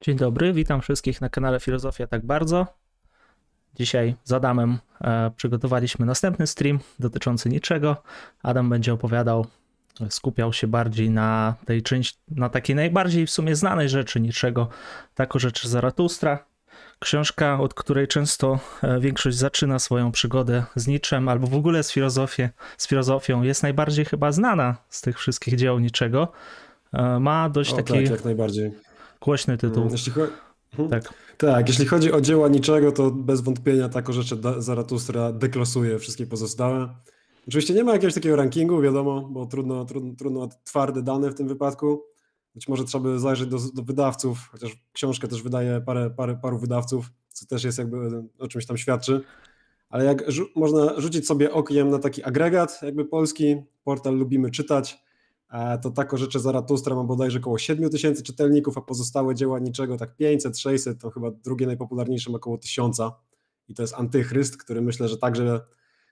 Dzień dobry, witam wszystkich na kanale Filozofia Tak Bardzo. Dzisiaj z Adamem e, przygotowaliśmy następny stream dotyczący niczego. Adam będzie opowiadał, skupiał się bardziej na tej części, na takiej najbardziej w sumie znanej rzeczy niczego, tak o rzeczy Zaratustra. Książka, od której często e, większość zaczyna swoją przygodę z niczem albo w ogóle z, filozofię, z filozofią, jest najbardziej chyba znana z tych wszystkich dzieł niczego. E, ma dość o, taki tak, jak najbardziej. Głośny tytuł. Mm, Jeśli cho- Mhm. Tak. Tak, jeśli chodzi o dzieła niczego, to bez wątpienia tako rzeczy Zaratustra deklasuje wszystkie pozostałe. Oczywiście nie ma jakiegoś takiego rankingu, wiadomo, bo trudno, trudno, trudno twarde dane w tym wypadku. Być może trzeba by zajrzeć do, do wydawców, chociaż książkę też wydaje parę, parę, paru wydawców, co też jest jakby o czymś tam świadczy. Ale jak rzu- można rzucić sobie okiem na taki agregat, jakby polski, portal Lubimy Czytać, to tako rzeczy Zaratustra ma bodajże około 7 tysięcy czytelników, a pozostałe dzieła niczego tak 500, 600, to chyba drugie najpopularniejsze ma około 1000 i to jest Antychryst, który myślę, że także,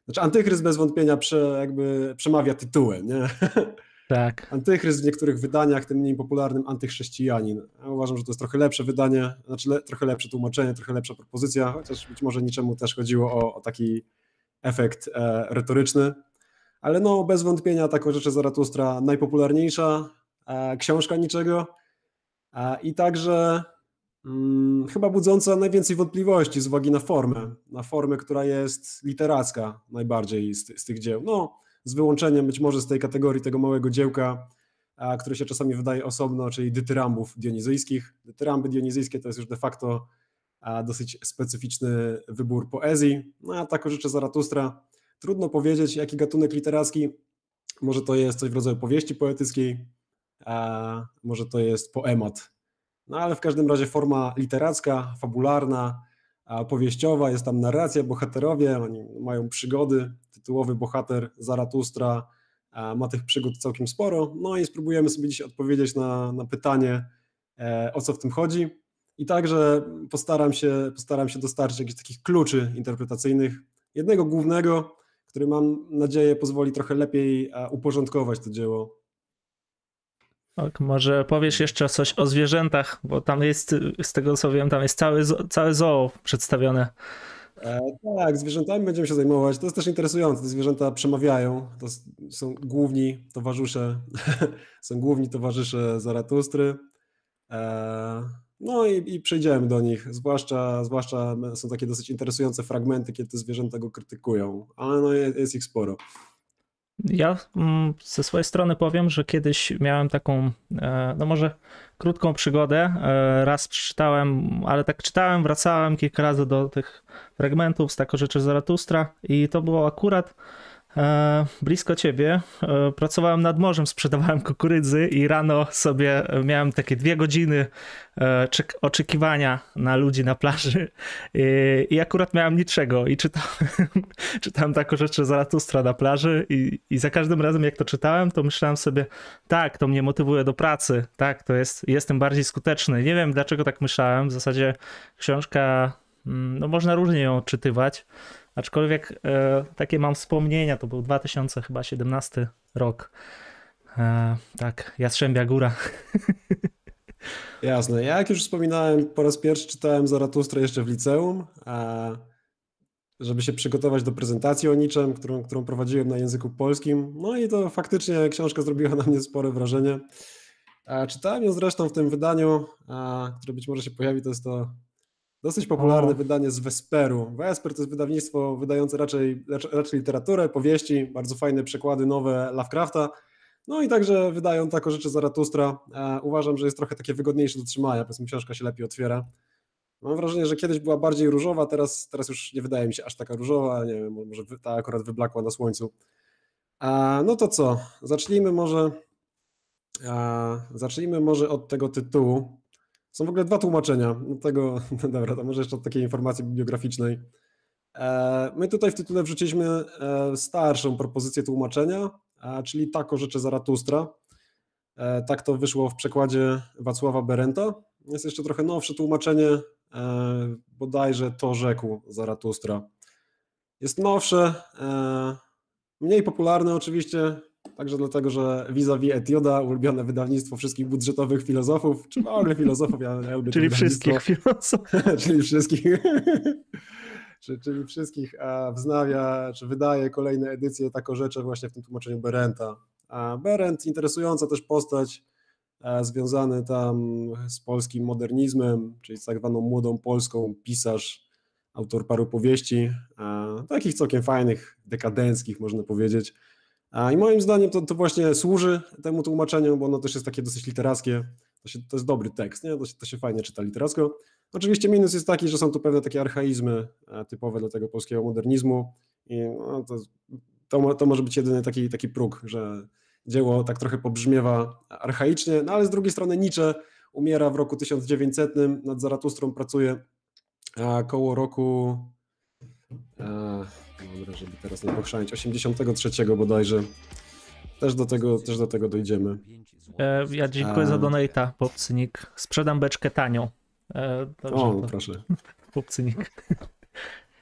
znaczy Antychryst bez wątpienia prze, jakby przemawia tytułem, nie? Tak. Antychryst w niektórych wydaniach, tym mniej popularnym Antychrześcijanin. Ja uważam, że to jest trochę lepsze wydanie, znaczy le, trochę lepsze tłumaczenie, trochę lepsza propozycja, chociaż być może niczemu też chodziło o, o taki efekt e, retoryczny. Ale no, bez wątpienia taką rzeczy Zaratustra najpopularniejsza e, książka niczego e, i także mm, chyba budząca najwięcej wątpliwości z uwagi na formę, na formę, która jest literacka najbardziej z, z tych dzieł. No, z wyłączeniem być może z tej kategorii tego małego dziełka, a, które się czasami wydaje osobno, czyli dytyrambów dionizyjskich. Dytyramby dionizyjskie to jest już de facto a, dosyć specyficzny wybór poezji. No a tako rzeczy Zaratustra. Trudno powiedzieć, jaki gatunek literacki. Może to jest coś w rodzaju powieści poetyckiej, a może to jest poemat. No ale w każdym razie forma literacka, fabularna, powieściowa, jest tam narracja, bohaterowie, oni mają przygody, tytułowy bohater Zaratustra ma tych przygód całkiem sporo, no i spróbujemy sobie dzisiaj odpowiedzieć na, na pytanie, e, o co w tym chodzi i także postaram się, postaram się dostarczyć jakichś takich kluczy interpretacyjnych, jednego głównego, który mam nadzieję pozwoli trochę lepiej e, uporządkować to dzieło. Tak, może powiesz jeszcze coś o zwierzętach, bo tam jest, z tego co wiem, tam jest cały, całe zoo przedstawione. E, tak, zwierzętami będziemy się zajmować. To jest też interesujące. Te zwierzęta przemawiają. To są główni towarzysze, są główni towarzysze Zaratustry. E, no i, i przejdziemy do nich. Zwłaszcza, zwłaszcza są takie dosyć interesujące fragmenty, kiedy te zwierzęta go krytykują, ale no jest, jest ich sporo. Ja mm, ze swojej strony powiem, że kiedyś miałem taką, e, no może krótką przygodę. E, Raz przeczytałem, ale tak czytałem, wracałem kilka razy do tych fragmentów z Tako Rzeczy Zaratustra i to było akurat blisko ciebie. E, Pracowałem nad morzem, sprzedawałem kukurydzy i rano sobie miałem takie dwie godziny e, czek- oczekiwania na ludzi na plaży i, akurat miałem niczego i czytałem, czytałem Tako Rzeczy Zaratustra na plaży i, i za każdym razem jak to czytałem, to myślałem sobie, tak, to mnie motywuje do pracy, tak, to jest, jestem bardziej skuteczny. Nie wiem dlaczego tak myślałem, w zasadzie książka, mm, no można różnie ją odczytywać, aczkolwiek e, takie mam wspomnienia, to był 2017 rok. E, tak, Jastrzębia Góra. Jasne. Ja jak już wspominałem, po raz pierwszy czytałem Zaratustrę jeszcze w liceum, a żeby się przygotować do prezentacji o niczym, którą, którą prowadziłem na języku polskim. No i to faktycznie książka zrobiła na mnie spore wrażenie. A czytałem ją zresztą w tym wydaniu, a, które być może się pojawi, to jest to dosyć popularne O. wydanie z Vesperu. Vesper to jest wydawnictwo wydające raczej, raczej, literaturę, powieści, bardzo fajne przekłady nowe Lovecrafta. No i także wydają tako rzeczy Zaratustra. E, uważam, że jest trochę takie wygodniejsze do trzymania, powiedzmy książka się lepiej otwiera. Mam wrażenie, że kiedyś była bardziej różowa, teraz, teraz już nie wydaje mi się aż taka różowa, nie wiem, może ta akurat wyblakła na słońcu. A, no to co, zacznijmy może, a, zacznijmy może od tego tytułu. Są w ogóle dwa tłumaczenia, tego, dobra, to może jeszcze od takiej informacji bibliograficznej. E, My tutaj w tytule wrzuciliśmy e, starszą propozycję tłumaczenia, a, czyli tako rzeczy Zaratustra. E, Tak to wyszło w przekładzie Wacława Berenta. Jest jeszcze trochę nowsze tłumaczenie, e, bodajże to rzekł Zaratustra. Jest nowsze, e, mniej popularne oczywiście, Także dlatego, że vis-a-vis Etioda, ulubione wydawnictwo wszystkich budżetowych filozofów, czy w ogóle filozofów, ja, ja lubię Czyli wszystkich filozofów. czyli wszystkich, czyli wszystkich wznawia, czy wydaje kolejne edycje rzeczy właśnie w tym tłumaczeniu Berenta. A Berent, interesująca też postać, związany tam z polskim modernizmem, czyli z tak zwaną młodą polską, pisarz, autor paru powieści, takich całkiem fajnych, dekadenckich można powiedzieć. I moim zdaniem to, to właśnie służy temu tłumaczeniu, bo ono też jest takie dosyć literackie. To, się, to jest dobry tekst, nie? To, się, to się fajnie czyta literacko. Oczywiście minus jest taki, że są tu pewne takie archaizmy e, typowe dla tego polskiego modernizmu i no, to, to, to, może być jedyny taki, taki próg, że dzieło tak trochę pobrzmiewa archaicznie, no ale z drugiej strony Nietzsche umiera w roku 1900, nad Zaratustrą pracuje koło roku e, Dobra, żeby teraz nie pochrzanić. 83 bodajże. Też do tego, też do tego dojdziemy. E, ja dziękuję za donata, Popcynik. Sprzedam beczkę tanio. E, dobrze, o, proszę. Popcynik.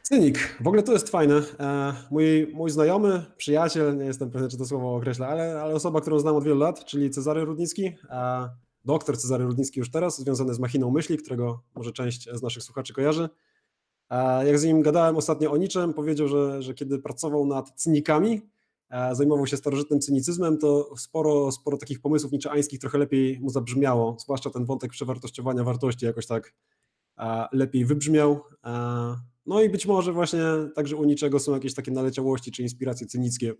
Cynik. W ogóle to jest fajne. E, mój, mój znajomy, przyjaciel, nie jestem pewien, czy to słowo określa, ale, ale osoba, którą znam od wielu lat, czyli Cezary Rudnicki, e, doktor Cezary Rudnicki już teraz, związany z machiną myśli, którego może część z naszych słuchaczy kojarzy. Jak z nim gadałem ostatnio o niczym, powiedział, że, że kiedy pracował nad cynikami, zajmował się starożytnym cynicyzmem, to sporo, sporo takich pomysłów niczeańskich trochę lepiej mu zabrzmiało, zwłaszcza ten wątek przewartościowania wartości jakoś tak lepiej wybrzmiał. No i być może właśnie także u niczego są jakieś takie naleciałości czy inspiracje cynickie.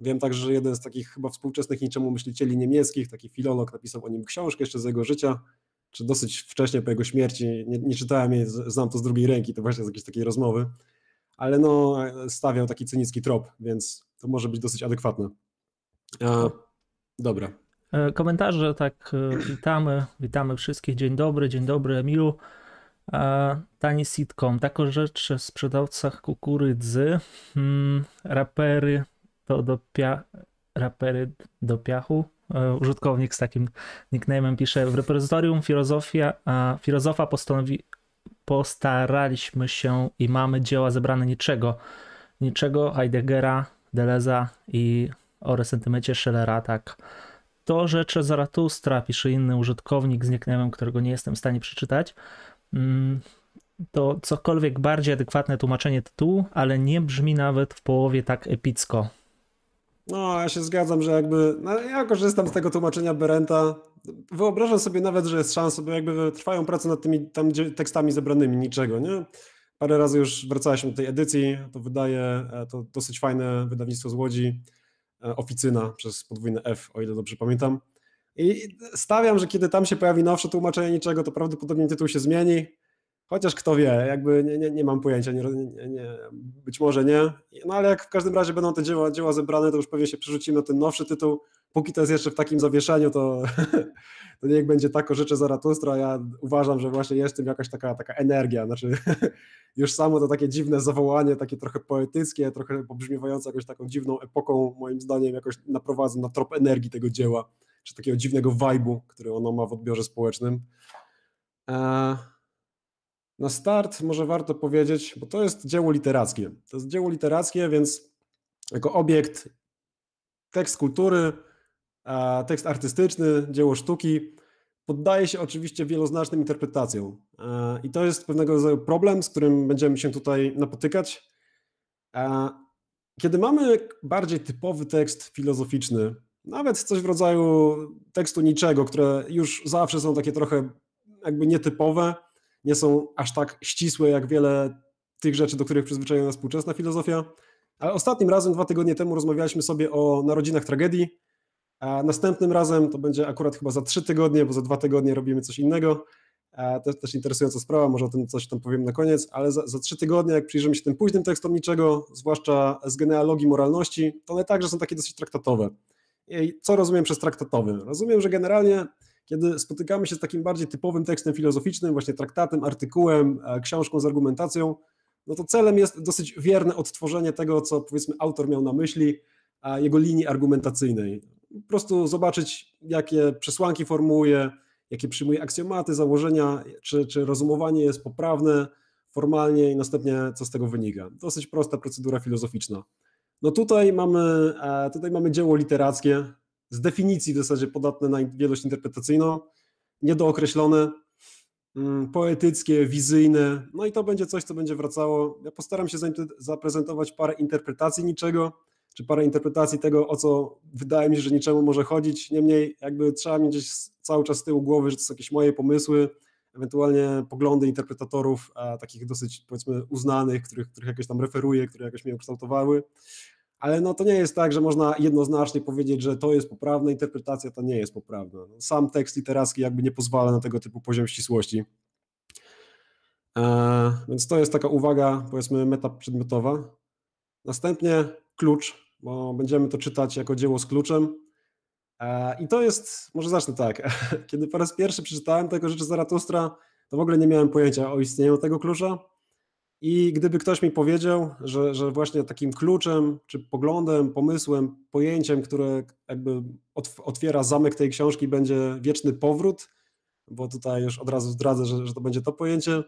Wiem także, że jeden z takich chyba współczesnych niczemu myślicieli niemieckich, taki filolog, napisał o nim książkę jeszcze z jego życia, czy dosyć wcześnie po jego śmierci, nie, nie czytałem jej, znam to z drugiej ręki, to właśnie z jakiejś takiej rozmowy, ale no stawiał taki cynicki trop, więc to może być dosyć adekwatne. E, dobra. Komentarze, tak, e, witamy, witamy wszystkich, dzień dobry, dzień dobry Emilu. E, tani sitcom, taką rzecz w sprzedawcach kukurydzy, hmm, rapery to do pia, rapery do piachu, E, użytkownik z takim nickname'em pisze, w repozytorium filozofia, filozofa postanowi, postaraliśmy się i mamy dzieła zebrane niczego. Niczego Heideggera, Deleza i o resentymencie Schellera, tak. To rzeczy Zaratustra, pisze inny użytkownik z nickname'em, którego nie jestem w stanie przeczytać. Mm, to cokolwiek bardziej adekwatne tłumaczenie tytułu, ale nie brzmi nawet w połowie tak epicko. No, ja się zgadzam, że jakby, no, ja korzystam z tego tłumaczenia Berenta. Wyobrażam sobie nawet, że jest szansa, bo jakby trwają prace nad tymi tam tekstami zebranymi, niczego, nie? Parę razy już wracaliśmy do tej edycji, to wydaje e, to dosyć fajne wydawnictwo z Łodzi, e, Oficyna przez podwójne F, o ile dobrze pamiętam. I stawiam, że kiedy tam się pojawi nowsze tłumaczenie niczego, to prawdopodobnie tytuł się zmieni, Chociaż kto wie, jakby nie, nie, nie mam pojęcia, nie, nie, być może nie. No ale jak w każdym razie będą te dzieła, dzieła zebrane, to już pewnie się przerzucimy na ten nowszy tytuł. Póki to jest jeszcze w takim zawieszeniu, to, to niech będzie tak o rzeczy Zaratustra. Ja uważam, że właśnie jest w tym jakaś taka, taka energia. Znaczy, już samo to takie dziwne zawołanie, takie trochę poetyckie, trochę pobrzmiewające jakąś taką dziwną epoką, moim zdaniem, jakoś naprowadza na trop energii tego dzieła, czy takiego dziwnego vibe'u, który ono ma w odbiorze społecznym. Eee, na start może warto powiedzieć, bo to jest dzieło literackie. To jest dzieło literackie, więc jako obiekt tekst kultury, tekst artystyczny, dzieło sztuki poddaje się oczywiście wieloznacznym interpretacjom. I to jest pewnego rodzaju problem, z którym będziemy się tutaj napotykać. Kiedy mamy bardziej typowy tekst filozoficzny, nawet coś w rodzaju tekstu niczego, które już zawsze są takie trochę jakby nietypowe, nie są aż tak ścisłe jak wiele tych rzeczy, do których przyzwyczaja nas współczesna filozofia. Ale ostatnim razem, dwa tygodnie temu, rozmawialiśmy sobie o narodzinach tragedii, a następnym razem to będzie akurat chyba za trzy tygodnie, bo za dwa tygodnie robimy coś innego. To jest też interesująca sprawa, może o tym coś tam powiem na koniec, ale za, za trzy tygodnie, jak przyjrzymy się tym późnym tekstom niczego, zwłaszcza z genealogii moralności, to one także są takie dosyć traktatowe. I co rozumiem przez traktatowy? Rozumiem, że generalnie kiedy spotykamy się z takim bardziej typowym tekstem filozoficznym, właśnie traktatem, artykułem, e, książką z argumentacją, no to celem jest dosyć wierne odtworzenie tego, co powiedzmy autor miał na myśli, a jego linii argumentacyjnej. Po prostu zobaczyć, jakie przesłanki formułuje, jakie przyjmuje aksjomaty, założenia, czy, czy rozumowanie jest poprawne formalnie i następnie co z tego wynika. Dosyć prosta procedura filozoficzna. No tutaj mamy, e, tutaj mamy dzieło literackie, z definicji w zasadzie podatne na wielość interpretacyjną, niedookreślone, mm, poetyckie, wizyjne, no i to będzie coś, co będzie wracało. Ja postaram się zaprezentować parę interpretacji niczego, czy parę interpretacji tego, o co wydaje mi się, że niczemu może chodzić. Niemniej, jakby trzeba mieć gdzieś cały czas z tyłu głowy, że to są jakieś moje pomysły, ewentualnie poglądy interpretatorów, a takich dosyć powiedzmy uznanych, których, których jakoś tam referuję, które jakoś mnie ukształtowały. Ale no to nie jest tak, że można jednoznacznie powiedzieć, że to jest poprawna interpretacja, to nie jest poprawna. No, sam tekst literacki jakby nie pozwala na tego typu poziom ścisłości. E, więc to jest taka uwaga, powiedzmy, metaprzedmiotowa. Następnie klucz, bo będziemy to czytać jako dzieło z kluczem. E, I to jest, może zacznę tak, kiedy po raz pierwszy przeczytałem tego rzeczy Zaratustra, to w ogóle nie miałem pojęcia o istnieniu tego klucza. I gdyby ktoś mi powiedział, że, że właśnie takim kluczem, czy poglądem, pomysłem, pojęciem, które jakby otwiera zamek tej książki, będzie wieczny powrót, bo tutaj już od razu zdradzę, że, że to będzie to pojęcie,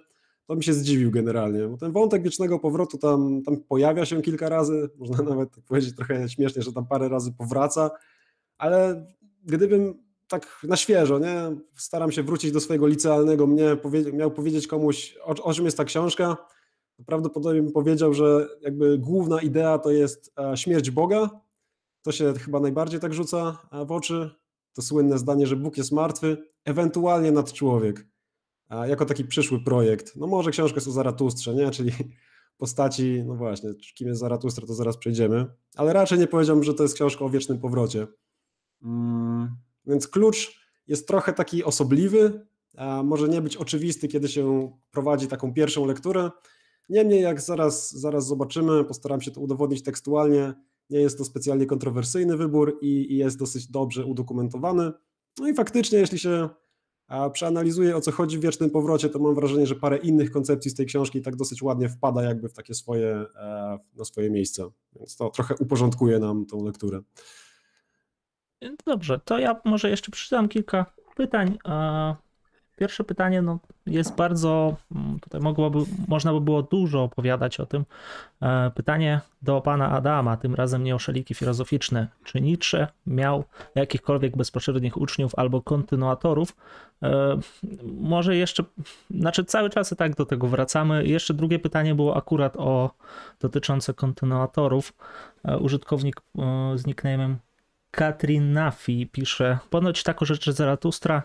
to mi się zdziwił generalnie, bo ten wątek wiecznego powrotu tam, tam pojawia się kilka razy, można nawet tak powiedzieć trochę śmiesznie, że tam parę razy powraca, ale gdybym tak na świeżo, nie, staram się wrócić do swojego licealnego mnie, powie, miał powiedzieć komuś, o, o czym jest ta książka, prawdopodobnie bym powiedział, że jakby główna idea to jest e, śmierć Boga, to się chyba najbardziej tak rzuca e, w oczy, to słynne zdanie, że Bóg jest martwy, ewentualnie nad człowiek jako taki przyszły projekt. No może książkę o Zaratustrze, nie? czyli postaci, no właśnie, kim jest Zaratustra, to zaraz przejdziemy, ale raczej nie powiedziałbym, że to jest książka o wiecznym powrocie. Mm, więc klucz jest trochę taki osobliwy, może nie być oczywisty, kiedy się prowadzi taką pierwszą lekturę. Niemniej, jak zaraz, zaraz zobaczymy, postaram się to udowodnić tekstualnie, nie jest to specjalnie kontrowersyjny wybór i, i jest dosyć dobrze udokumentowany. No i faktycznie, jeśli się przeanalizuję o co chodzi w Wiecznym Powrocie, to mam wrażenie, że parę innych koncepcji z tej książki tak dosyć ładnie wpada jakby w takie swoje, e, na swoje miejsce, więc to trochę uporządkuje nam tą lekturę. Dobrze, to ja może jeszcze przeczytam kilka pytań. Pierwsze pytanie no, jest bardzo, mm, tutaj mogłoby, można by było dużo opowiadać o tym. E, pytanie do pana Adama, tym razem nie o szaliki filozoficzne. Czy Nietzsche miał jakichkolwiek bezpośrednich uczniów albo kontynuatorów? E, może jeszcze, znaczy cały czas tak do tego wracamy. Jeszcze drugie pytanie było akurat o dotyczące kontynuatorów. E, użytkownik z nickname'em Katrin Nafi pisze, ponoć tako rzeczy Zaratustra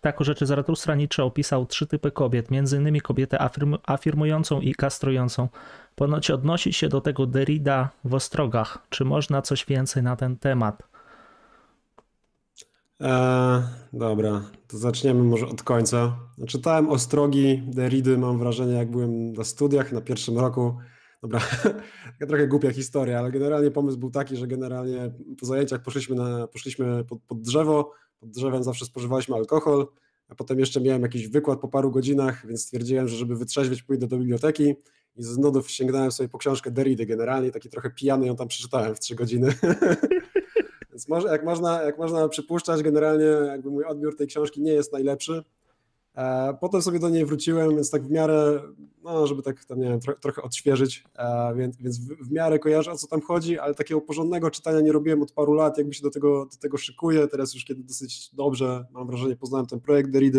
tak o rzeczy Zaratustra Nietzsche opisał trzy typy kobiet, innymi kobietę afirm afirmującą i kastrującą. Ponoć odnosi się do tego Derrida w Ostrogach. Czy można coś więcej na ten temat? Eee, dobra, to zaczniemy może od końca. Czytałem Ostrogi Derridy, mam wrażenie, jak byłem na studiach na pierwszym roku. Dobra, taka trochę głupia historia, ale generalnie pomysł był taki, że generalnie po zajęciach poszliśmy, na, poszliśmy pod, pod drzewo, pod drzewem zawsze spożywaliśmy alkohol, a potem jeszcze miałem jakiś wykład po paru godzinach, więc stwierdziłem, że żeby wytrzeźwieć pójdę do biblioteki i z nudów sięgnąłem sobie po książkę Derrida generalnie, taki trochę pijany ją tam przeczytałem w trzy godziny. więc może, jak, można, jak można przypuszczać, generalnie jakby mój odbiór tej książki nie jest najlepszy, potem sobie do niej wróciłem, więc tak w miarę, no żeby tak tam, nie wiem, tro, trochę odświeżyć, e, więc, więc w, w, miarę kojarzę o co tam chodzi, ale takiego porządnego czytania nie robiłem od paru lat, jakby się do tego, do tego szykuję, teraz już kiedy dosyć dobrze, mam wrażenie, poznałem ten projekt Derrida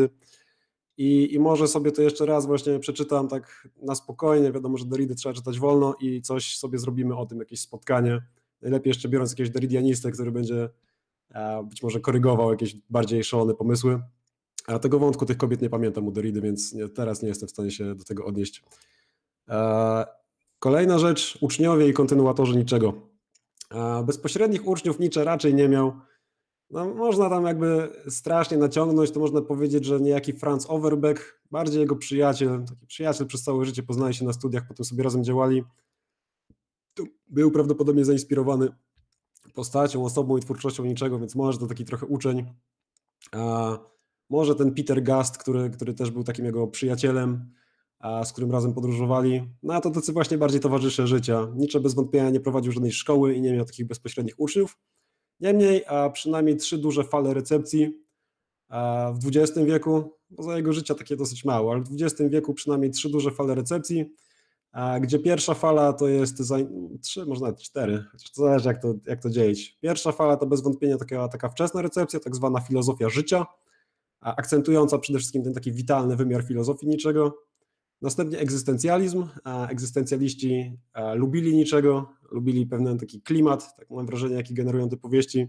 i, i może sobie to jeszcze raz właśnie przeczytam tak na spokojnie, wiadomo, że Derrida trzeba czytać wolno i coś sobie zrobimy o tym, jakieś spotkanie, najlepiej jeszcze biorąc jakiegoś Derridianistę, który będzie e, być może korygował jakieś bardziej szalone pomysły, a tego wątku tych kobiet nie pamiętam u Doridy, więc nie, teraz nie jestem w stanie się do tego odnieść. E, kolejna rzecz, uczniowie i kontynuatorzy niczego. E, bezpośrednich uczniów Nietzsche raczej nie miał. No, można tam jakby strasznie naciągnąć, to można powiedzieć, że niejaki Franz Overbeck, bardziej jego przyjaciel, taki przyjaciel przez całe życie, poznali się na studiach, potem sobie razem działali. Był prawdopodobnie zainspirowany postacią, osobą i twórczością niczego, więc może to taki trochę uczeń. Może ten Peter Gast, który, który też był takim jego przyjacielem, a z którym razem podróżowali. No a to tacy właśnie bardziej towarzysze życia. Nietzsche bez wątpienia nie prowadził żadnej szkoły i nie miał takich bezpośrednich uczniów. Niemniej, a przynajmniej trzy duże fale recepcji w XX wieku, bo za jego życia takie dosyć mało, ale w XX wieku przynajmniej trzy duże fale recepcji. gdzie pierwsza fala to jest za, trzy, może nawet cztery, chociaż to zależy jak to, jak to dzielić. Pierwsza fala to bez wątpienia taka, taka wczesna recepcja, tak zwana filozofia życia, akcentująca przede wszystkim ten taki witalny wymiar filozofii niczego. Następnie egzystencjalizm. Egzystencjaliści lubili niczego, lubili pewien taki klimat, tak mam wrażenie, jaki generują te powieści.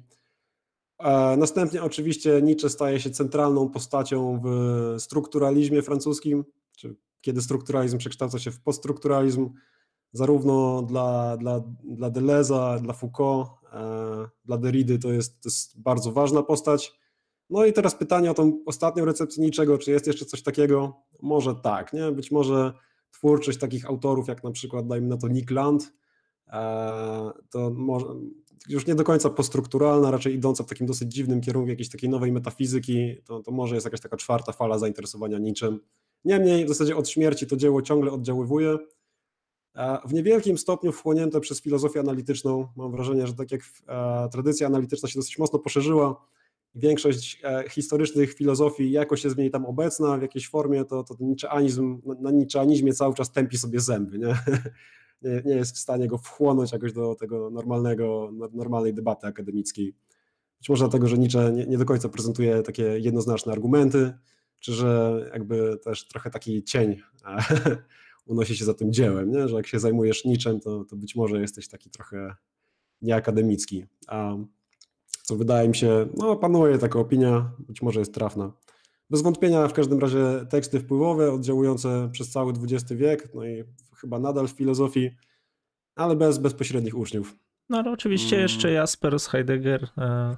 Następnie oczywiście Nietzsche staje się centralną postacią w strukturalizmie francuskim, czy kiedy strukturalizm przekształca się w poststrukturalizm, zarówno dla, dla, dla Deleuze'a, dla Foucault, e, dla Derrida to jest, to jest bardzo ważna postać. No i teraz pytanie o tą ostatnią recepcję niczego, czy jest jeszcze coś takiego? Może tak, nie? Być może twórczość takich autorów, jak na przykład, dajmy na to Nick Land, e, to może, już nie do końca postrukturalna, raczej idąca w takim dosyć dziwnym kierunku jakiejś takiej nowej metafizyki, to, to może jest jakaś taka czwarta fala zainteresowania niczym. Niemniej w zasadzie od śmierci to dzieło ciągle oddziaływuje. W niewielkim stopniu wchłonięte przez filozofię analityczną. Mam wrażenie, że tak jak e, tradycja analityczna się dosyć mocno poszerzyła, większość e, historycznych filozofii jakoś jest w niej tam obecna w jakiejś formie, to, to niczeanizm, na niczeanizmie cały czas tępi sobie zęby. Nie? Nie, nie jest w stanie go wchłonąć jakoś do tego normalnego, normalnej debaty akademickiej. Być może dlatego, że Nietzsche nie, nie do końca prezentuje takie jednoznaczne argumenty, czy że jakby też trochę taki cień unosi się za tym dziełem, nie? że jak się zajmujesz niczym, to, to być może jesteś taki trochę nieakademicki. A co wydaje mi się, no panuje taka opinia, być może jest trafna. Bez wątpienia w każdym razie teksty wpływowe, oddziałujące przez cały XX wiek, no i chyba nadal w filozofii, ale bez bezpośrednich uczniów. No ale oczywiście mm. jeszcze Jaspers, Heidegger, e,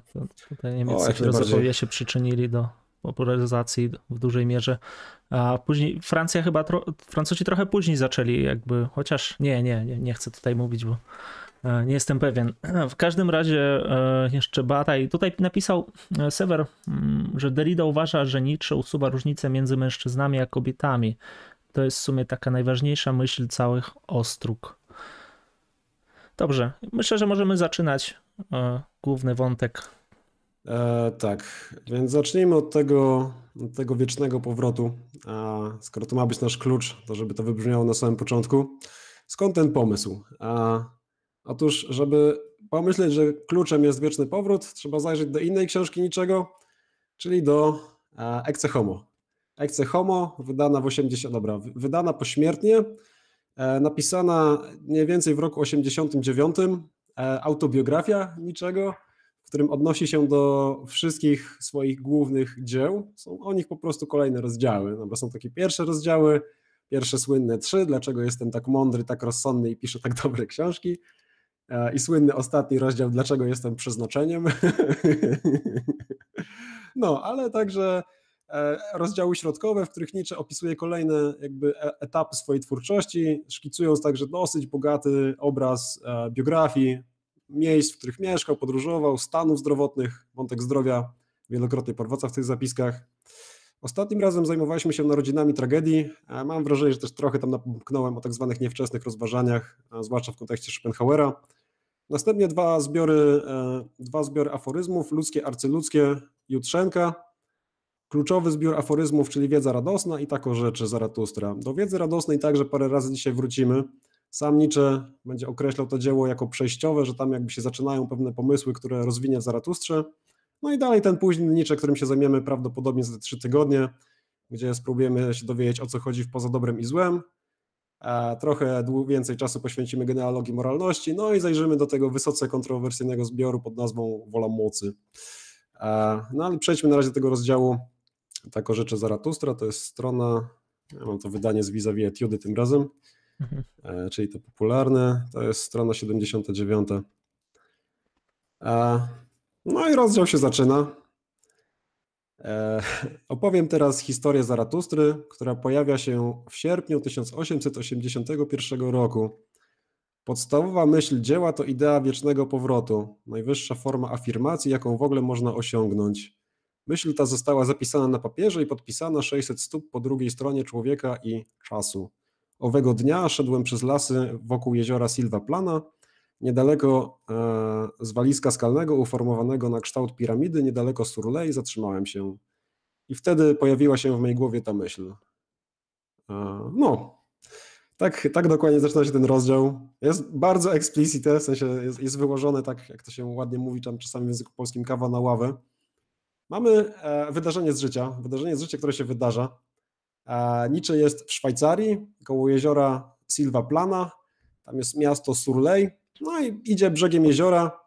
tutaj niemieccy filozofowie się przyczynili do popularyzacji w dużej mierze. A później Francja chyba, tro, Francuzi trochę później zaczęli jakby, chociaż nie, nie, nie, nie chcę tutaj mówić, bo nie jestem pewien. W każdym razie e, jeszcze Bataille tutaj napisał e, Sever, mm, że Derrida uważa, że Nietzsche usuwa różnicę między mężczyznami a kobietami. To jest w sumie taka najważniejsza myśl całych ostróg. Dobrze, myślę, że możemy zaczynać główny wątek E, tak, więc zacznijmy od tego, od tego wiecznego powrotu. A skoro to ma być nasz klucz, to żeby to wybrzmiało na samym początku. Skąd ten pomysł? A, otóż, żeby pomyśleć, że kluczem jest wieczny powrót, trzeba zajrzeć do innej książki niczego, czyli do Ecce Homo. Ecce Homo, wydana w 80, dobra, wydana pośmiertnie, e, napisana mniej więcej w roku 89, e, autobiografia niczego, w którym odnosi się do wszystkich swoich głównych dzieł. Są o nich po prostu kolejne rozdziały, no bo są takie pierwsze rozdziały, pierwsze słynne trzy, dlaczego jestem tak mądry, tak rozsądny i piszę tak dobre książki. E, I słynny ostatni rozdział, dlaczego jestem przeznaczeniem. No, ale także e, rozdziały środkowe, w których Nietzsche opisuje kolejne jakby e, etapy swojej twórczości, szkicując także dosyć bogaty obraz biografii miejsc, w których mieszkał, podróżował, stanów zdrowotnych, wątek zdrowia wielokrotnie powraca w tych zapiskach. Ostatnim razem zajmowaliśmy się narodzinami tragedii. Mam wrażenie, że też trochę tam napomknąłem o tak zwanych niewczesnych rozważaniach, zwłaszcza w kontekście Schopenhauera. Następnie dwa zbiory, e, dwa zbiory aforyzmów, ludzkie, arcyludzkie Jutrzenka, kluczowy zbiór aforyzmów, czyli wiedza radosna i tako rzeczy Zaratustra. Do wiedzy radosnej także parę razy dzisiaj wrócimy. Sam Nietzsche będzie określał to dzieło jako przejściowe, że tam jakby się zaczynają pewne pomysły, które rozwinie w Zaratustrze. No i dalej ten późny Nietzsche, którym się zajmiemy prawdopodobnie za trzy tygodnie, gdzie spróbujemy się dowiedzieć o co chodzi w poza dobrem i złem. Trochę więcej czasu poświęcimy genealogii moralności, no i zajrzymy do tego wysoce kontrowersyjnego zbioru pod nazwą Wola Mocy. No ale przejdźmy na razie do tego rozdziału Tak o rzeczy Zaratustra, to jest strona, ja mam to wydanie z vis-a-vis Etiudy tym razem, mhm. E, czyli to popularne, to jest strona 79. E, no i rozdział się zaczyna. E, opowiem teraz historię Zaratustry, która pojawia się w sierpniu 1881 roku. Podstawowa myśl dzieła to idea wiecznego powrotu, najwyższa forma afirmacji, jaką w ogóle można osiągnąć. Myśl ta została zapisana na papierze i podpisana 600 stóp po drugiej stronie człowieka i czasu. Owego dnia szedłem przez lasy wokół jeziora Silva Plana, niedaleko e, z walizka skalnego uformowanego na kształt piramidy, niedaleko Surley, zatrzymałem się. I wtedy pojawiła się w mojej głowie ta myśl. E, no, Tak, tak dokładnie zaczyna się ten rozdział. Jest bardzo explicite, w sensie jest, jest wyłożone tak, jak to się ładnie mówi tam czasami w języku polskim, kawa na ławę. Mamy e, wydarzenie z życia, wydarzenie z życia, które się wydarza. E, jest w Szwajcarii, koło jeziora Silva Plana, tam jest miasto Surley, no i idzie brzegiem jeziora,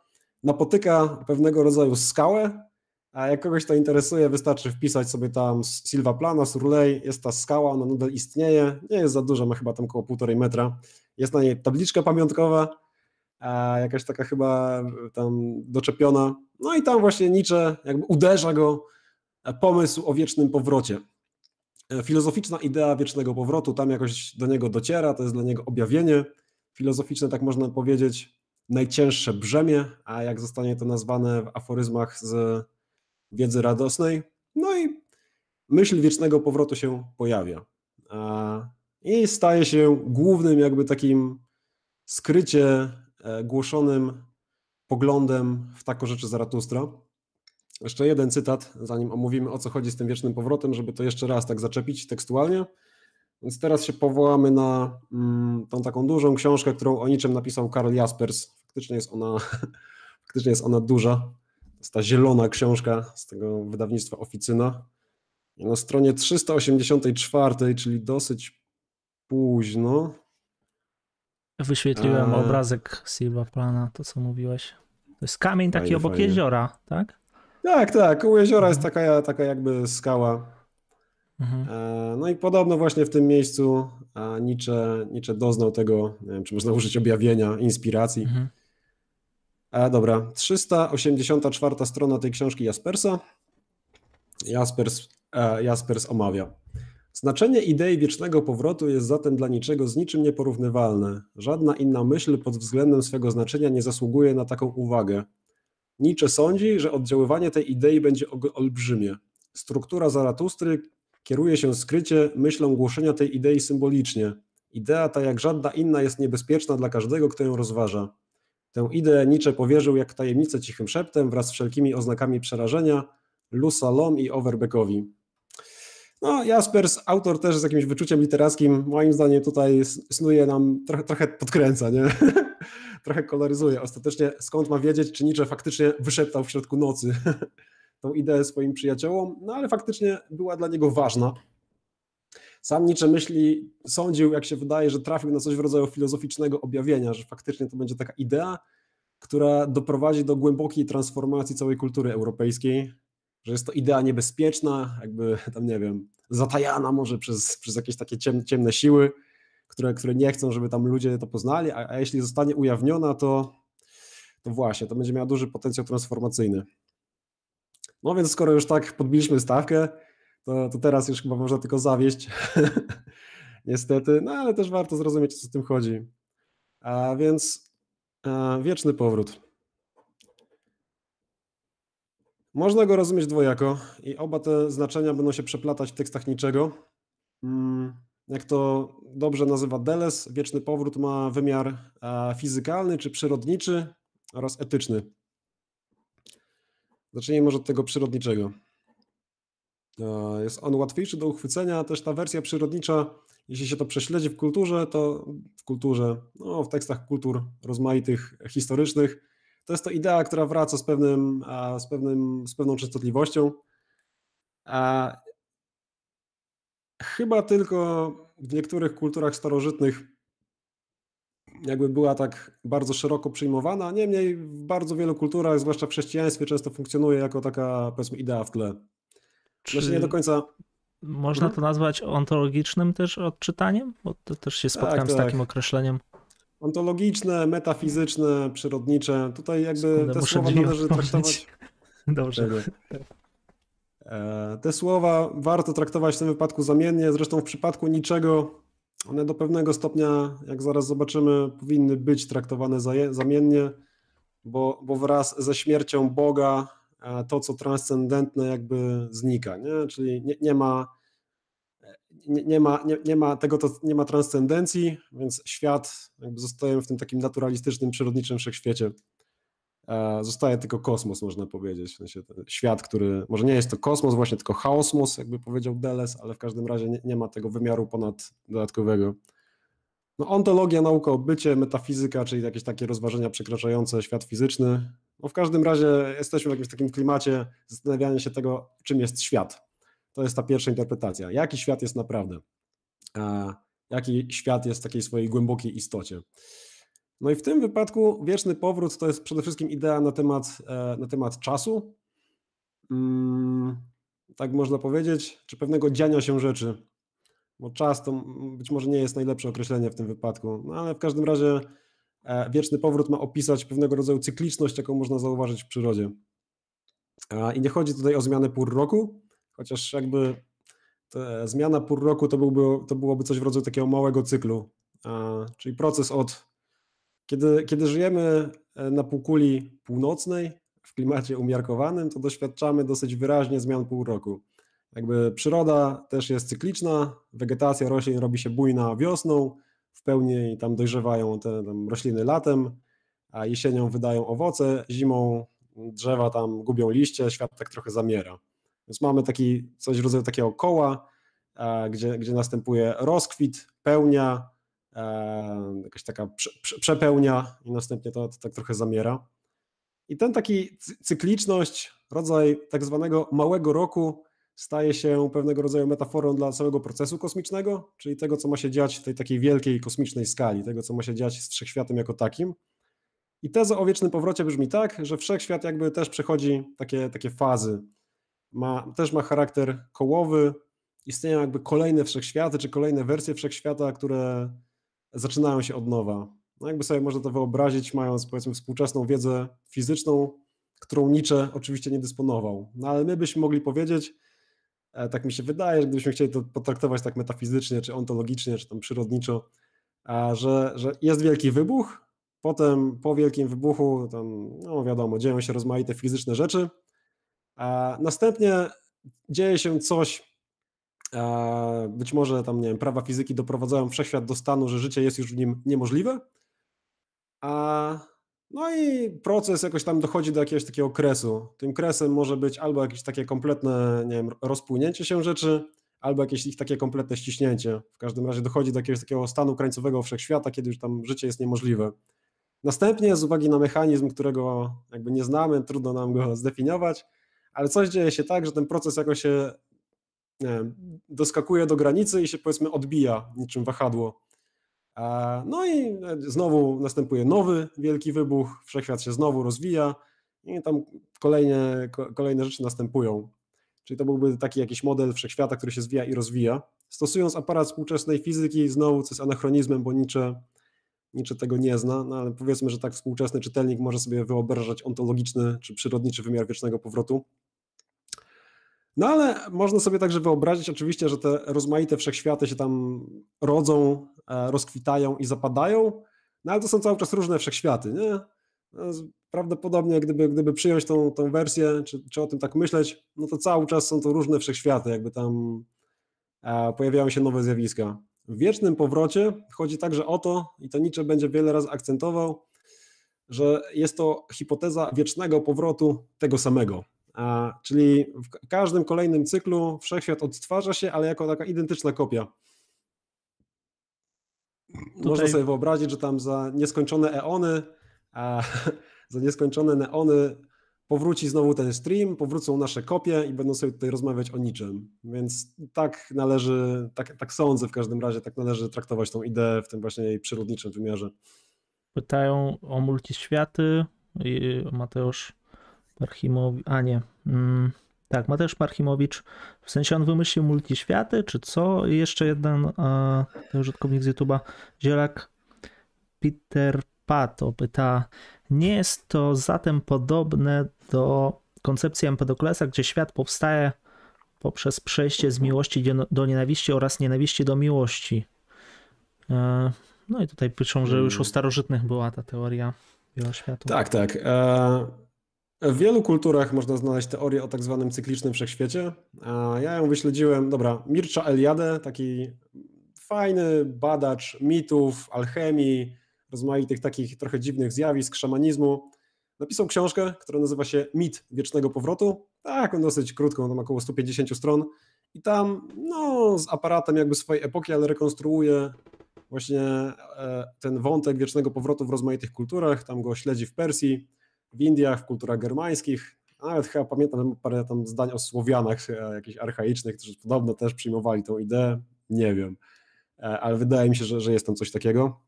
napotyka pewnego rodzaju skałę, a jak kogoś to interesuje, wystarczy wpisać sobie tam Silva Plana, Surley, jest ta skała, ona nadal istnieje, nie jest za duża, ma chyba tam około półtorej metra, jest na niej tabliczka pamiątkowa, a jakaś taka chyba tam doczepiona, no i tam właśnie Nietzsche jakby uderza go pomysł o wiecznym powrocie. Filozoficzna idea wiecznego powrotu tam jakoś do niego dociera, to jest dla niego objawienie filozoficzne, tak można powiedzieć, najcięższe brzemię, a jak zostanie to nazwane w aforyzmach z wiedzy radosnej. No i myśl wiecznego powrotu się pojawia. I staje się głównym jakby takim skrycie e, głoszonym poglądem w tako rzeczy Zaratustra. Jeszcze jeden cytat, zanim omówimy o co chodzi z tym wiecznym powrotem, żeby to jeszcze raz tak zaczepić tekstualnie. Więc teraz się powołamy na mm, tą taką dużą książkę, którą o niczym napisał Karl Jaspers. Faktycznie jest ona, faktycznie jest ona duża. To jest ta zielona książka z tego wydawnictwa Oficyna. I na stronie 384, czyli dosyć późno. Wyświetliłem A... obrazek Silva Plana, to co mówiłeś. To jest kamień taki fajnie, obok fajnie. jeziora, tak? Tak, tak. U jeziora jest taka, taka jakby skała. Mhm. E, no i podobno właśnie w tym miejscu Nietzsche, Nietzsche doznał tego, nie wiem, czy można użyć objawienia, inspiracji. Mhm. A dobra, 384 strona tej książki Jaspersa. Jaspers, e, Jaspers omawia. Znaczenie idei wiecznego powrotu jest zatem dla niczego z niczym nieporównywalne. Żadna inna myśl pod względem swego znaczenia nie zasługuje na taką uwagę. Nietzsche sądzi, że oddziaływanie tej idei będzie olbrzymie. Struktura Zaratustry kieruje się skrycie myślą głoszenia tej idei symbolicznie. Idea ta jak żadna inna jest niebezpieczna dla każdego, kto ją rozważa. Tę ideę Nietzsche powierzył jak tajemnicę cichym szeptem wraz z wszelkimi oznakami przerażenia Lusalom i Overbeckowi. No, Jaspers, autor też z jakimś wyczuciem literackim, moim zdaniem tutaj snuje nam, trochę, trochę podkręca, nie? trochę koloryzuje. Ostatecznie skąd ma wiedzieć, czy Nietzsche faktycznie wyszeptał w środku nocy tą ideę swoim przyjaciołom, no ale faktycznie była dla niego ważna. Sam Nietzsche myśli, sądził, jak się wydaje, że trafił na coś w rodzaju filozoficznego objawienia, że faktycznie to będzie taka idea, która doprowadzi do głębokiej transformacji całej kultury europejskiej, że jest to idea niebezpieczna, jakby tam nie wiem, zatajana może przez, przez jakieś takie ciemne, ciemne siły, które, które nie chcą, żeby tam ludzie to poznali, a, a jeśli zostanie ujawniona, to, to właśnie, to będzie miała duży potencjał transformacyjny. No więc skoro już tak podbiliśmy stawkę, to, to teraz już chyba można tylko zawieść. Niestety, no ale też warto zrozumieć, co z tym chodzi. A więc a, wieczny powrót. Można go rozumieć dwojako i oba te znaczenia będą się przeplatać w tekstach niczego. Mm, jak to dobrze nazywa Deles, wieczny powrót ma wymiar fizykalny czy przyrodniczy oraz etyczny. Zacznijmy może od tego przyrodniczego. E, jest on łatwiejszy do uchwycenia, też ta wersja przyrodnicza, jeśli się to prześledzi w kulturze, to w kulturze, no, w tekstach kultur rozmaitych, historycznych, to jest to idea, która wraca z, pewnym, z, pewnym, z pewną częstotliwością. A chyba tylko w niektórych kulturach starożytnych jakby była tak bardzo szeroko przyjmowana. Niemniej w bardzo wielu kulturach, zwłaszcza w chrześcijaństwie, często funkcjonuje jako taka, powiedzmy, idea w tle. Czy znaczy nie do końca. Można mhm. to nazwać ontologicznym też odczytaniem? Bo to też się spotkałem tak, z takim określeniem. Ontologiczne, metafizyczne, przyrodnicze. Tutaj jakby Sekundę, te słowa należy traktować. Dobrze. E, te słowa warto traktować w tym wypadku zamiennie. Zresztą w przypadku niczego one do pewnego stopnia, jak zaraz zobaczymy, powinny być traktowane zamiennie, bo, bo wraz ze śmiercią Boga e, to, co transcendentne, jakby znika. Nie? Czyli nie, nie ma. Nie, nie, ma, nie, nie ma tego, to nie ma transcendencji, więc świat jakby zostaje w tym takim naturalistycznym, przyrodniczym wszechświecie. E, zostaje tylko kosmos, można powiedzieć. W sensie świat, który może nie jest to kosmos, właśnie tylko chaosmos, jakby powiedział Deles, ale w każdym razie nie, nie ma tego wymiaru ponad dodatkowego. No, ontologia, nauka o bycie, metafizyka, czyli jakieś takie rozważenia przekraczające świat fizyczny. No, w każdym razie jesteśmy w jakimś takim klimacie zastanawiania się tego, czym jest świat. To jest ta pierwsza interpretacja. Jaki świat jest naprawdę? A jaki świat jest w takiej swojej głębokiej istocie? No i w tym wypadku wieczny powrót to jest przede wszystkim idea na temat, e, na temat czasu, mm, tak można powiedzieć, czy pewnego dziania się rzeczy. Bo czas to być może nie jest najlepsze określenie w tym wypadku, no ale w każdym razie e, wieczny powrót ma opisać pewnego rodzaju cykliczność, jaką można zauważyć w przyrodzie. I nie chodzi tutaj o zmianę pór roku, chociaż jakby zmiana pór roku to, byłby, to byłoby coś w rodzaju takiego małego cyklu, czyli proces od kiedy, kiedy żyjemy e, na półkuli północnej, w klimacie umiarkowanym, to doświadczamy dosyć wyraźnie zmian pół roku. Jakby przyroda też jest cykliczna, wegetacja roślin robi się bujna wiosną, w pełni tam dojrzewają te tam rośliny latem, a jesienią wydają owoce, zimą drzewa tam gubią liście, świat tak trochę zamiera. Więc mamy taki coś w rodzaju takiego koła, gdzie, gdzie następuje rozkwit, pełnia, jakaś taka prze, prze, przepełnia i następnie to, to tak trochę zamiera. I ten taki cykliczność, rodzaj tak zwanego małego roku staje się pewnego rodzaju metaforą dla całego procesu kosmicznego, czyli tego, co ma się dziać w tej takiej wielkiej kosmicznej skali, tego, co ma się dziać z wszechświatem jako takim. I teza o wiecznym powrocie brzmi tak, że wszechświat jakby też przechodzi takie, takie fazy. Ma, też ma charakter kołowy, istnieją jakby kolejne wszechświaty, czy kolejne wersje wszechświata, które zaczynają się od nowa. No jakby sobie można to wyobrazić, mając powiedzmy współczesną wiedzę fizyczną, którą Nietzsche oczywiście nie dysponował. No ale my byśmy mogli powiedzieć, e, tak mi się wydaje, że gdybyśmy chcieli to potraktować tak metafizycznie, czy ontologicznie, czy tam przyrodniczo, że, że jest wielki wybuch, potem po wielkim wybuchu, tam, no wiadomo, dzieją się rozmaite fizyczne rzeczy, a następnie dzieje się coś być może tam, nie wiem, prawa fizyki doprowadzają wszechświat do stanu, że życie jest już w nim niemożliwe. A, no i proces jakoś tam dochodzi do jakiegoś takiego kresu. Tym kresem może być albo jakieś takie kompletne, nie wiem, rozpłynięcie się rzeczy, albo jakieś ich takie kompletne ściśnięcie. W każdym razie dochodzi do jakiegoś takiego stanu krańcowego wszechświata, kiedy już tam życie jest niemożliwe. Następnie z uwagi na mechanizm, którego jakby nie znamy, trudno nam go zdefiniować, ale coś dzieje się tak, że ten proces jakoś się doskakuje do granicy i się powiedzmy odbija niczym wahadło. No i znowu następuje nowy wielki wybuch, wszechświat się znowu rozwija i tam kolejne, kolejne rzeczy następują. Czyli to byłby taki jakiś model wszechświata, który się zwija i rozwija. Stosując aparat współczesnej fizyki, znowu co jest anachronizmem, bo Nietzsche, Nietzsche tego nie zna, no ale powiedzmy, że tak współczesny czytelnik może sobie wyobrażać ontologiczny czy przyrodniczy wymiar wiecznego powrotu. No ale można sobie także wyobrazić oczywiście, że te rozmaite wszechświaty się tam rodzą, e, rozkwitają i zapadają, no ale to są cały czas różne wszechświaty, nie? No, prawdopodobnie gdyby, gdyby przyjąć tą, tą wersję, czy, czy o tym tak myśleć, no to cały czas są to różne wszechświaty, jakby tam e, pojawiają się nowe zjawiska. W wiecznym powrocie chodzi także o to, i to Nietzsche będzie wiele razy akcentował, że jest to hipoteza wiecznego powrotu tego samego. Czyli w każdym kolejnym cyklu wszechświat odtwarza się, ale jako taka identyczna kopia. Tutaj... Można sobie wyobrazić, że tam za nieskończone eony, a, za nieskończone neony powróci znowu ten stream, powrócą nasze kopie i będą sobie tutaj rozmawiać o niczym. Więc tak należy, tak, tak sądzę w każdym razie, tak należy traktować tą ideę w tym właśnie jej przyrodniczym wymiarze. Pytają o multiświaty. Mateusz Parchimowicz, a nie. Mm, tak, Mateusz Parchimowicz, w sensie on wymyślił multiświaty, czy co? I jeszcze jeden e, użytkownik z YouTube'a, Zielak Peter Pato pyta, nie jest to zatem podobne do koncepcji Empedoklesa, gdzie świat powstaje poprzez przejście z miłości do nienawiści oraz nienawiści do miłości. E, no i tutaj piszą, że już u starożytnych była ta teoria wieloświatu. Tak, tak. E, w wielu kulturach można znaleźć teorię o tak zwanym cyklicznym wszechświecie. Ja ją wyśledziłem, dobra, Mircea Eliade, taki fajny badacz mitów, alchemii, rozmaitych takich trochę dziwnych zjawisk, szamanizmu. Napisał książkę, która nazywa się Mit Wiecznego Powrotu. Tak, on dosyć krótką, tam około 150 stron. I tam, no, z aparatem jakby swojej epoki, ale rekonstruuje właśnie e, ten wątek wiecznego powrotu w rozmaitych kulturach, tam go śledzi w Persji, w Indiach, w kulturach germańskich, nawet chyba pamiętam parę tam zdań o Słowianach e, jakichś archaicznych, którzy podobno też przyjmowali tą ideę, nie wiem, ale wydaje mi się, że, że jest tam coś takiego.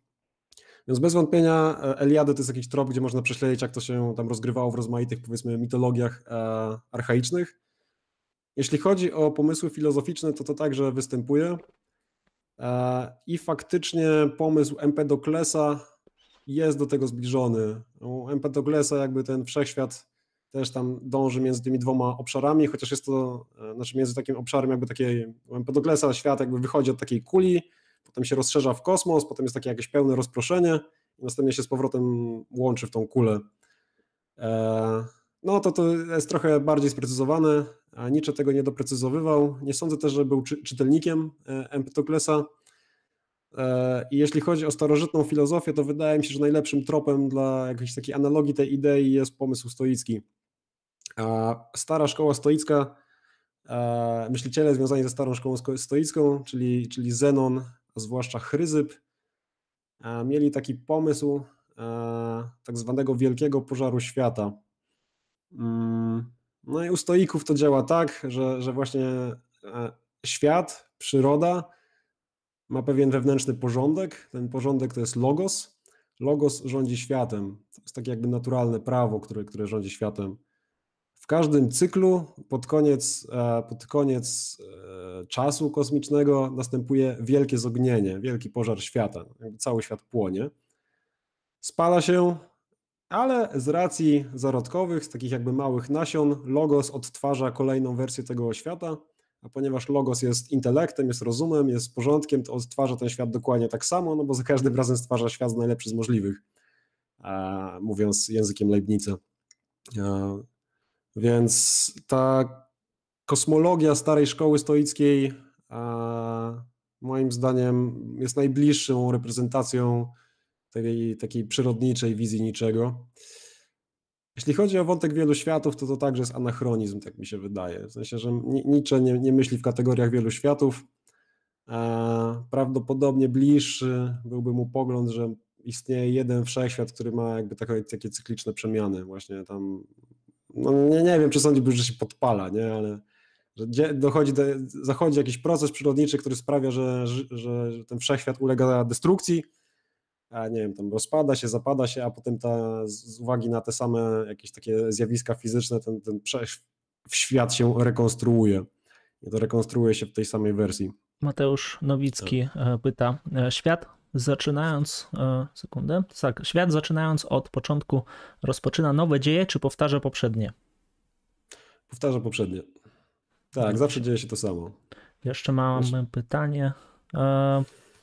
Więc bez wątpienia Eliady to jest jakiś trop, gdzie można prześledzić, jak to się tam rozgrywało w rozmaitych, powiedzmy, mitologiach archaicznych. Jeśli chodzi o pomysły filozoficzne, to to także występuje. E, I faktycznie pomysł Empedoklesa jest do tego zbliżony. U Empedoklesa jakby ten wszechświat też tam dąży między tymi dwoma obszarami, chociaż jest to, e, znaczy między takim obszarem jakby takiej, u Empedoklesa świat jakby wychodzi od takiej kuli, potem się rozszerza w kosmos, potem jest takie jakieś pełne rozproszenie i następnie się z powrotem łączy w tą kulę. E, no to to jest trochę bardziej sprecyzowane, a Nietzsche tego nie doprecyzowywał. Nie sądzę też, że był czy, czytelnikiem e, Empetoklesa. E, I jeśli chodzi o starożytną filozofię, to wydaje mi się, że najlepszym tropem dla jakiejś takiej analogii tej idei jest pomysł stoicki. Stara szkoła stoicka, e, myśliciele związani ze starą szkołą stoicką, czyli, czyli Zenon, a zwłaszcza Chryzyp, mieli taki pomysł tak zwanego wielkiego pożaru świata. Mm, no i u stoików to działa tak, że, że właśnie e, świat, przyroda ma pewien wewnętrzny porządek. Ten porządek to jest logos. Logos rządzi światem. To jest takie jakby naturalne prawo, które, które rządzi światem. W każdym cyklu pod koniec, e, pod koniec e, czasu kosmicznego następuje wielkie zognienie, wielki pożar świata. Jakby cały świat płonie. Spala się, ale z racji zarodkowych, z takich jakby małych nasion, Logos odtwarza kolejną wersję tego świata, a ponieważ Logos jest intelektem, jest rozumem, jest porządkiem, to odtwarza ten świat dokładnie tak samo, no bo za każdym razem stwarza świat najlepszy z możliwych, mówiąc językiem Leibnica. Więc ta kosmologia starej szkoły stoickiej moim zdaniem jest najbliższą reprezentacją tej takiej przyrodniczej wizji niczego. Jeśli chodzi o wątek wielu światów, to to także jest anachronizm, tak mi się wydaje. W sensie, że Nietzsche nie, nie myśli w kategoriach wielu światów. Prawdopodobnie bliższy byłby mu pogląd, że istnieje jeden wszechświat, który ma jakby takie, takie cykliczne przemiany. Właśnie tam, no nie, nie wiem, czy sądziłby, że się podpala, nie, ale że dochodzi do, zachodzi jakiś proces przyrodniczy, który sprawia, że, że, że ten wszechświat ulega destrukcji, nie wiem, tam rozpada się, zapada się, a potem ta, z uwagi na te same jakieś takie zjawiska fizyczne, ten, ten świat się rekonstruuje. I to rekonstruuje się w tej samej wersji. Mateusz Nowicki tak. E, pyta, e, świat zaczynając, e, sekundę, tak, świat zaczynając od początku rozpoczyna nowe dzieje, czy powtarza poprzednie? Powtarza poprzednie. Tak, zawsze dzieje się to samo. Jeszcze mam Wiesz? pytanie.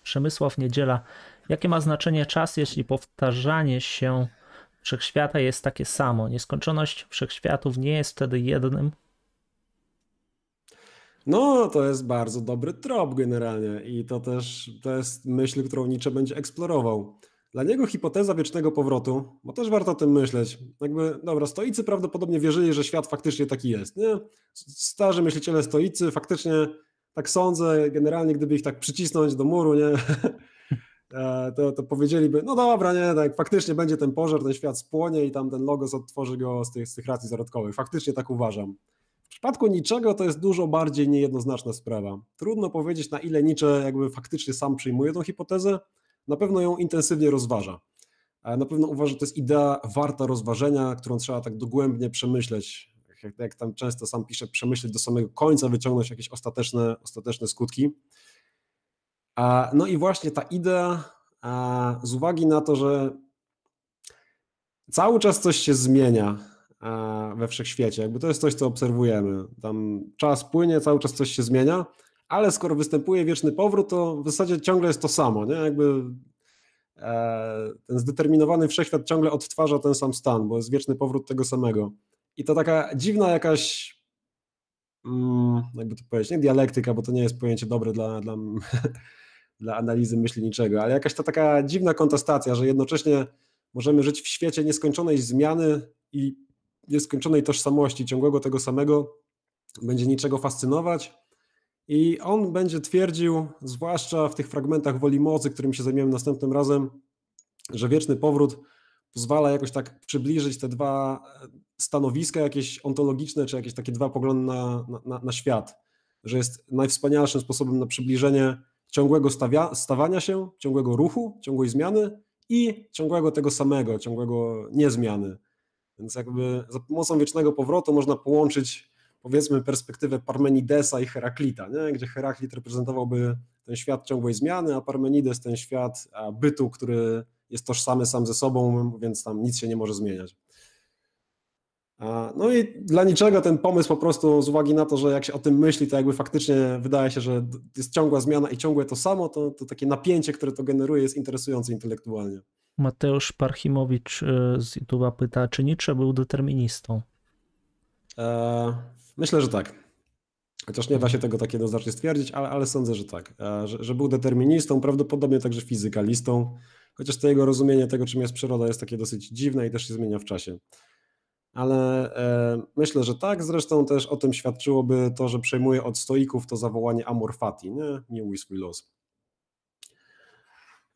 Przemysław Niedziela. Jakie ma znaczenie czas, jeśli powtarzanie się wszechświata jest takie samo? Nieskończoność wszechświatów nie jest wtedy jednym? No, to jest bardzo dobry trop generalnie i to też to jest myśl, którą Nietzsche będzie eksplorował. Dla niego hipoteza wiecznego powrotu, bo też warto o tym myśleć. Jakby, dobra, stoicy prawdopodobnie wierzyli, że świat faktycznie taki jest, nie? Starzy myśliciele stoicy, faktycznie tak sądzę, generalnie gdyby ich tak przycisnąć do muru, nie? E, to, to powiedzieliby, no dobra, nie, tak, faktycznie będzie ten pożar, ten świat spłonie i tam ten logos odtworzy go z tych, z tych racji zarodkowych. Faktycznie tak uważam. W przypadku niczego to jest dużo bardziej niejednoznaczna sprawa. Trudno powiedzieć, na ile Nietzsche jakby faktycznie sam przyjmuje tą hipotezę, na pewno ją intensywnie rozważa. Na pewno uważa, że to jest idea warta rozważenia, którą trzeba tak dogłębnie przemyśleć, jak, jak tam często sam pisze, przemyśleć do samego końca, wyciągnąć jakieś ostateczne, ostateczne skutki. No i właśnie ta idea, z uwagi na to, że cały czas coś się zmienia we wszechświecie, jakby to jest coś, co obserwujemy. Tam czas płynie, cały czas coś się zmienia, ale skoro występuje wieczny powrót, to w zasadzie ciągle jest to samo, nie? Jakby e, ten zdeterminowany wszechświat ciągle odtwarza ten sam stan, bo jest wieczny powrót tego samego. I to taka dziwna jakaś, mm, jakby to powiedzieć, nie dialektyka, bo to nie jest pojęcie dobre dla, dla dla analizy myśli niczego, ale jakaś ta taka dziwna kontestacja, że jednocześnie możemy żyć w świecie nieskończonej zmiany i nieskończonej tożsamości, ciągłego tego samego, będzie niczego fascynować. I on będzie twierdził, zwłaszcza w tych fragmentach woli mocy, którym się zajmiemy następnym razem, że wieczny powrót pozwala jakoś tak przybliżyć te dwa stanowiska jakieś ontologiczne, czy jakieś takie dwa poglądy na, na, na świat, że jest najwspanialszym sposobem na przybliżenie ciągłego stawia, stawania się, ciągłego ruchu, ciągłej zmiany i ciągłego tego samego, ciągłego niezmiany. Więc jakby za pomocą wiecznego powrotu można połączyć powiedzmy perspektywę Parmenidesa i Heraklita, nie? gdzie Heraklit reprezentowałby ten świat ciągłej zmiany, a Parmenides ten świat bytu, który jest tożsamy sam ze sobą, więc tam nic się nie może zmieniać. No i dla niczego ten pomysł po prostu z uwagi na to, że jak się o tym myśli, to jakby faktycznie wydaje się, że jest ciągła zmiana i ciągłe to samo, to, to takie napięcie, które to generuje jest interesujące intelektualnie. Mateusz Parchimowicz y, z YouTube'a pyta, czy Nietzsche był deterministą? Eee, myślę, że tak. Chociaż nie da się tego tak jednoznacznie stwierdzić, ale, ale sądzę, że tak. Eee, że, że był deterministą, prawdopodobnie także fizykalistą, chociaż to jego rozumienie tego, czym jest przyroda, jest takie dosyć dziwne i też się zmienia w czasie ale e, myślę, że tak. Zresztą też o tym świadczyłoby to, że przejmuje od stoików to zawołanie amor fati, nie? Miłuj swój los.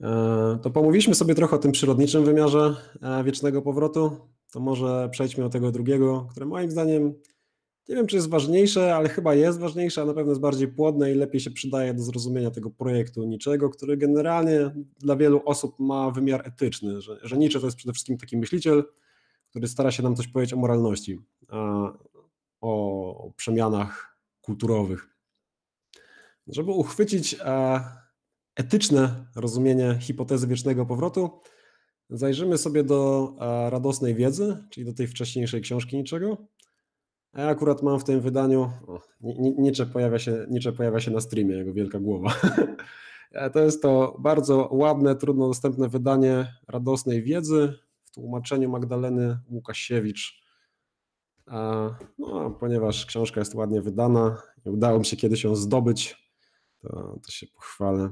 E, to pomówiliśmy sobie trochę o tym przyrodniczym wymiarze e, wiecznego powrotu. To może przejdźmy do tego drugiego, które moim zdaniem nie wiem, czy jest ważniejsze, ale chyba jest ważniejsze, a na pewno jest bardziej płodne i lepiej się przydaje do zrozumienia tego projektu niczego, który generalnie dla wielu osób ma wymiar etyczny, że, że Nietzsche to jest przede wszystkim taki myśliciel, który stara się nam coś powiedzieć o moralności, o przemianach kulturowych. Żeby uchwycić etyczne rozumienie hipotezy wiecznego powrotu, zajrzymy sobie do radosnej wiedzy, czyli do tej wcześniejszej książki niczego. A ja akurat mam w tym wydaniu, o, Nietzsche, pojawia się, Nietzsche pojawia się na streamie, jego wielka głowa. To jest to bardzo ładne, trudno dostępne wydanie radosnej wiedzy, w tłumaczeniu Magdaleny Łukasiewicz. No, ponieważ książka jest ładnie wydana i udało mi się kiedyś ją zdobyć, to, to się pochwalę.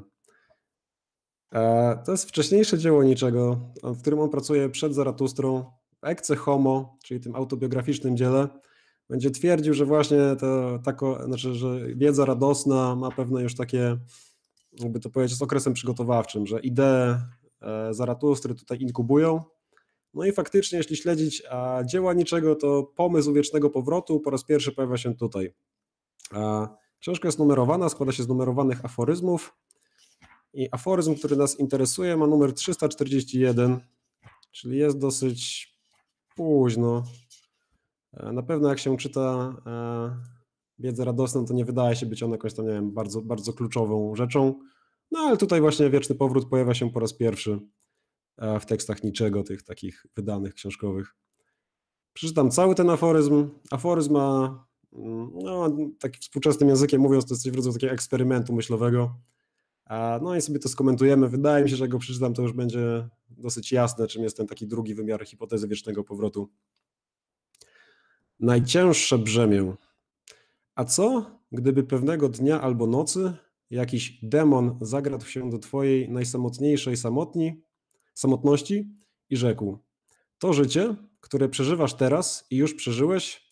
To jest wcześniejsze dzieło niczego, w którym on pracuje przed Zaratustrą, w Homo, czyli tym autobiograficznym dziele. Będzie twierdził, że właśnie to, tako, znaczy, że wiedza radosna ma pewne już takie, jakby to powiedzieć, z okresem przygotowawczym, że idee e, Zaratustry tutaj inkubują, no i faktycznie, jeśli śledzić dzieła niczego, to pomysł wiecznego powrotu po raz pierwszy pojawia się tutaj. Książka jest numerowana, składa się z numerowanych aforyzmów i aforyzm, który nas interesuje ma numer 341, czyli jest dosyć późno. E, na pewno jak się czyta e, wiedzę radosną, to nie wydaje się być ona jakąś tam, nie wiem, bardzo, bardzo kluczową rzeczą. No ale tutaj właśnie wieczny powrót pojawia się po raz pierwszy w tekstach niczego, tych takich wydanych książkowych. Przeczytam cały ten aforyzm. Aforyzm ma, mm, no, taki współczesnym językiem mówiąc, to jest coś w rodzaju takiego eksperymentu myślowego. No i sobie to skomentujemy. Wydaje mi się, że jak go przeczytam, to już będzie dosyć jasne, czym jest ten taki drugi wymiar hipotezy wiecznego powrotu. Najcięższe brzemię. A co, gdyby pewnego dnia albo nocy jakiś demon zagradł się do twojej najsamotniejszej samotni samotności i rzekł: To życie, które przeżywasz teraz i już przeżyłeś,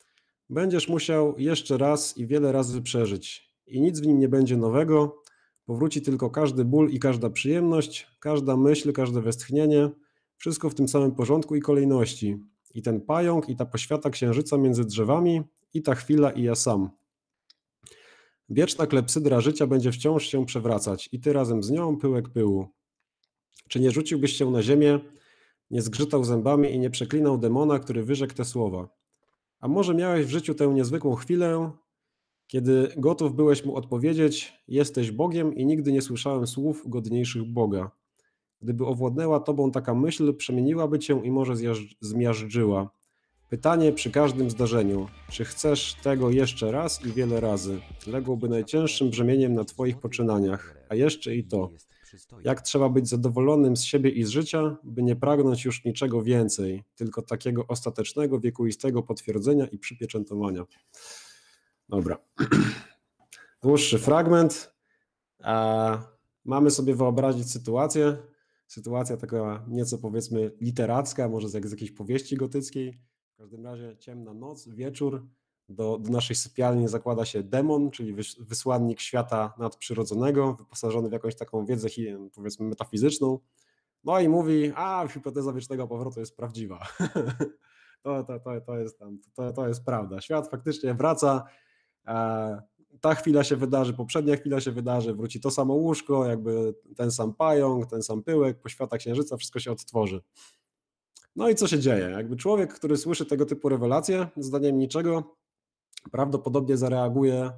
będziesz musiał jeszcze raz i wiele razy przeżyć. I nic w nim nie będzie nowego, powróci tylko każdy ból i każda przyjemność, każda myśl, każde westchnienie, wszystko w tym samym porządku i kolejności. I ten pająk, i ta poświata księżyca między drzewami, i ta chwila, i ja sam. Wieczna klepsydra życia będzie wciąż się przewracać, i ty razem z nią pyłek pyłu. Czy nie rzuciłbyś się na ziemię, nie zgrzytał zębami i nie przeklinał demona, który wyrzekł te słowa? A może miałeś w życiu tę niezwykłą chwilę, kiedy gotów byłeś mu odpowiedzieć: Jesteś Bogiem i nigdy nie słyszałem słów godniejszych Boga. Gdyby owładnęła tobą taka myśl, przemieniłaby cię i może zmiażdżyła. Pytanie przy każdym zdarzeniu: czy chcesz tego jeszcze raz i wiele razy? Ległoby najcięższym brzemieniem na twoich poczynaniach, a jeszcze i to. Jak trzeba być zadowolonym z siebie i z życia, by nie pragnąć już niczego więcej, tylko takiego ostatecznego, wiekuistego potwierdzenia i przypieczętowania. Dobra. Dłuższy fragment. Mamy sobie wyobrazić sytuację. Sytuacja taka nieco powiedzmy literacka, może jak z jakiejś powieści gotyckiej. W każdym razie ciemna noc, wieczór. Do, do naszej sypialni zakłada się demon, czyli wysłannik świata nadprzyrodzonego, wyposażony w jakąś taką wiedzę, powiedzmy, metafizyczną. No i mówi, a hipoteza wiecznego powrotu jest prawdziwa. to, to, to, to, jest tam, to, to jest prawda. Świat faktycznie wraca, e, ta chwila się wydarzy, poprzednia chwila się wydarzy, wróci to samo łóżko, jakby ten sam pająk, ten sam pyłek, poświata księżyca, wszystko się odtworzy. No i co się dzieje? Jakby człowiek, który słyszy tego typu rewelacje, zdaniem niczego, prawdopodobnie zareaguje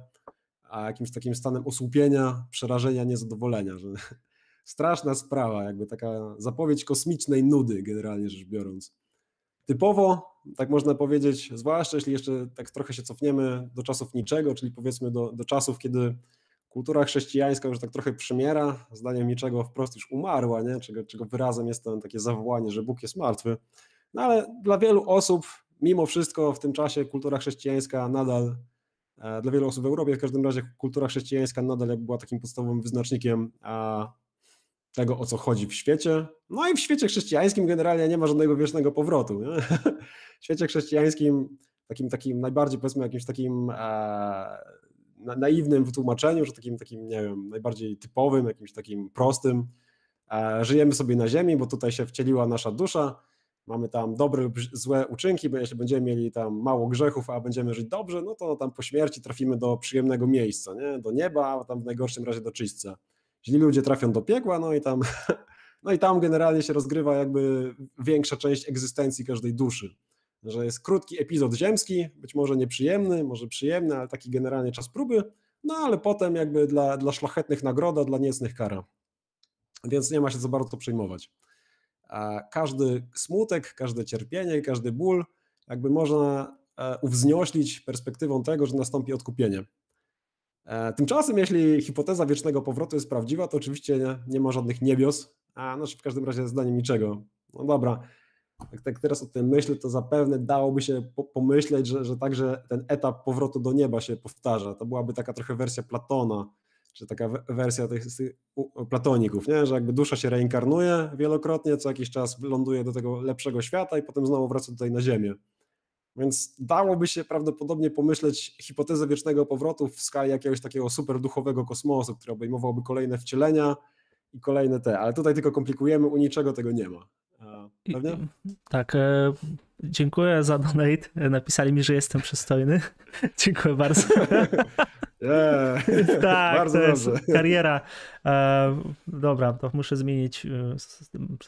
jakimś takim stanem osłupienia, przerażenia, niezadowolenia. Że straszna sprawa, jakby taka zapowiedź kosmicznej nudy, generalnie rzecz biorąc. Typowo, tak można powiedzieć, zwłaszcza jeśli jeszcze tak trochę się cofniemy do czasów niczego, czyli powiedzmy do, do czasów, kiedy kultura chrześcijańska już tak trochę przymiera, zdaniem niczego wprost już umarła, nie? Czego, czego wyrazem jest to takie zawołanie, że Bóg jest martwy. No ale dla wielu osób, mimo wszystko w tym czasie kultura chrześcijańska nadal, e, dla wielu osób w Europie w każdym razie kultura chrześcijańska nadal była takim podstawowym wyznacznikiem tego, o co chodzi w świecie. No i w świecie chrześcijańskim generalnie nie ma żadnego wiecznego powrotu. Nie? W świecie chrześcijańskim, takim, takim najbardziej powiedzmy jakimś takim e, naiwnym wytłumaczeniu, że takim, takim, nie wiem, najbardziej typowym, jakimś takim prostym, e, żyjemy sobie na ziemi, bo tutaj się wcieliła nasza dusza, mamy tam dobre lub złe uczynki, bo jeśli będziemy mieli tam mało grzechów, a będziemy żyć dobrze, no to tam po śmierci trafimy do przyjemnego miejsca, nie? do nieba, a tam w najgorszym razie do czyśćca źli ludzie trafią do piekła, no i tam, no i tam generalnie się rozgrywa jakby większa część egzystencji każdej duszy. Że jest krótki epizod ziemski, być może nieprzyjemny, może przyjemny, ale taki generalnie czas próby, no ale potem jakby dla, dla szlachetnych nagroda, dla niecnych kara. Więc nie ma się za bardzo przejmować. Każdy smutek, każde cierpienie, każdy ból jakby można e, uwznioślić perspektywą tego, że nastąpi odkupienie. E, tymczasem, jeśli hipoteza wiecznego powrotu jest prawdziwa, to oczywiście nie, nie ma żadnych niebios, a znaczy w każdym razie zdaniem niczego. No dobra, jak tak teraz o tym myślę, to zapewne dałoby się po, pomyśleć, że, że także ten etap powrotu do nieba się powtarza. To byłaby taka trochę wersja Platona, czy taka wersja tych, tych platoników, nie? że jakby dusza się reinkarnuje wielokrotnie, co jakiś czas ląduje do tego lepszego świata i potem znowu wraca tutaj na ziemię. Więc dałoby się prawdopodobnie pomyśleć hipotezę wiecznego powrotu w skali jakiegoś takiego super duchowego kosmosu, który obejmowałby kolejne wcielenia i kolejne te, ale tutaj tylko komplikujemy, u niczego tego nie ma. Pewnie? Tak. E, dziękuję za donate. Napisali mi, że jestem przystojny. dziękuję bardzo. Yeah. tak, bardzo to jest dobrze. kariera. E, dobra, to muszę zmienić, e,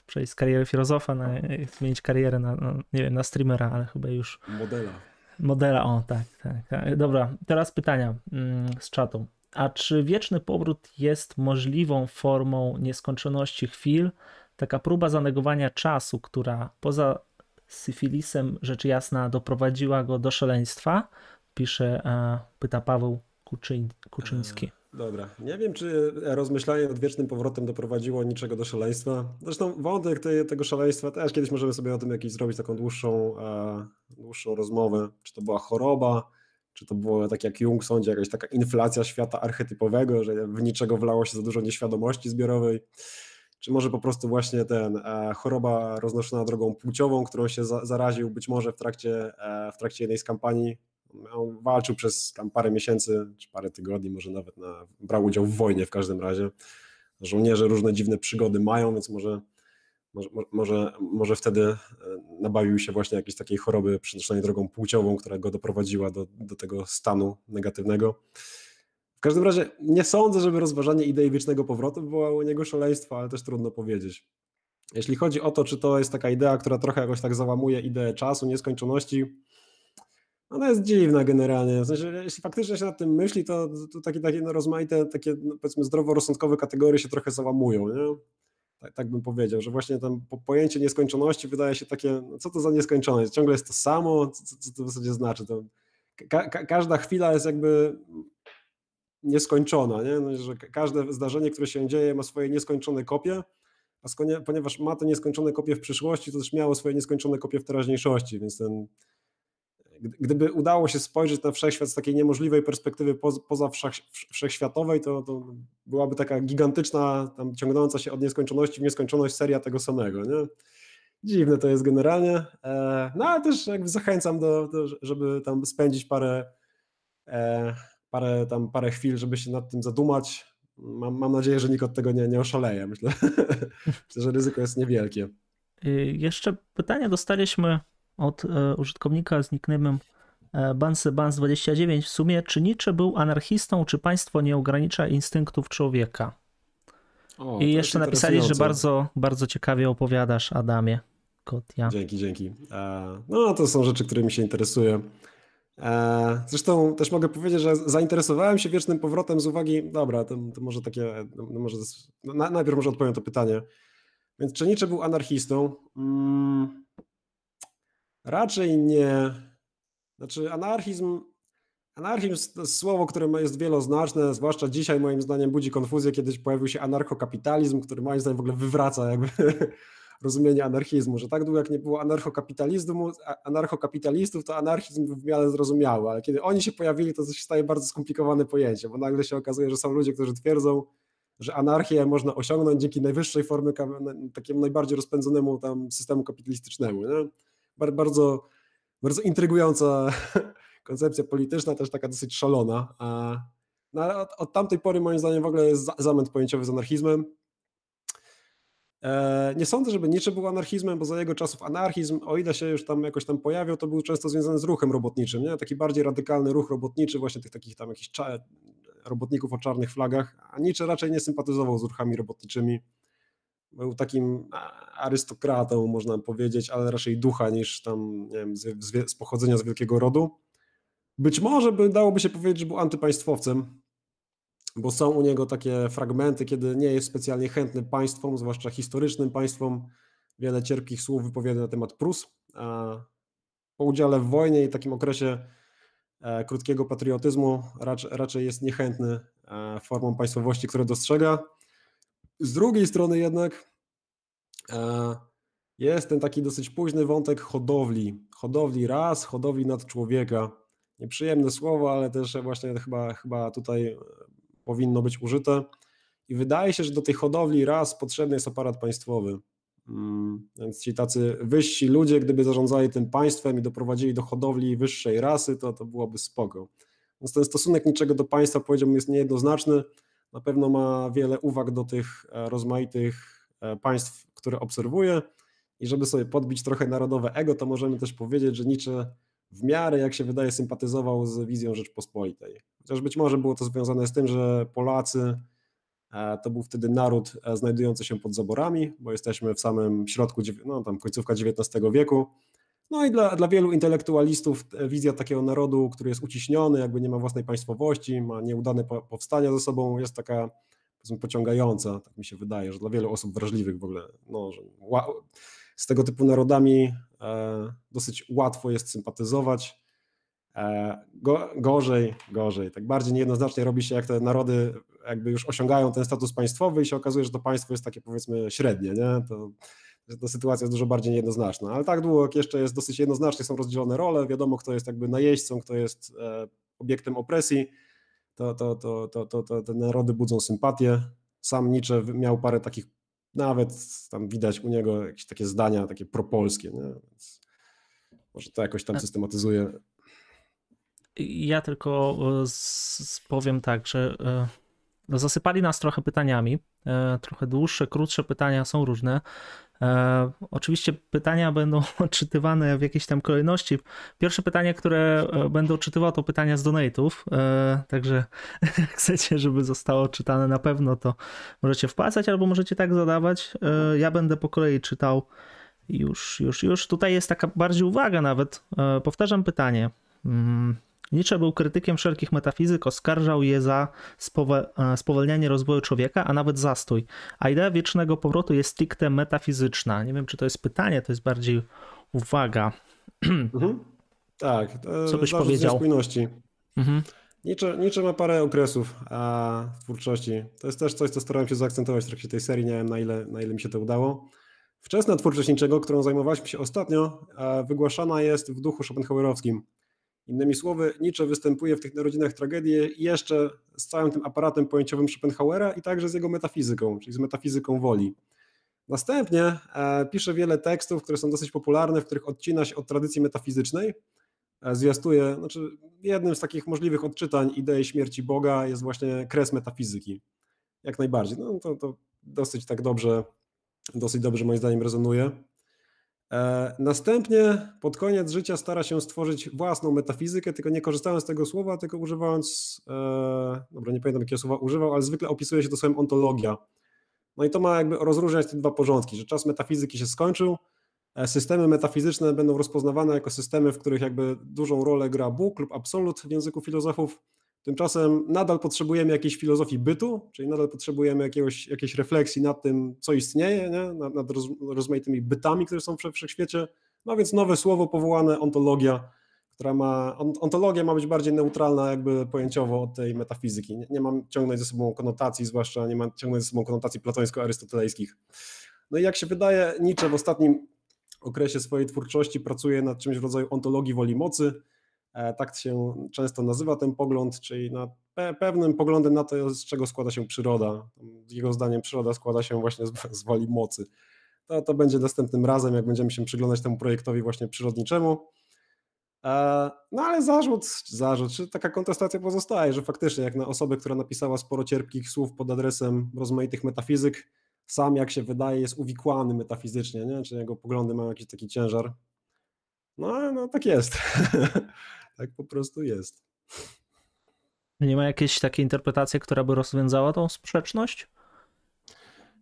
przejść z kariery filozofa na zmienić karierę na, na, nie wiem, na streamera, ale chyba już. Modela. Modela, o tak, tak. tak. Dobra, teraz pytania mm, z czatu. A czy wieczny powrót jest możliwą formą nieskończoności chwil? Taka próba zanegowania czasu, która poza syfilisem rzecz jasna doprowadziła go do szaleństwa, pisze, e, pyta Paweł Kuczyń, Kuczyński. E, dobra, nie wiem, czy rozmyślanie nad wiecznym powrotem doprowadziło niczego do szaleństwa. Zresztą wątek tej, tego szaleństwa też kiedyś możemy sobie o tym jakiś zrobić taką dłuższą, e, dłuższą rozmowę. Czy to była choroba, czy to było tak jak Jung sądzi, jakaś taka inflacja świata archetypowego, że w niczego wlało się za dużo nieświadomości zbiorowej czy może po prostu właśnie ten e, choroba roznoszona drogą płciową, którą się za, zaraził być może w trakcie, e, w trakcie jednej z kampanii. On walczył przez tam parę miesięcy, czy parę tygodni, może nawet na, brał udział w wojnie w każdym razie. Żołnierze różne dziwne przygody mają, więc może, może, może, może wtedy e, nabawił się właśnie jakiejś takiej choroby przenoszonej drogą płciową, która go doprowadziła do, do tego stanu negatywnego. W każdym razie nie sądzę, żeby rozważanie idei wiecznego powrotu było u niego szaleństwo, ale też trudno powiedzieć. Jeśli chodzi o to, czy to jest taka idea, która trochę jakoś tak załamuje ideę czasu, nieskończoności, ona jest dziwna generalnie. W sensie, jeśli faktycznie się nad tym myśli, to, to takie, takie no rozmaite, takie no powiedzmy zdroworozsądkowe kategorie się trochę załamują. Nie? Tak, tak, bym powiedział, że właśnie tam pojęcie nieskończoności wydaje się takie, no co to za nieskończoność? Ciągle jest to samo, co, co to w zasadzie znaczy? To ka każda chwila jest jakby nieskończona, nie? No, że każde zdarzenie, które się dzieje, ma swoje nieskończone kopie, a ponieważ ma te nieskończone kopie w przyszłości, to też miało swoje nieskończone kopie w teraźniejszości, więc ten, gdyby udało się spojrzeć na wszechświat z takiej niemożliwej perspektywy poza, wszechświatowej, to, to byłaby taka gigantyczna, tam ciągnąca się od nieskończoności w nieskończoność seria tego samego. Nie? dziwne to jest generalnie. E, no ale też jakby zachęcam do, do żeby tam spędzić parę, e, parę, tam parę chwil, żeby się nad tym zadumać. Mam, mam nadzieję, że nikt od tego nie, nie oszaleje. Myślę, Myślę, że ryzyko jest niewielkie. Y, jeszcze pytanie dostaliśmy od e, użytkownika z nickname'em Bansebans29 w sumie, czy Nietzsche był anarchistą, czy państwo nie ogranicza instynktów człowieka? O, I jeszcze napisali, że bardzo, bardzo ciekawie opowiadasz, Adamie. Kotia. Dzięki, dzięki. E, no, to są rzeczy, którymi się interesuję. E, zresztą też mogę powiedzieć, że zainteresowałem się wiecznym powrotem z uwagi, dobra, to, to może takie, no może, no najpierw może odpowiem to pytanie. Więc czy Nietzsche był anarchistą? Hmm, raczej nie. Znaczy anarchizm, anarchizm to słowo, które jest wieloznaczne, zwłaszcza dzisiaj moim zdaniem budzi konfuzję, kiedyś pojawił się anarchokapitalizm, który moim zdaniem w ogóle wywraca jakby rozumienie anarchizmu, że tak długo jak nie było anarchokapitalizmu, anarchokapitalistów, to anarchizm w miarę zrozumiały, ale kiedy oni się pojawili, to się staje bardzo skomplikowane pojęcie, bo nagle się okazuje, że są ludzie, którzy twierdzą, że anarchię można osiągnąć dzięki najwyższej formie, takiemu najbardziej rozpędzonemu tam systemu kapitalistycznemu. Nie? Bardzo, bardzo intrygująca koncepcja polityczna, też taka dosyć szalona. No ale od, od tamtej pory moim zdaniem w ogóle jest zamęt pojęciowy z anarchizmem. E, nie sądzę, żeby Nietzsche był anarchizmem, bo za jego czasów anarchizm, o ile się już tam jakoś tam pojawiał, to był często związany z ruchem robotniczym, nie? taki bardziej radykalny ruch robotniczy, właśnie tych takich tam jakichś robotników o czarnych flagach, a Nietzsche raczej nie sympatyzował z ruchami robotniczymi. Był takim arystokratą, można powiedzieć, ale raczej ducha niż tam, nie wiem, z, z pochodzenia z wielkiego rodu. Być może by dałoby się powiedzieć, że był antypaństwowcem, bo są u niego takie fragmenty, kiedy nie jest specjalnie chętny państwom, zwłaszcza historycznym państwom. Wiele cierpkich słów wypowiada na temat Prus. A po udziale w wojnie i takim okresie e, krótkiego patriotyzmu raczej, raczej jest niechętny e, formą państwowości, które dostrzega. Z drugiej strony jednak e, jest ten taki dosyć późny wątek hodowli. Hodowli ras, hodowli nad człowieka. Nieprzyjemne słowo, ale też właśnie chyba, chyba tutaj powinno być użyte. I wydaje się, że do tej hodowli ras potrzebny jest aparat państwowy. Mm, więc ci tacy wyżsi ludzie, gdyby zarządzali tym państwem i doprowadzili do hodowli wyższej rasy, to, to byłoby spoko. Więc ten stosunek niczego do państwa, powiedziałbym, jest niejednoznaczny. Na pewno ma wiele uwag do tych e, rozmaitych e, państw, które obserwuje. I żeby sobie podbić trochę narodowe ego, to możemy też powiedzieć, że Nietzsche w miarę, jak się wydaje, sympatyzował z wizją Rzeczpospolitej. Chociaż być może było to związane z tym, że Polacy e, to był wtedy naród znajdujący się pod zaborami, bo jesteśmy w samym środku, no tam końcówka XIX wieku. No i dla, dla wielu intelektualistów e, wizja takiego narodu, który jest uciśniony, jakby nie ma własnej państwowości, ma nieudane powstania ze sobą, jest taka pociągająca, tak mi się wydaje, że dla wielu osób wrażliwych w ogóle, no, że z tego typu narodami e, dosyć łatwo jest sympatyzować. E, go, gorzej, gorzej, tak bardziej niejednoznacznie robi się, jak te narody jakby już osiągają ten status państwowy i się okazuje, że to państwo jest takie powiedzmy średnie, nie? To, to sytuacja jest dużo bardziej niejednoznaczna, ale tak długo jak jeszcze jest dosyć jednoznacznie, są rozdzielone role, wiadomo kto jest jakby najeźdźcą, kto jest e, obiektem opresji, to, to, to, to, to, to te narody budzą sympatię. Sam Nietzsche miał parę takich nawet tam widać u niego jakieś takie zdania, takie propolskie, nie? Więc może to jakoś tam systematyzuje. Ja tylko e, powiem tak, że e, zasypali nas trochę pytaniami, e, trochę dłuższe, krótsze pytania są różne. E, oczywiście pytania będą odczytywane w jakiejś tam kolejności. Pierwsze pytanie, które e, będę odczytywał, to pytania z donate'ów, także jak chcecie, żeby zostało czytane na pewno, to możecie wpłacać albo możecie tak zadawać. Ja będę po kolei czytał. Już, już, już. Tutaj jest taka bardziej uwaga nawet. Powtarzam pytanie. Nietzsche był krytykiem wszelkich metafizyk, oskarżał je za e, spowolnianie rozwoju człowieka, a nawet zastój. A idea wiecznego powrotu jest stricte metafizyczna. Nie wiem, czy to jest pytanie, to jest bardziej uwaga. Mhm. Tak, co byś powiedział? spójności. Mhm. Nietzsche, Nietzsche ma parę okresów a, twórczości. To jest też coś, co starałem się zaakcentować w trakcie tej serii. Nie wiem, na ile, na ile mi się to udało. Wczesna twórczość niczego, którą zajmowaliśmy się ostatnio, wygłaszana jest w duchu schopenhauerowskim. Innymi słowy, Nietzsche występuje w tych narodzinach tragedii jeszcze z całym tym aparatem pojęciowym Schopenhauera i także z jego metafizyką, czyli z metafizyką woli. Następnie e, pisze wiele tekstów, które są dosyć popularne, w których odcina się od tradycji metafizycznej. E, zwiastuje, znaczy jednym z takich możliwych odczytań idei śmierci Boga jest właśnie kres metafizyki. Jak najbardziej. No to, to dosyć tak dobrze, dosyć dobrze moim zdaniem rezonuje. E, następnie pod koniec życia stara się stworzyć własną metafizykę, tylko nie korzystając z tego słowa, tylko używając, e, dobra, nie pamiętam jakiego słowa używał, ale zwykle opisuje się to słowem ontologia. No i to ma jakby rozróżniać te dwa porządki, że czas metafizyki się skończył, e, systemy metafizyczne będą rozpoznawane jako systemy, w których jakby dużą rolę gra Bóg lub absolut w języku filozofów, Tymczasem nadal potrzebujemy jakiejś filozofii bytu, czyli nadal potrzebujemy jakiegoś, jakiejś refleksji nad tym, co istnieje, nie? nad, nad roz, rozmaitymi bytami, które są w wszechświecie. No więc nowe słowo powołane ontologia, która ma, ontologia ma być bardziej neutralna jakby pojęciowo od tej metafizyki. Nie, nie ma ciągnąć ze sobą konotacji, zwłaszcza nie ma ciągnąć ze sobą konotacji platońsko-arystotelejskich. No i jak się wydaje, Nietzsche w ostatnim okresie swojej twórczości pracuje nad czymś w rodzaju ontologii woli mocy, tak się często nazywa ten pogląd, czyli na pewnym poglądem na to, z czego składa się przyroda. Jego zdaniem przyroda składa się właśnie z, z woli mocy. To, to będzie następnym razem, jak będziemy się przyglądać temu projektowi właśnie przyrodniczemu. E, no ale zarzut, zarzut, czy taka kontestacja pozostaje, że faktycznie jak na osobę, która napisała sporo cierpkich słów pod adresem rozmaitych metafizyk, sam jak się wydaje jest uwikłany metafizycznie, nie? czy jego poglądy mają jakiś taki ciężar. No, no tak jest. tak po prostu jest. Nie ma jakiejś takiej interpretacji, która by rozwiązała tą sprzeczność?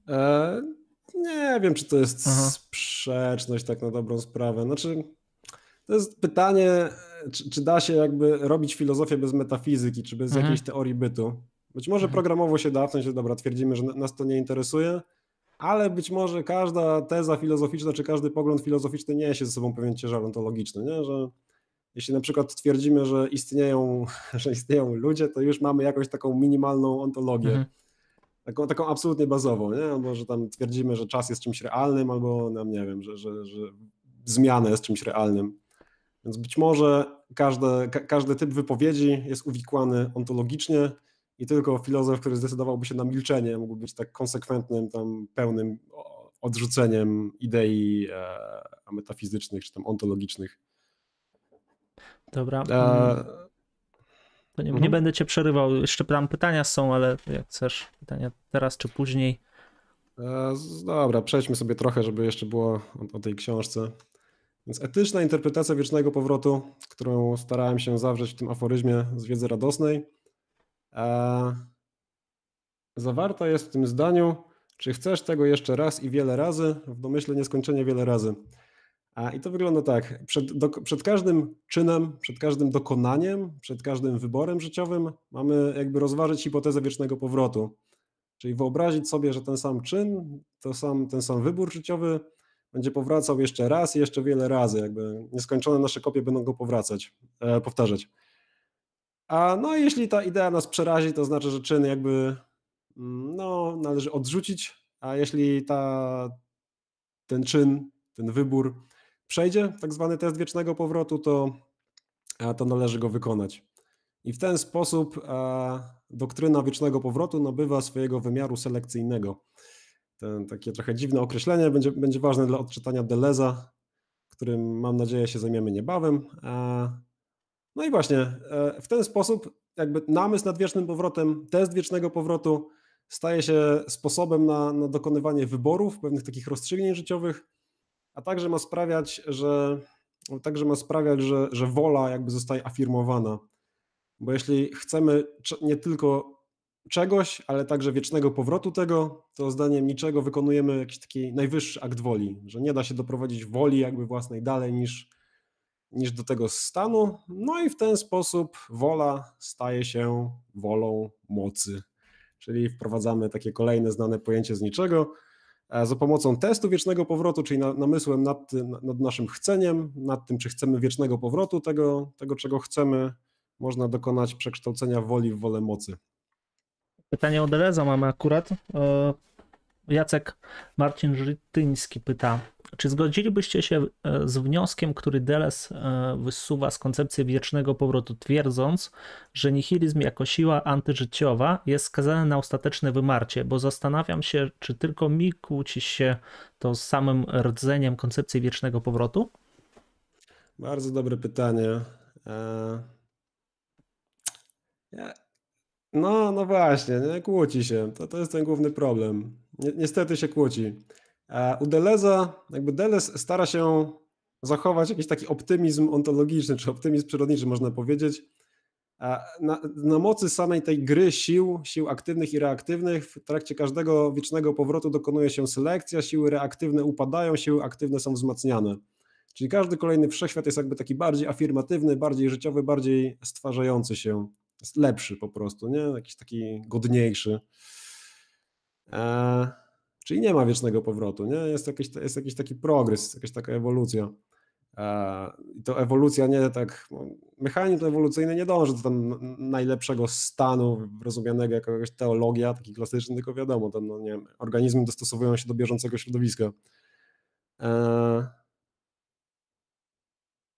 E, nie wiem, czy to jest Aha. sprzeczność tak na dobrą sprawę. Znaczy, to jest pytanie, czy, czy, da się jakby robić filozofię bez metafizyki, czy bez mhm. jakiejś teorii bytu. Być może mhm. programowo się da, w sensie, dobra, twierdzimy, że nas to nie interesuje, ale być może każda teza filozoficzna, czy każdy pogląd filozoficzny niesie ze sobą pewien ciężar ontologiczny, nie? że jeśli na przykład twierdzimy, że istnieją, że istnieją ludzie, to już mamy jakąś taką minimalną ontologię. Mhm. Taką, taką absolutnie bazową, nie? albo że tam twierdzimy, że czas jest czymś realnym, albo nam nie wiem, że, że, że zmiana jest czymś realnym. Więc być może każde, ka, każdy typ wypowiedzi jest uwikłany ontologicznie i tylko filozof, który zdecydowałby się na milczenie, mógł być tak konsekwentnym, tam pełnym odrzuceniem idei e, metafizycznych czy tam ontologicznych. Dobra. E... Mm. To nie, mhm. nie, będę cię przerywał. Jeszcze tam pytania są, ale jak chcesz, pytania teraz czy później. E, dobra, przejdźmy sobie trochę, żeby jeszcze było o, o, tej książce. Więc etyczna interpretacja wiecznego powrotu, którą starałem się zawrzeć w tym aforyzmie z wiedzy radosnej, e, zawarta jest w tym zdaniu, czy chcesz tego jeszcze raz i wiele razy, w domyśle nieskończenie wiele razy. I to wygląda tak. Przed, do, przed, każdym czynem, przed każdym dokonaniem, przed każdym wyborem życiowym mamy jakby rozważyć hipotezę wiecznego powrotu. Czyli wyobrazić sobie, że ten sam czyn, to sam, ten sam wybór życiowy będzie powracał jeszcze raz i jeszcze wiele razy. Jakby nieskończone nasze kopie będą go powracać, e, powtarzać. A no jeśli ta idea nas przerazi, to znaczy, że czyn jakby mm, no, należy odrzucić, a jeśli ta, ten czyn, ten wybór przejdzie tak zwany test wiecznego powrotu, to, to należy go wykonać. I w ten sposób doktryna wiecznego powrotu nabywa swojego wymiaru selekcyjnego. Ten, takie trochę dziwne określenie będzie, będzie ważne dla odczytania Deleza, którym mam nadzieję się zajmiemy niebawem. No i właśnie, e, w ten sposób jakby namysł nad wiecznym powrotem, test wiecznego powrotu staje się sposobem na, na dokonywanie wyborów, pewnych takich rozstrzygnięć życiowych, a także ma sprawiać, że także ma sprawiać, że, że wola jakby zostaje afirmowana. Bo jeśli chcemy nie tylko czegoś, ale także wiecznego powrotu tego, to zdaniem niczego wykonujemy jakiś taki najwyższy akt woli, że nie da się doprowadzić woli jakby własnej dalej niż, niż do tego stanu. No i w ten sposób wola staje się wolą mocy. Czyli wprowadzamy takie kolejne znane pojęcie z niczego, za pomocą testu wiecznego powrotu, czyli namysłem nad, nad naszym chceniem, nad tym, czy chcemy wiecznego powrotu tego, tego, czego chcemy, można dokonać przekształcenia woli w wolę mocy. Pytanie o Deleza mamy akurat. E, Jacek Marcin Żytyński pyta, czy zgodzilibyście się e, z wnioskiem, który Deles e, wysuwa z koncepcji wiecznego powrotu, twierdząc, że nihilizm jako siła antyżyciowa jest skazany na ostateczne wymarcie? Bo zastanawiam się, czy tylko mi kłóci się to z samym rdzeniem koncepcji wiecznego powrotu? Bardzo dobre pytanie. No, no właśnie, nie? kłóci się. To, to jest ten główny problem. Niestety się kłóci. U Deleza, jakby Delez stara się zachować jakiś taki optymizm ontologiczny, czy optymizm przyrodniczy, można powiedzieć. Na, na, mocy samej tej gry sił, sił aktywnych i reaktywnych, w trakcie każdego wiecznego powrotu dokonuje się selekcja, siły reaktywne upadają, siły aktywne są wzmacniane. Czyli każdy kolejny wszechświat jest jakby taki bardziej afirmatywny, bardziej życiowy, bardziej stwarzający się. Jest lepszy po prostu, nie? Jakiś taki godniejszy. Eee, czyli nie ma wiecznego powrotu, nie? Jest jakiś, jest jakiś taki progres, jakaś taka ewolucja. Eee, I to ewolucja nie tak, no, mechanizm ewolucyjny nie dąży do tam najlepszego stanu rozumianego jako jakaś teologia, taki klasyczny, tylko wiadomo, tam, no, nie organizmy dostosowują się do bieżącego środowiska. Eee,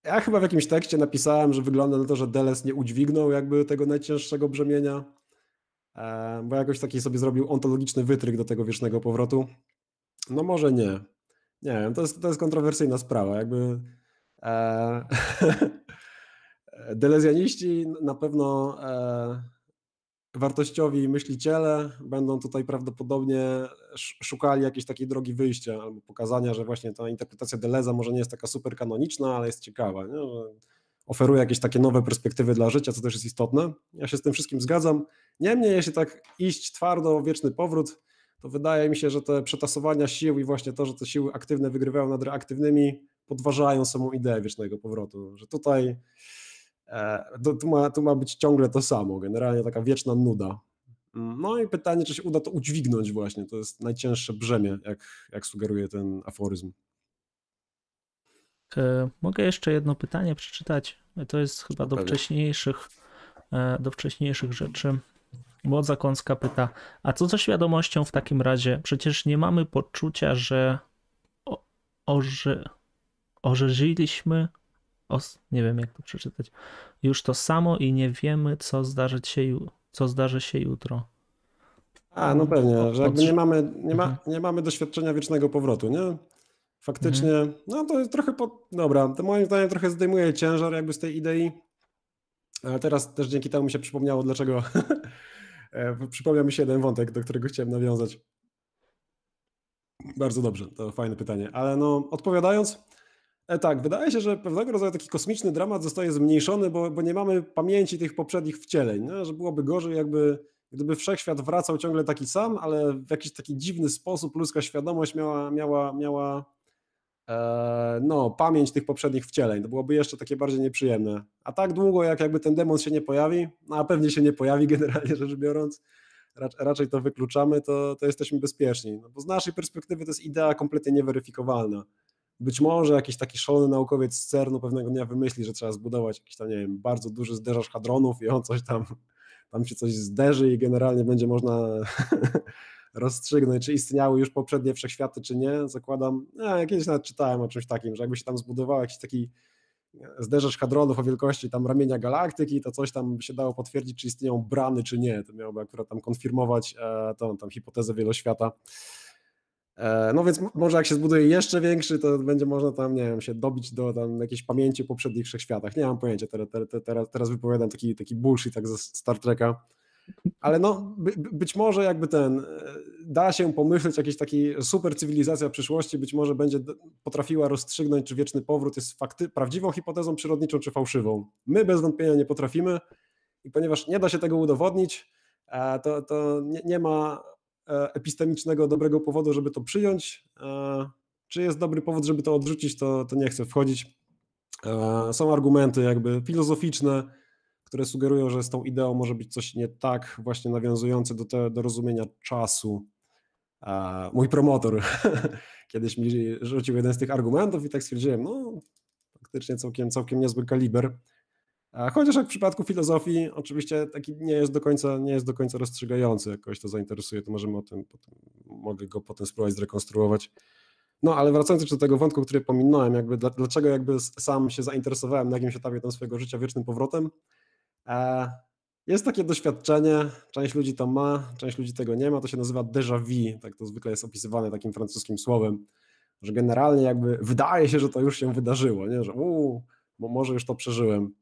ja chyba w jakimś tekście napisałem, że wygląda na to, że Deles nie udźwignął jakby tego najcięższego brzemienia, e, bo jakoś taki sobie zrobił ontologiczny wytryk do tego wiecznego powrotu. No może nie. Nie wiem, to jest, to jest kontrowersyjna sprawa. Jakby e, Delezjaniści na pewno e, wartościowi myśliciele będą tutaj prawdopodobnie szukali jakiejś takiej drogi wyjścia albo pokazania, że właśnie ta interpretacja Deleza może nie jest taka super kanoniczna, ale jest ciekawa, nie? że oferuje jakieś takie nowe perspektywy dla życia, co też jest istotne. Ja się z tym wszystkim zgadzam. Niemniej, jeśli tak iść twardo, wieczny powrót, to wydaje mi się, że te przetasowania sił i właśnie to, że te siły aktywne wygrywają nad reaktywnymi, podważają samą ideę wiecznego powrotu, że tutaj E, to, tu, ma, tu ma być ciągle to samo, generalnie taka wieczna nuda. No i pytanie, czy się uda to udźwignąć właśnie, to jest najcięższe brzemię, jak, jak sugeruje ten aforyzm. E, mogę jeszcze jedno pytanie przeczytać? To jest chyba do wcześniejszych, e, do wcześniejszych rzeczy. Młodza Kąska pyta, a co ze świadomością w takim razie? Przecież nie mamy poczucia, że orze, orzeźiliśmy os, nie wiem jak to przeczytać, już to samo i nie wiemy, co, zdarzyć się, co zdarzy się jutro. A, no pewnie, że jakby nie mamy, nie, ma, mhm. nie mamy doświadczenia wiecznego powrotu, nie? Faktycznie, mhm. no to jest trochę, po, dobra, to moim zdaniem trochę zdejmuje ciężar jakby z tej idei, ale teraz też dzięki temu mi się przypomniało, dlaczego, e, przypomniał mi się jeden wątek, do którego chciałem nawiązać. Bardzo dobrze, to fajne pytanie, ale no odpowiadając, E, tak, wydaje się, że pewnego rodzaju taki kosmiczny dramat zostaje zmniejszony, bo, bo nie mamy pamięci tych poprzednich wcieleń, nie? że byłoby gorzej jakby gdyby wszechświat wracał ciągle taki sam, ale w jakiś taki dziwny sposób ludzka świadomość miała, miała, miała no, pamięć tych poprzednich wcieleń. To byłoby jeszcze takie bardziej nieprzyjemne. A tak długo, jak jakby ten demon się nie pojawi, no a pewnie się nie pojawi generalnie rzecz biorąc, raczej to wykluczamy, to, to jesteśmy bezpieczni. No bo z naszej perspektywy to jest idea kompletnie nieweryfikowalna być może jakiś taki szalony naukowiec z CERN-u pewnego dnia wymyśli, że trzeba zbudować jakiś tam, nie wiem, bardzo duży zderzacz hadronów i on coś tam, tam się coś zderzy i generalnie będzie można rozstrzygnąć, czy istniały już poprzednie wszechświaty, czy nie. Zakładam, ja kiedyś nawet czytałem o czymś takim, że jakby się tam zbudował jakiś taki zderzacz hadronów o wielkości tam ramienia galaktyki, to coś tam się dało potwierdzić, czy istnieją brany, czy nie. To miałoby akurat tam konfirmować e, tą tam hipotezę wieloświata. E, no więc może jak się zbuduje jeszcze większy, to będzie można tam, nie wiem, się dobić do tam jakiejś pamięci o poprzednich wszechświatach. Nie mam pojęcia, teraz, teraz, teraz wypowiadam taki, taki bullshit tak ze Star Treka. Ale no, by, być może jakby ten, e, da się pomyśleć, jakaś taki super cywilizacja przyszłości być może będzie potrafiła rozstrzygnąć, czy wieczny powrót jest fakty, prawdziwą hipotezą przyrodniczą, czy fałszywą. My bez wątpienia nie potrafimy i ponieważ nie da się tego udowodnić, e, to, to nie, nie ma E, epistemicznego dobrego powodu, żeby to przyjąć. Czy jest dobry powód, żeby to odrzucić, to, to nie chcę wchodzić. Są argumenty jakby filozoficzne, które sugerują, że z tą ideą może być coś nie tak, właśnie nawiązujące do, te, do rozumienia czasu. Mój promotor kiedyś mi rzucił jeden z tych argumentów i tak stwierdziłem, no faktycznie całkiem, całkiem niezły kaliber. Chociaż jak w przypadku filozofii, oczywiście taki nie jest do końca, nie jest do końca rozstrzygający. Jak kogoś to zainteresuje, to możemy o tym potem mogę go potem spróbować zrekonstruować. No, ale wracając do tego wątku, który pominąłem, jakby dlaczego jakby sam się zainteresowałem na jakimś etapie tam swojego życia wiecznym powrotem. E, jest takie doświadczenie, część ludzi to ma, część ludzi tego nie ma, to się nazywa déjà vu, tak to zwykle jest opisywane takim francuskim słowem, że generalnie jakby wydaje się, że to już się wydarzyło, nie? że uuu, może już to przeżyłem.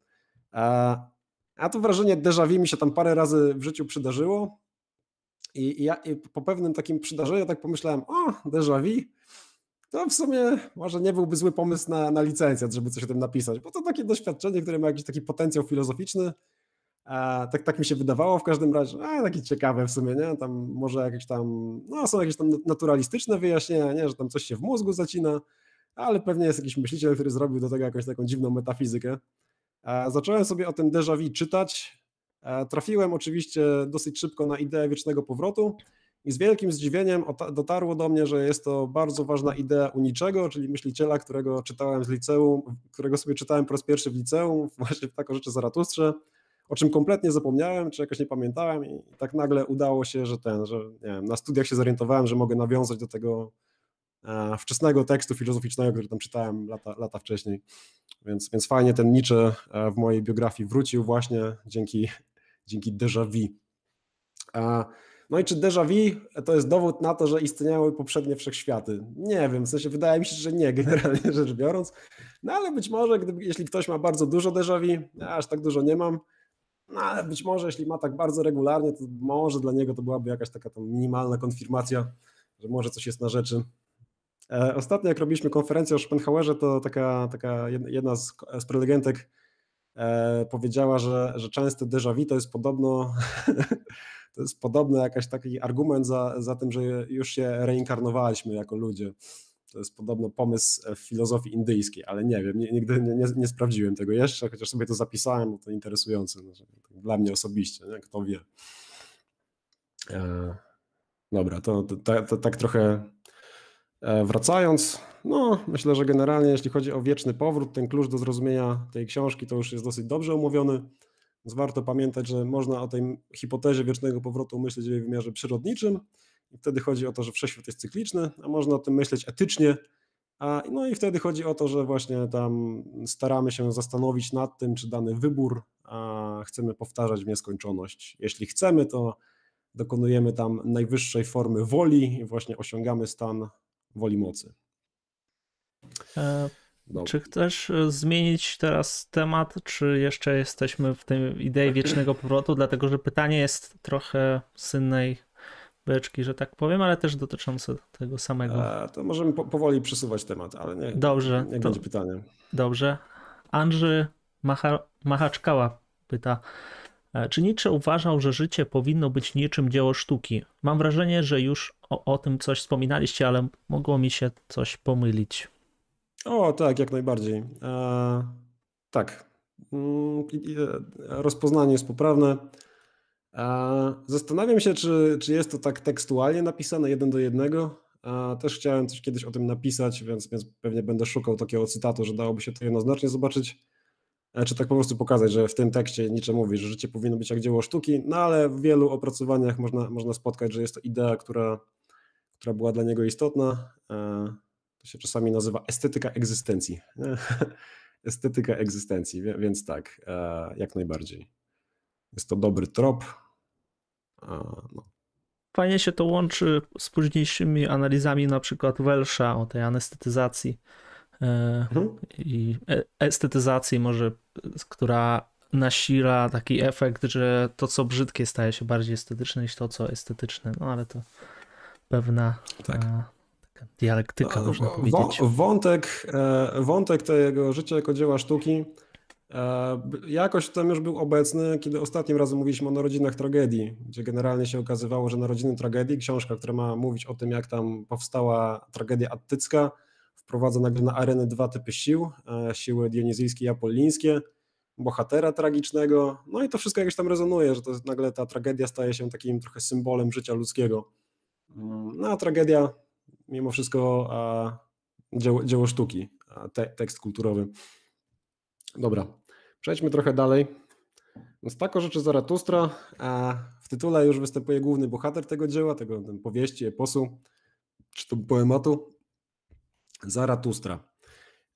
E, a to wrażenie déjà vu mi się tam parę razy w życiu przydarzyło i, i ja i po pewnym takim przydarzeniu tak pomyślałem, o, déjà vu, to w sumie może nie byłby zły pomysł na, na licencjat, żeby coś o tym napisać, bo to takie doświadczenie, które ma jakiś taki potencjał filozoficzny, a, tak, tak mi się wydawało w każdym razie, a takie ciekawe w sumie, nie? Tam może jakieś tam, no są jakieś tam naturalistyczne wyjaśnienia, nie? Że tam coś się w mózgu zacina, ale pewnie jest jakiś myśliciel, który zrobił do tego jakąś taką dziwną metafizykę. A, zacząłem sobie o tym déjà vu czytać, a, trafiłem oczywiście dosyć szybko na ideę wiecznego powrotu i z wielkim zdziwieniem dotarło do mnie, że jest to bardzo ważna idea u niczego, czyli myśliciela, którego czytałem z liceum, którego sobie czytałem po raz pierwszy w liceum, właśnie w taką rzeczy Zaratustrze, o czym kompletnie zapomniałem, czy jakoś nie pamiętałem i tak nagle udało się, że ten, że wiem, na studiach się zorientowałem, że mogę nawiązać do tego e, wczesnego tekstu filozoficznego, który tam czytałem lata, lata wcześniej. Więc, więc fajnie ten Nietzsche e, w mojej biografii wrócił właśnie dzięki, dzięki déjà vu. E, no i czy déjà vu to jest dowód na to, że istniały poprzednie wszechświaty? Nie wiem, w sensie wydaje mi się, że nie, generalnie rzecz biorąc. No ale być może, gdyby, jeśli ktoś ma bardzo dużo déjà vu, ja aż tak dużo nie mam, no ale być może jeśli ma tak bardzo regularnie, to może dla niego to byłaby jakaś taka tam minimalna konfirmacja, że może coś jest na rzeczy. E, ostatnio jak robiliśmy konferencję o Schopenhauerze, to taka, taka jedna z, z prelegentek e, powiedziała, że, że często déjà vu to jest podobno to jest podobno jakaś taki argument za, za tym, że już się reinkarnowaliśmy jako ludzie. To jest podobno pomysł w filozofii indyjskiej, ale nie wiem, nigdy nie, nie, nie sprawdziłem tego jeszcze, chociaż sobie to zapisałem, bo to interesujące no, dla mnie osobiście, nie? kto wie. E, dobra, to, to, to, to tak trochę e, wracając, no myślę, że generalnie jeśli chodzi o wieczny powrót, ten klucz do zrozumienia tej książki to już jest dosyć dobrze omówiony. Więc warto pamiętać, że można o tej hipotezie wiecznego powrotu myśleć w wymiarze przyrodniczym, i wtedy chodzi o to, że wszechświat jest cykliczny, a można o tym myśleć etycznie. A, no i wtedy chodzi o to, że właśnie tam staramy się zastanowić nad tym, czy dany wybór chcemy powtarzać w nieskończoność. Jeśli chcemy, to dokonujemy tam najwyższej formy woli i właśnie osiągamy stan woli mocy. E, czy chcesz e, zmienić teraz temat, czy jeszcze jesteśmy w tej idei wiecznego powrotu? Dlatego, że pytanie jest trochę z innej beczki, że tak powiem, ale też dotyczące tego samego. E, to możemy po, powoli przesuwać temat, ale nie, dobrze, nie będzie pytania. Dobrze. Andrzy Macha, Machaczkała pyta, e, czy Nietzsche uważał, że życie powinno być niczym dzieło sztuki? Mam wrażenie, że już o, o tym coś wspominaliście, ale mogło mi się coś pomylić. O, tak, jak najbardziej. E, tak. Mm, e, rozpoznanie jest poprawne. Zastanawiam się, czy, czy jest to tak tekstualnie napisane jeden do jednego. Też chciałem coś kiedyś o tym napisać, więc, więc pewnie będę szukał takiego cytatu, że dałoby się to jednoznacznie zobaczyć. Czy tak po prostu pokazać, że w tym tekście Nietzsche mówi, że życie powinno być jak dzieło sztuki, no ale w wielu opracowaniach można, można spotkać, że jest to idea, która, która była dla niego istotna. To się czasami nazywa estetyka egzystencji. estetyka egzystencji, więc tak, jak najbardziej. Jest to dobry trop. No. Fajnie się to łączy z późniejszymi analizami, na przykład Welsza o tej anestetyzacji e, mhm. i e, estetyzacji, może, która nasila taki efekt, że to, co brzydkie, staje się bardziej estetyczne niż to, co estetyczne. No ale to pewna tak. a, taka dialektyka, można powiedzieć. Wątek, wątek tego życia jako dzieła sztuki E, jakoś tam już był obecny, kiedy ostatnim razem mówiliśmy o Narodzinach Tragedii, gdzie generalnie się okazywało, że Narodziny Tragedii, książka, która ma mówić o tym, jak tam powstała tragedia attycka, wprowadza nagle na arenę dwa typy sił, e, siły dionizyjskie i apollińskie, bohatera tragicznego, no i to wszystko jakoś tam rezonuje, że to nagle ta tragedia staje się takim trochę symbolem życia ludzkiego. Mm, no a tragedia mimo wszystko dzieło, dzieło sztuki, te, tekst kulturowy. Dobra, Przejdźmy trochę dalej. Więc tako rzeczy Zaratustra. A w tytule już występuje główny bohater tego dzieła, tego powieści, eposu, czy to poematu. Zaratustra.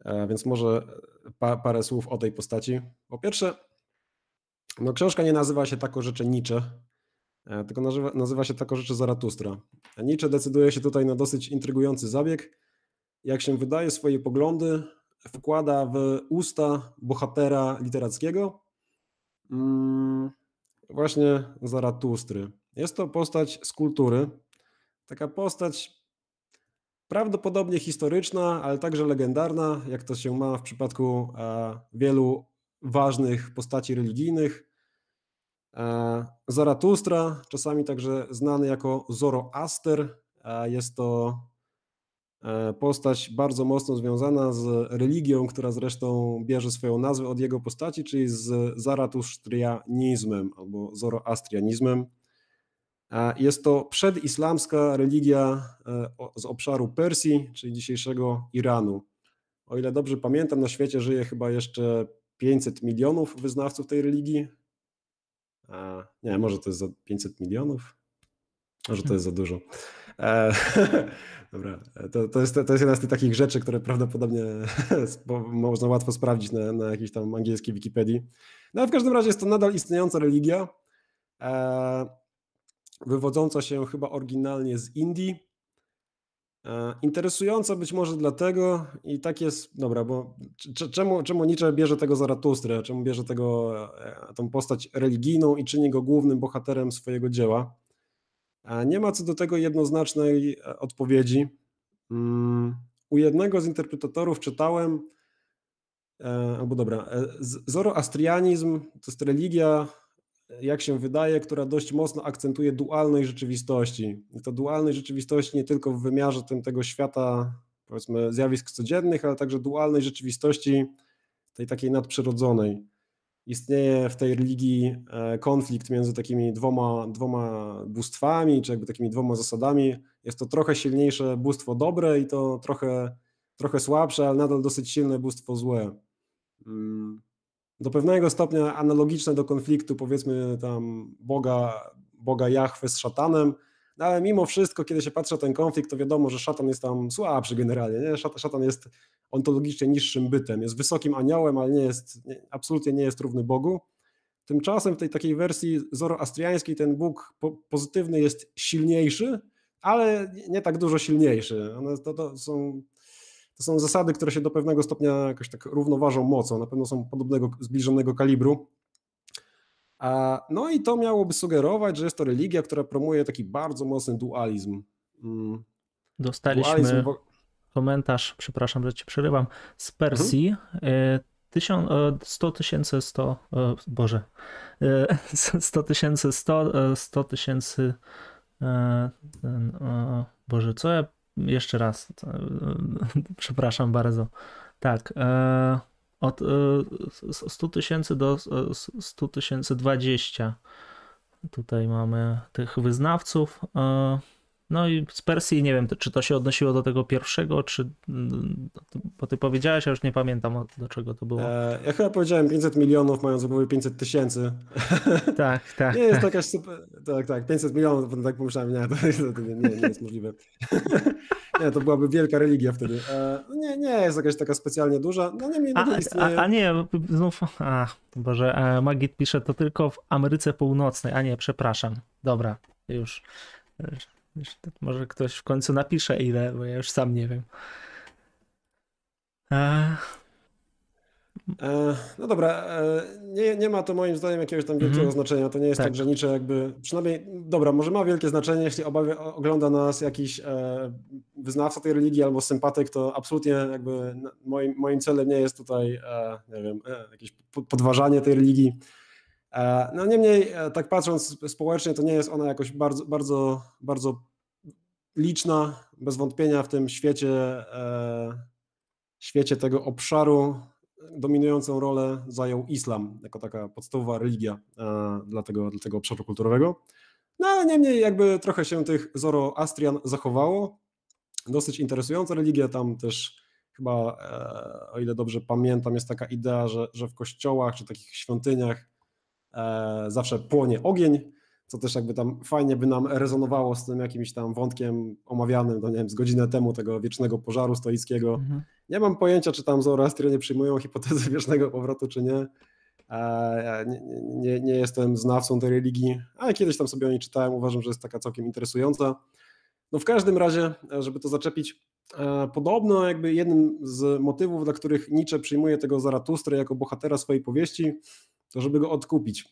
A więc może pa, parę słów o tej postaci. Po pierwsze, no książka nie nazywa się tako rzeczy Nietzsche, tylko nazywa, nazywa się tako rzeczy Zaratustra. Nietzsche decyduje się tutaj na dosyć intrygujący zabieg. Jak się wydaje, swoje poglądy wkłada w usta bohatera literackiego, mm, właśnie Zaratustry. Jest to postać z kultury, taka postać prawdopodobnie historyczna, ale także legendarna, jak to się ma w przypadku e, wielu ważnych postaci religijnych. E, Zaratustra, czasami także znany jako Zoroaster, e, jest to postać bardzo mocno związana z religią, która zresztą bierze swoją nazwę od jego postaci, czyli z zaratusztrianizmem albo zoroastrianizmem. E, jest to przedislamska religia e, z obszaru Persji, czyli dzisiejszego Iranu. O ile dobrze pamiętam, na świecie żyje chyba jeszcze 500 milionów wyznawców tej religii. Nie, może to jest za 500 milionów? Może to jest za dużo. E, dobra, to, to, jest, to jest jedna z tych takich rzeczy, które prawdopodobnie można łatwo sprawdzić na, na jakiejś tam angielskiej Wikipedii. No ale w każdym razie jest to nadal istniejąca religia, e, wywodząca się chyba oryginalnie z Indii. E, interesująca być może dlatego i tak jest, dobra, bo czemu, czemu Nietzsche bierze tego Zaratustrę, czemu bierze tego, e, tą postać religijną i czyni go głównym bohaterem swojego dzieła? Nie ma co do tego jednoznacznej e, odpowiedzi. Mm, u jednego z interpretatorów czytałem, e, albo dobra, e, zoroastrianizm to jest religia, jak się wydaje, która dość mocno akcentuje dualność rzeczywistości. I to dualność rzeczywistości nie tylko w wymiarze tym tego świata, powiedzmy, zjawisk codziennych, ale także dualność rzeczywistości tej takiej nadprzyrodzonej istnieje w tej religii e, konflikt między takimi dwoma, dwoma bóstwami, czy jakby takimi dwoma zasadami. Jest to trochę silniejsze bóstwo dobre i to trochę, trochę słabsze, ale nadal dosyć silne bóstwo złe. Mm. Do pewnego stopnia analogiczne do konfliktu, powiedzmy tam Boga, Boga Jahwe z szatanem, no ale mimo wszystko, kiedy się patrzy na ten konflikt, to wiadomo, że szatan jest tam słabszy generalnie. Nie? Szatan jest ontologicznie niższym bytem, jest wysokim aniołem, ale nie jest, nie, absolutnie nie jest równy Bogu. Tymczasem w tej takiej wersji zoroastriańskiej ten Bóg po, pozytywny jest silniejszy, ale nie tak dużo silniejszy. One, to, to, są, to są zasady, które się do pewnego stopnia jakoś tak równoważą mocą, na pewno są podobnego, zbliżonego kalibru. No i to miałoby sugerować, że jest to religia, która promuje taki bardzo mocny dualizm. Mm. Dostaliśmy dualizm... komentarz, przepraszam, że ci przerywam, z Persji. Mhm. 100 e, tysięcy 100, e, Boże, 100 tysięcy 100, 100 tysięcy Boże, co ja, jeszcze raz, przepraszam bardzo, tak, od 100 e, tysięcy do 100 e, tysięcy 20. Tutaj mamy tych wyznawców. E, no i z Persji nie wiem, czy to się odnosiło do tego pierwszego, czy. Bo ty powiedziałeś, ja już nie pamiętam do czego to było. ja chyba powiedziałem 500 milionów, mając oboje 500 tysięcy. Tak, tak. Nie jest to jakaś super. Tak, tak, 500 milionów, potem tak pomyślałem, nie, to, to nie, nie, nie jest możliwe. Nie, to byłaby wielka religia wtedy. E, no nie, nie jest jakaś taka specjalnie duża. No nie, nie a, istnieje... a, a nie, znów, a, Boże, e, Magit pisze to tylko w Ameryce Północnej. A nie, przepraszam. Dobra, już. Może ktoś w końcu napisze ile, bo ja już sam nie wiem. E, E, no dobra, e, nie, nie ma to moim zdaniem jakiegoś tam wielkiego mm znaczenia. To nie jest tak. tak, że Nietzsche jakby, przynajmniej, dobra, może ma wielkie znaczenie, jeśli obawia, ogląda nas jakiś e, wyznawca tej religii albo sympatyk, to absolutnie jakby moim, moim celem nie jest tutaj, e, nie wiem, e, jakieś podważanie tej religii. E, no niemniej, tak patrząc społecznie, to nie jest ona jakoś bardzo, bardzo, bardzo liczna, bez wątpienia w tym świecie, świecie tego obszaru dominującą rolę zajął islam jako taka podstawowa religia e, dla tego, dla tego obszaru kulturowego. No ale niemniej jakby trochę się tych Zoroastrian zachowało. Dosyć interesująca religia, tam też chyba, e, o ile dobrze pamiętam, jest taka idea, że, że w kościołach czy takich świątyniach e, zawsze płonie ogień, co też jakby tam fajnie by nam rezonowało z tym jakimś tam wątkiem omawianym, no nie wiem, z godzinę temu tego wiecznego pożaru stoickiego. Mhm. Nie mam pojęcia, czy tam Zoroastrianie przyjmują hipotezę wiecznego powrotu, czy nie. E, nie, nie, nie, jestem znawcą tej religii, ale kiedyś tam sobie o niej czytałem, uważam, że jest taka całkiem interesująca. No w każdym razie, żeby to zaczepić, e, podobno jakby jednym z motywów, dla których Nietzsche przyjmuje tego Zaratustrę jako bohatera swojej powieści, to żeby go odkupić.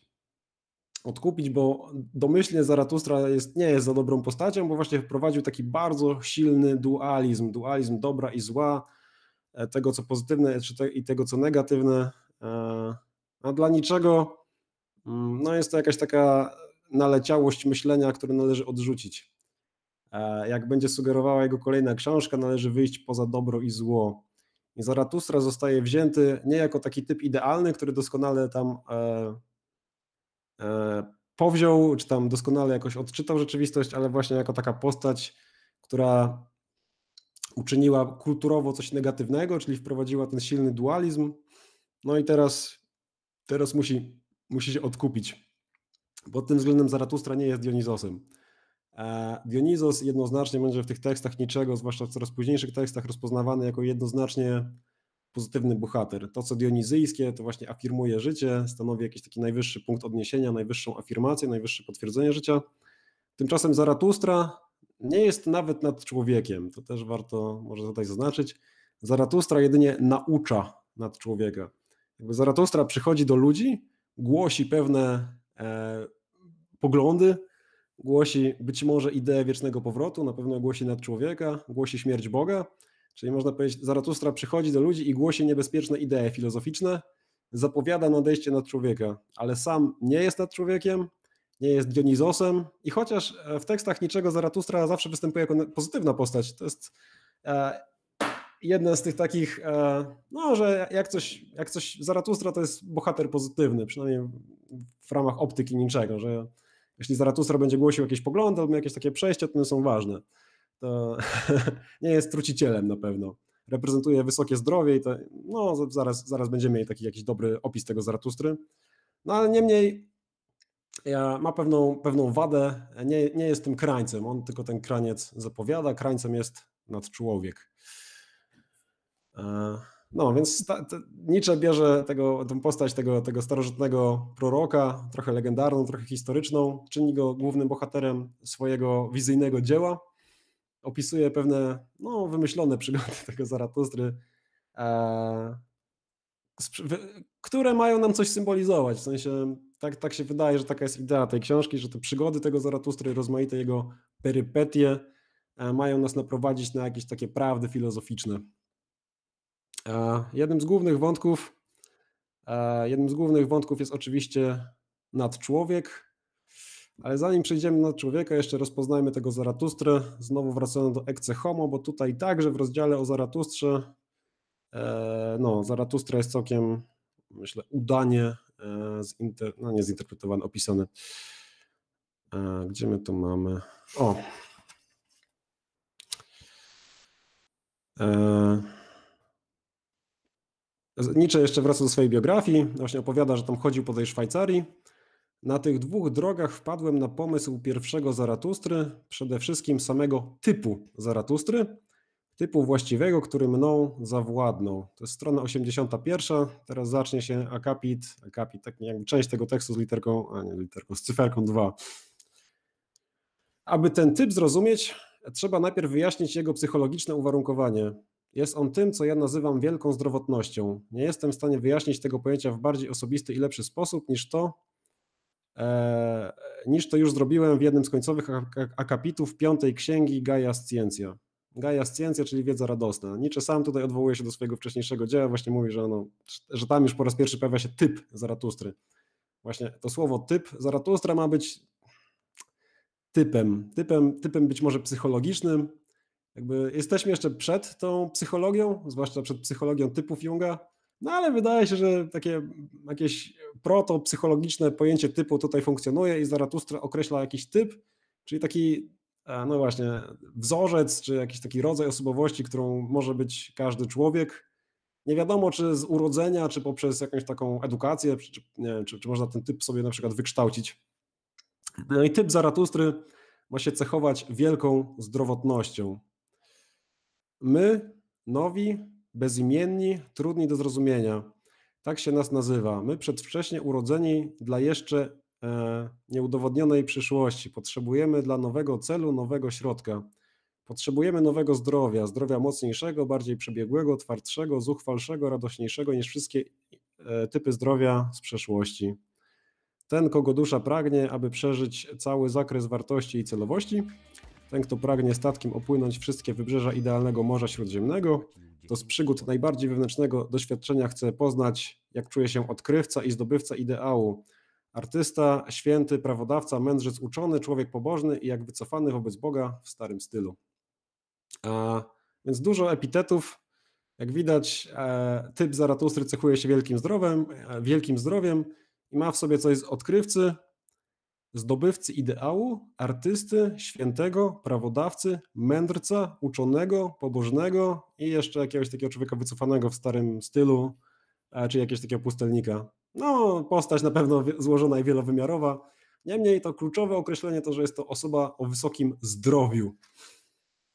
Odkupić, bo domyślnie Zaratustra jest, nie jest za dobrą postacią, bo właśnie wprowadził taki bardzo silny dualizm, dualizm dobra i zła, e, tego co pozytywne i tego co negatywne. A dla niczego mm, no jest to jakaś taka naleciałość myślenia, które należy odrzucić. Jak będzie sugerowała jego kolejna książka, należy wyjść poza dobro i zło. I Zaratustra zostaje wzięty nie jako taki typ idealny, który doskonale tam e, e, powziął, czy tam doskonale jakoś odczytał rzeczywistość, ale właśnie jako taka postać, która uczyniła kulturowo coś negatywnego, czyli wprowadziła ten silny dualizm. No i teraz teraz musi, musi się odkupić. Pod tym względem Zaratustra nie jest Dionizosem. E, Dionizos jednoznacznie będzie w tych tekstach niczego, zwłaszcza w coraz późniejszych tekstach, rozpoznawany jako jednoznacznie pozytywny bohater. To, co dionizyjskie, to właśnie afirmuje życie, stanowi jakiś taki najwyższy punkt odniesienia, najwyższą afirmację, najwyższe potwierdzenie życia. Tymczasem Zaratustra nie jest nawet nad człowiekiem. To też warto może tutaj zaznaczyć. Zaratustra jedynie naucza nad człowieka. Jakby Zaratustra przychodzi do ludzi, głosi pewne e, poglądy, głosi być może ideę wiecznego powrotu, na pewno głosi nad człowieka, głosi śmierć Boga, czyli można powiedzieć, Zaratustra przychodzi do ludzi i głosi niebezpieczne idee filozoficzne, zapowiada nadejście nad człowieka, ale sam nie jest nad człowiekiem, nie jest Dionizosem. I chociaż w tekstach niczego Zaratustra zawsze występuje jako pozytywna postać, to jest e, jedna z tych takich, e, no, że jak coś, jak coś Zaratustra to jest bohater pozytywny, przynajmniej w ramach optyki niczego, że jeśli Zaratustra będzie głosił jakieś poglądy albo jakieś takie przejścia, to one są ważne. To nie jest trucicielem na pewno. Reprezentuje wysokie zdrowie i to, no, zaraz, zaraz będziemy mieli taki jakiś dobry opis tego Zaratustry. No ale niemniej ja, ma pewną, pewną wadę, nie, nie jest tym krańcem, on tylko ten kraniec zapowiada, krańcem jest nadczłowiek. E, no, więc ta, ta, Nietzsche bierze tego, tę postać tego, tego starożytnego proroka, trochę legendarną, trochę historyczną, czyni go głównym bohaterem swojego wizyjnego dzieła, opisuje pewne no, wymyślone przygody tego Zaratustry, e, które mają nam coś symbolizować. W sensie tak, tak się wydaje, że taka jest idea tej książki, że te przygody tego Zaratustry, rozmaite jego perypetie e, mają nas naprowadzić na jakieś takie prawdy filozoficzne. Jednym z głównych wątków, jednym z głównych wątków jest oczywiście nadczłowiek, ale zanim przejdziemy na człowieka, jeszcze rozpoznajmy tego Zaratustrę. Znowu wracamy do Ecce Homo, bo tutaj także w rozdziale o Zaratustrze, e, no, Zaratustra jest całkiem, myślę, udanie, e, zinter, no nie zinterpretowany, opisany. E, gdzie my to mamy? O! Nietzsche jeszcze wraca do swojej biografii, właśnie opowiada, że tam chodził po tej Szwajcarii. Na tych dwóch drogach wpadłem na pomysł pierwszego Zaratustry, przede wszystkim samego typu Zaratustry, typu właściwego, który mną zawładnął. To jest strona 81, teraz zacznie się akapit, akapit, tak jakby część tego tekstu z literką, a nie literką, z cyferką 2. Aby ten typ zrozumieć, trzeba najpierw wyjaśnić jego psychologiczne uwarunkowanie. Jest on tym, co ja nazywam wielką zdrowotnością. Nie jestem w stanie wyjaśnić tego pojęcia w bardziej osobisty i lepszy sposób niż to, e, niż to już zrobiłem w jednym z końcowych akapitów piątej księgi Gaia Scientia. Gaia Scientia, czyli wiedza radosna. Nietzsche sam tutaj odwołuje się do swojego wcześniejszego dzieła, właśnie mówi, że, ono, że tam już po raz pierwszy pojawia się typ Zaratustry. Właśnie to słowo typ Zaratustra ma być typem, typem, typem być może psychologicznym, jakby jesteśmy jeszcze przed tą psychologią, zwłaszcza przed psychologią typów Junga, no ale wydaje się, że takie jakieś proto-psychologiczne pojęcie typu tutaj funkcjonuje i Zaratustra określa jakiś typ, czyli taki, e, no właśnie, wzorzec, czy jakiś taki rodzaj osobowości, którą może być każdy człowiek. Nie wiadomo, czy z urodzenia, czy poprzez jakąś taką edukację, czy, nie czy, czy można ten typ sobie na przykład wykształcić. No i typ Zaratustry ma się cechować wielką zdrowotnością. My, nowi, bezimienni, trudni do zrozumienia. Tak się nas nazywa. My przedwcześnie urodzeni dla jeszcze e, nieudowodnionej przyszłości. Potrzebujemy dla nowego celu, nowego środka. Potrzebujemy nowego zdrowia, zdrowia mocniejszego, bardziej przebiegłego, twardszego, zuchwalszego, radośniejszego niż wszystkie e, typy zdrowia z przeszłości. Ten, kogo dusza pragnie, aby przeżyć cały zakres wartości i celowości, ten, kto pragnie statkiem opłynąć wszystkie wybrzeża idealnego Morza Śródziemnego, to z przygód najbardziej wewnętrznego doświadczenia chce poznać, jak czuje się odkrywca i zdobywca ideału. Artysta, święty, prawodawca, mędrzec uczony, człowiek pobożny i jak wycofany wobec Boga w starym stylu. A, więc dużo epitetów. Jak widać, e, typ Zaratustry cechuje się wielkim zdrowiem, e, wielkim zdrowiem i ma w sobie coś z odkrywcy, zdobywcy ideału, artysty, świętego, prawodawcy, mędrca, uczonego, pobożnego i jeszcze jakiegoś takiego człowieka wycofanego w starym stylu, czy jakiegoś takiego pustelnika. No, postać na pewno złożona i wielowymiarowa. Niemniej to kluczowe określenie to, że jest to osoba o wysokim zdrowiu.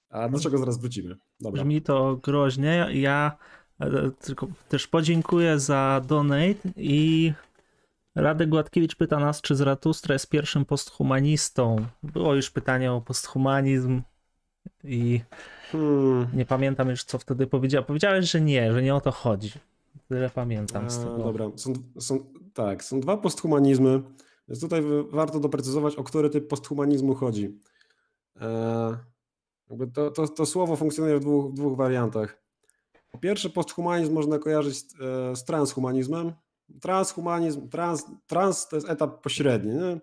A do czego zaraz wrócimy. Dobra. Brzmi to groźnie. Ja e, tylko też podziękuję za donate i Radek Gładkiewicz pyta nas, czy Zaratustra jest pierwszym posthumanistą. Było już pytanie o posthumanizm i hmm. nie pamiętam już, co wtedy powiedział. Powiedziałeś, że nie, że nie o to chodzi. Tyle pamiętam z tego. dobra, są, są, tak, są dwa posthumanizmy, więc tutaj warto doprecyzować, o który typ posthumanizmu chodzi. E, to, to, to, słowo funkcjonuje w dwóch, w dwóch wariantach. Po pierwsze, posthumanizm można kojarzyć z, e, z transhumanizmem, transhumanizm, trans, trans to jest etap pośredni, nie?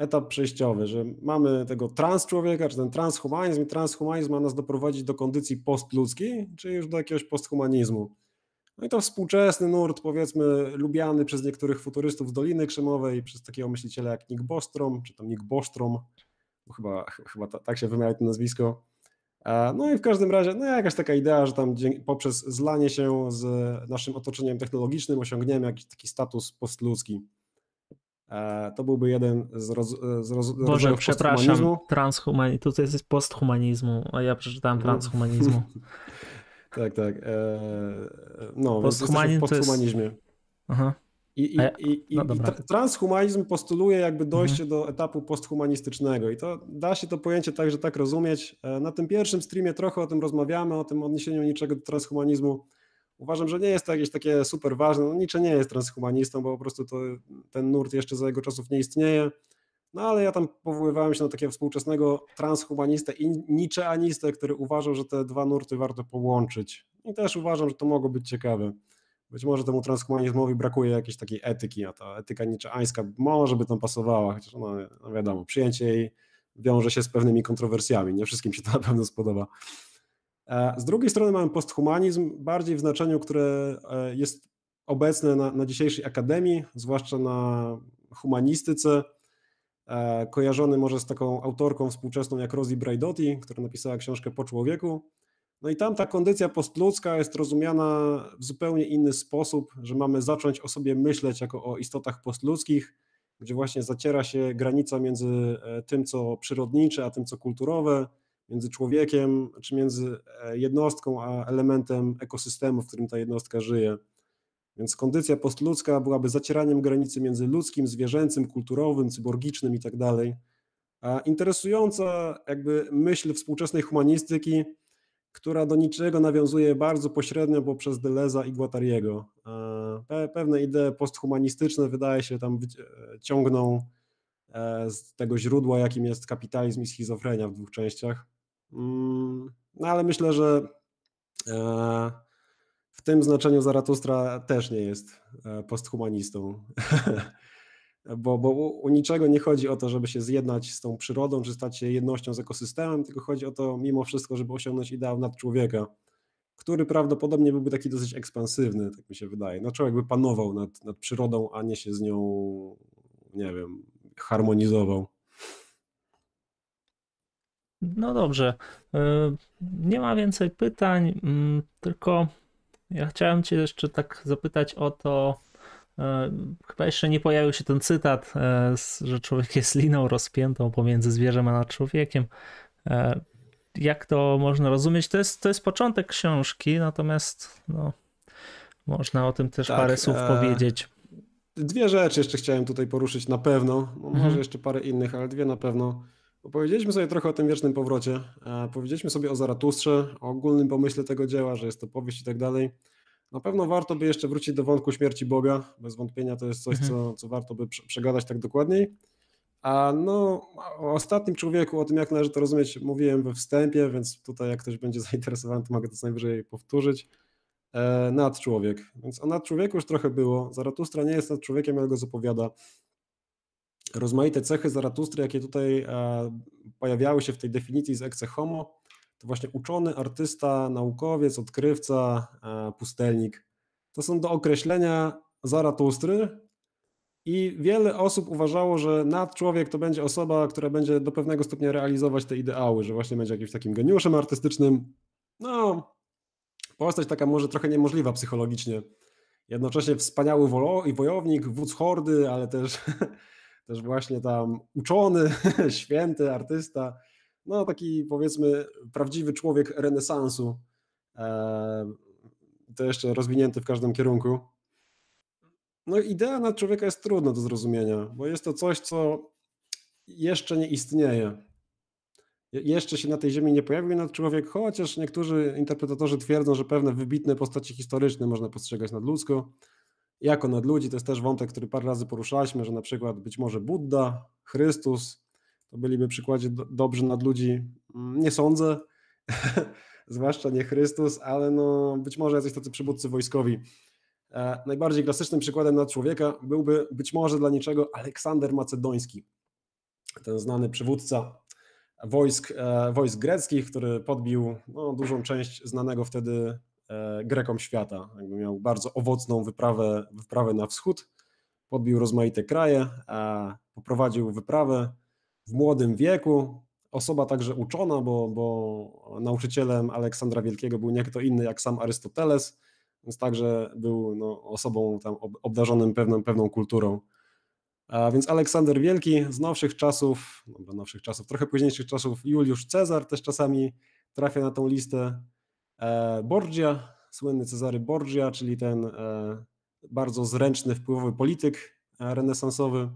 etap przejściowy, że mamy tego trans człowieka, czy ten transhumanizm i transhumanizm ma nas doprowadzić do kondycji postludzkiej, czy już do jakiegoś posthumanizmu. No i to współczesny nurt, powiedzmy, lubiany przez niektórych futurystów z Doliny Krzemowej, przez takiego myśliciela jak Nick Bostrom, czy tam Nick Bostrom, bo chyba, chyba tak się wymawia to nazwisko, no i w każdym razie, no jakaś taka idea, że tam poprzez zlanie się z naszym otoczeniem technologicznym osiągniemy jakiś taki status postludzki. To byłby jeden z, roz, z roz, Boże, przepraszam, transhumanizmu. Tutaj jest posthumanizmu, a ja przeczytałem no. transhumanizmu. tak, tak. E, no, Posthumanizm w posthumanizmie. Jest... Aha. I, i, i, no transhumanizm postuluje jakby dojście mhm. do etapu posthumanistycznego i to da się to pojęcie także tak rozumieć. E, na tym pierwszym streamie trochę o tym rozmawiamy, o tym odniesieniu niczego do transhumanizmu. Uważam, że nie jest to jakieś takie super ważne. No, Nietzsche nie jest transhumanistą, bo po prostu to, ten nurt jeszcze za jego czasów nie istnieje. No ale ja tam powoływałem się na takiego współczesnego transhumanistę i niczeanistę, który uważał, że te dwa nurty warto połączyć. I też uważam, że to mogło być ciekawe. Być może temu transhumanizmowi brakuje jakiejś takiej etyki, a ta etyka niczeańska może by tam pasowała, chociaż no, no wiadomo, przyjęcie jej wiąże się z pewnymi kontrowersjami, nie wszystkim się to na pewno spodoba. E, z drugiej strony mamy posthumanizm, bardziej w znaczeniu, które e, jest obecne na, na dzisiejszej akademii, zwłaszcza na humanistyce, e, kojarzony może z taką autorką współczesną jak Rosie Braidotti, która napisała książkę Po człowieku, no i tam ta kondycja postludzka jest rozumiana w zupełnie inny sposób, że mamy zacząć o sobie myśleć jako o istotach postludzkich, gdzie właśnie zaciera się granica między e, tym, co przyrodnicze, a tym, co kulturowe, między człowiekiem, czy między e, jednostką, a elementem ekosystemu, w którym ta jednostka żyje. Więc kondycja postludzka byłaby zacieraniem granicy między ludzkim, zwierzęcym, kulturowym, cyborgicznym i tak. A interesująca jakby myśl współczesnej humanistyki która do niczego nawiązuje bardzo pośrednio poprzez Deleza i Guattariego. E, pewne idee posthumanistyczne wydaje się tam e, ciągną e, z tego źródła, jakim jest kapitalizm i schizofrenia w dwóch częściach. Mm, no ale myślę, że w tym znaczeniu Zaratustra też nie jest posthumanistą. bo, bo u niczego nie chodzi o to, żeby się zjednać z tą przyrodą, czy stać się jednością z ekosystemem, tylko chodzi o to mimo wszystko, żeby osiągnąć ideał nad człowieka, który prawdopodobnie byłby taki dosyć ekspansywny, tak mi się wydaje. No człowiek by panował nad, nad przyrodą, a nie się z nią, nie wiem, harmonizował. No dobrze. E, nie ma więcej pytań, mm, tylko Ja chciałem Cię jeszcze tak zapytać o to, chyba jeszcze nie pojawił się ten cytat, e, że człowiek jest liną rozpiętą pomiędzy zwierzem a człowiekiem. E, jak to można rozumieć? To jest, to jest początek książki, natomiast no, można o tym też tak, parę słów e... powiedzieć. Dwie rzeczy jeszcze chciałem tutaj poruszyć na pewno, no, mhm. może jeszcze parę innych, ale dwie na pewno. Opowiedzieliśmy sobie trochę o tym wiecznym powrocie. E, powiedzieliśmy sobie o Zaratustrze, o ogólnym pomyśle tego dzieła, że jest to powieść i tak dalej. Na pewno warto by jeszcze wrócić do wątku śmierci Boga. Bez wątpienia to jest coś, mhm. co, co warto by przegadać tak dokładniej. A no, o ostatnim człowieku, o tym jak należy to rozumieć, mówiłem we wstępie, więc tutaj jak ktoś będzie zainteresowany, to mogę to co najwyżej powtórzyć. E, nad człowiek. Więc o nad człowieku już trochę było. Zaratustra nie jest nad człowiekiem, ale go zapowiada rozmaite cechy Zaratustry, jakie tutaj e, pojawiały się w tej definicji z ecce homo, to właśnie uczony, artysta, naukowiec, odkrywca, e, pustelnik. To są do określenia Zaratustry i wiele osób uważało, że nadczłowiek to będzie osoba, która będzie do pewnego stopnia realizować te ideały, że właśnie będzie jakimś takim geniuszem artystycznym. No, postać taka może trochę niemożliwa psychologicznie. Jednocześnie wspaniały wojownik, wódz hordy, ale też też właśnie tam uczony, święty, artysta, no taki powiedzmy prawdziwy człowiek renesansu, e, to jeszcze rozwinięty w każdym kierunku. No idea nad człowieka jest trudna do zrozumienia, bo jest to coś, co jeszcze nie istnieje. Jeszcze się na tej ziemi nie pojawił nad człowiek, chociaż niektórzy interpretatorzy twierdzą, że pewne wybitne postaci historyczne można postrzegać nadludzko jako nad ludzi. To jest też wątek, który parę razy poruszaliśmy, że na przykład być może Buddha, Chrystus to byliby przykładzie do, dobrzy nad ludzi. Mm, nie sądzę, zwłaszcza nie Chrystus, ale no być może jacyś tacy przywódcy wojskowi. E, najbardziej klasycznym przykładem nad człowieka byłby być może dla niczego Aleksander Macedoński, ten znany przywódca wojsk, e, wojsk greckich, który podbił no, dużą część znanego wtedy E, Grekom świata. Jakby miał bardzo owocną wyprawę, wyprawę na wschód, podbił rozmaite kraje, poprowadził wyprawę w młodym wieku. Osoba także uczona, bo, bo nauczycielem Aleksandra Wielkiego był nie kto inny jak sam Arystoteles, więc także był no, osobą tam obdarzonym pewną, pewną kulturą. A więc Aleksander Wielki z nowszych czasów, no, nowszych czasów, trochę późniejszych czasów, Juliusz Cezar też czasami trafia na tą listę. E, Borgia, słynny Cezary Borgia, czyli ten e, bardzo zręczny, wpływowy polityk e, renesansowy.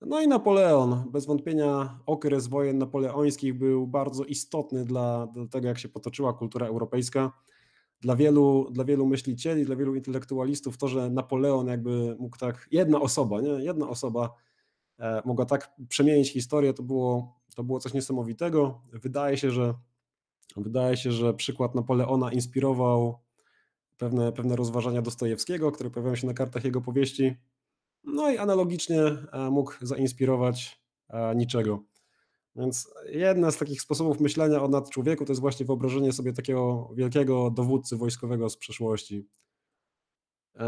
No i Napoleon. Bez wątpienia okres wojen napoleońskich był bardzo istotny dla, dla tego, jak się potoczyła kultura europejska. Dla wielu, dla wielu myślicieli, dla wielu intelektualistów to, że Napoleon jakby mógł tak, jedna osoba, nie? jedna osoba mogła tak przemienić historię, to było, to było coś niesamowitego. Wydaje się, że Wydaje się, że przykład Napoleona inspirował pewne, pewne rozważania Dostojewskiego, które pojawiają się na kartach jego powieści. No i analogicznie e, mógł zainspirować e, niczego. Więc jeden z takich sposobów myślenia o nadczłowieku to jest właśnie wyobrażenie sobie takiego wielkiego dowódcy wojskowego z przeszłości. E,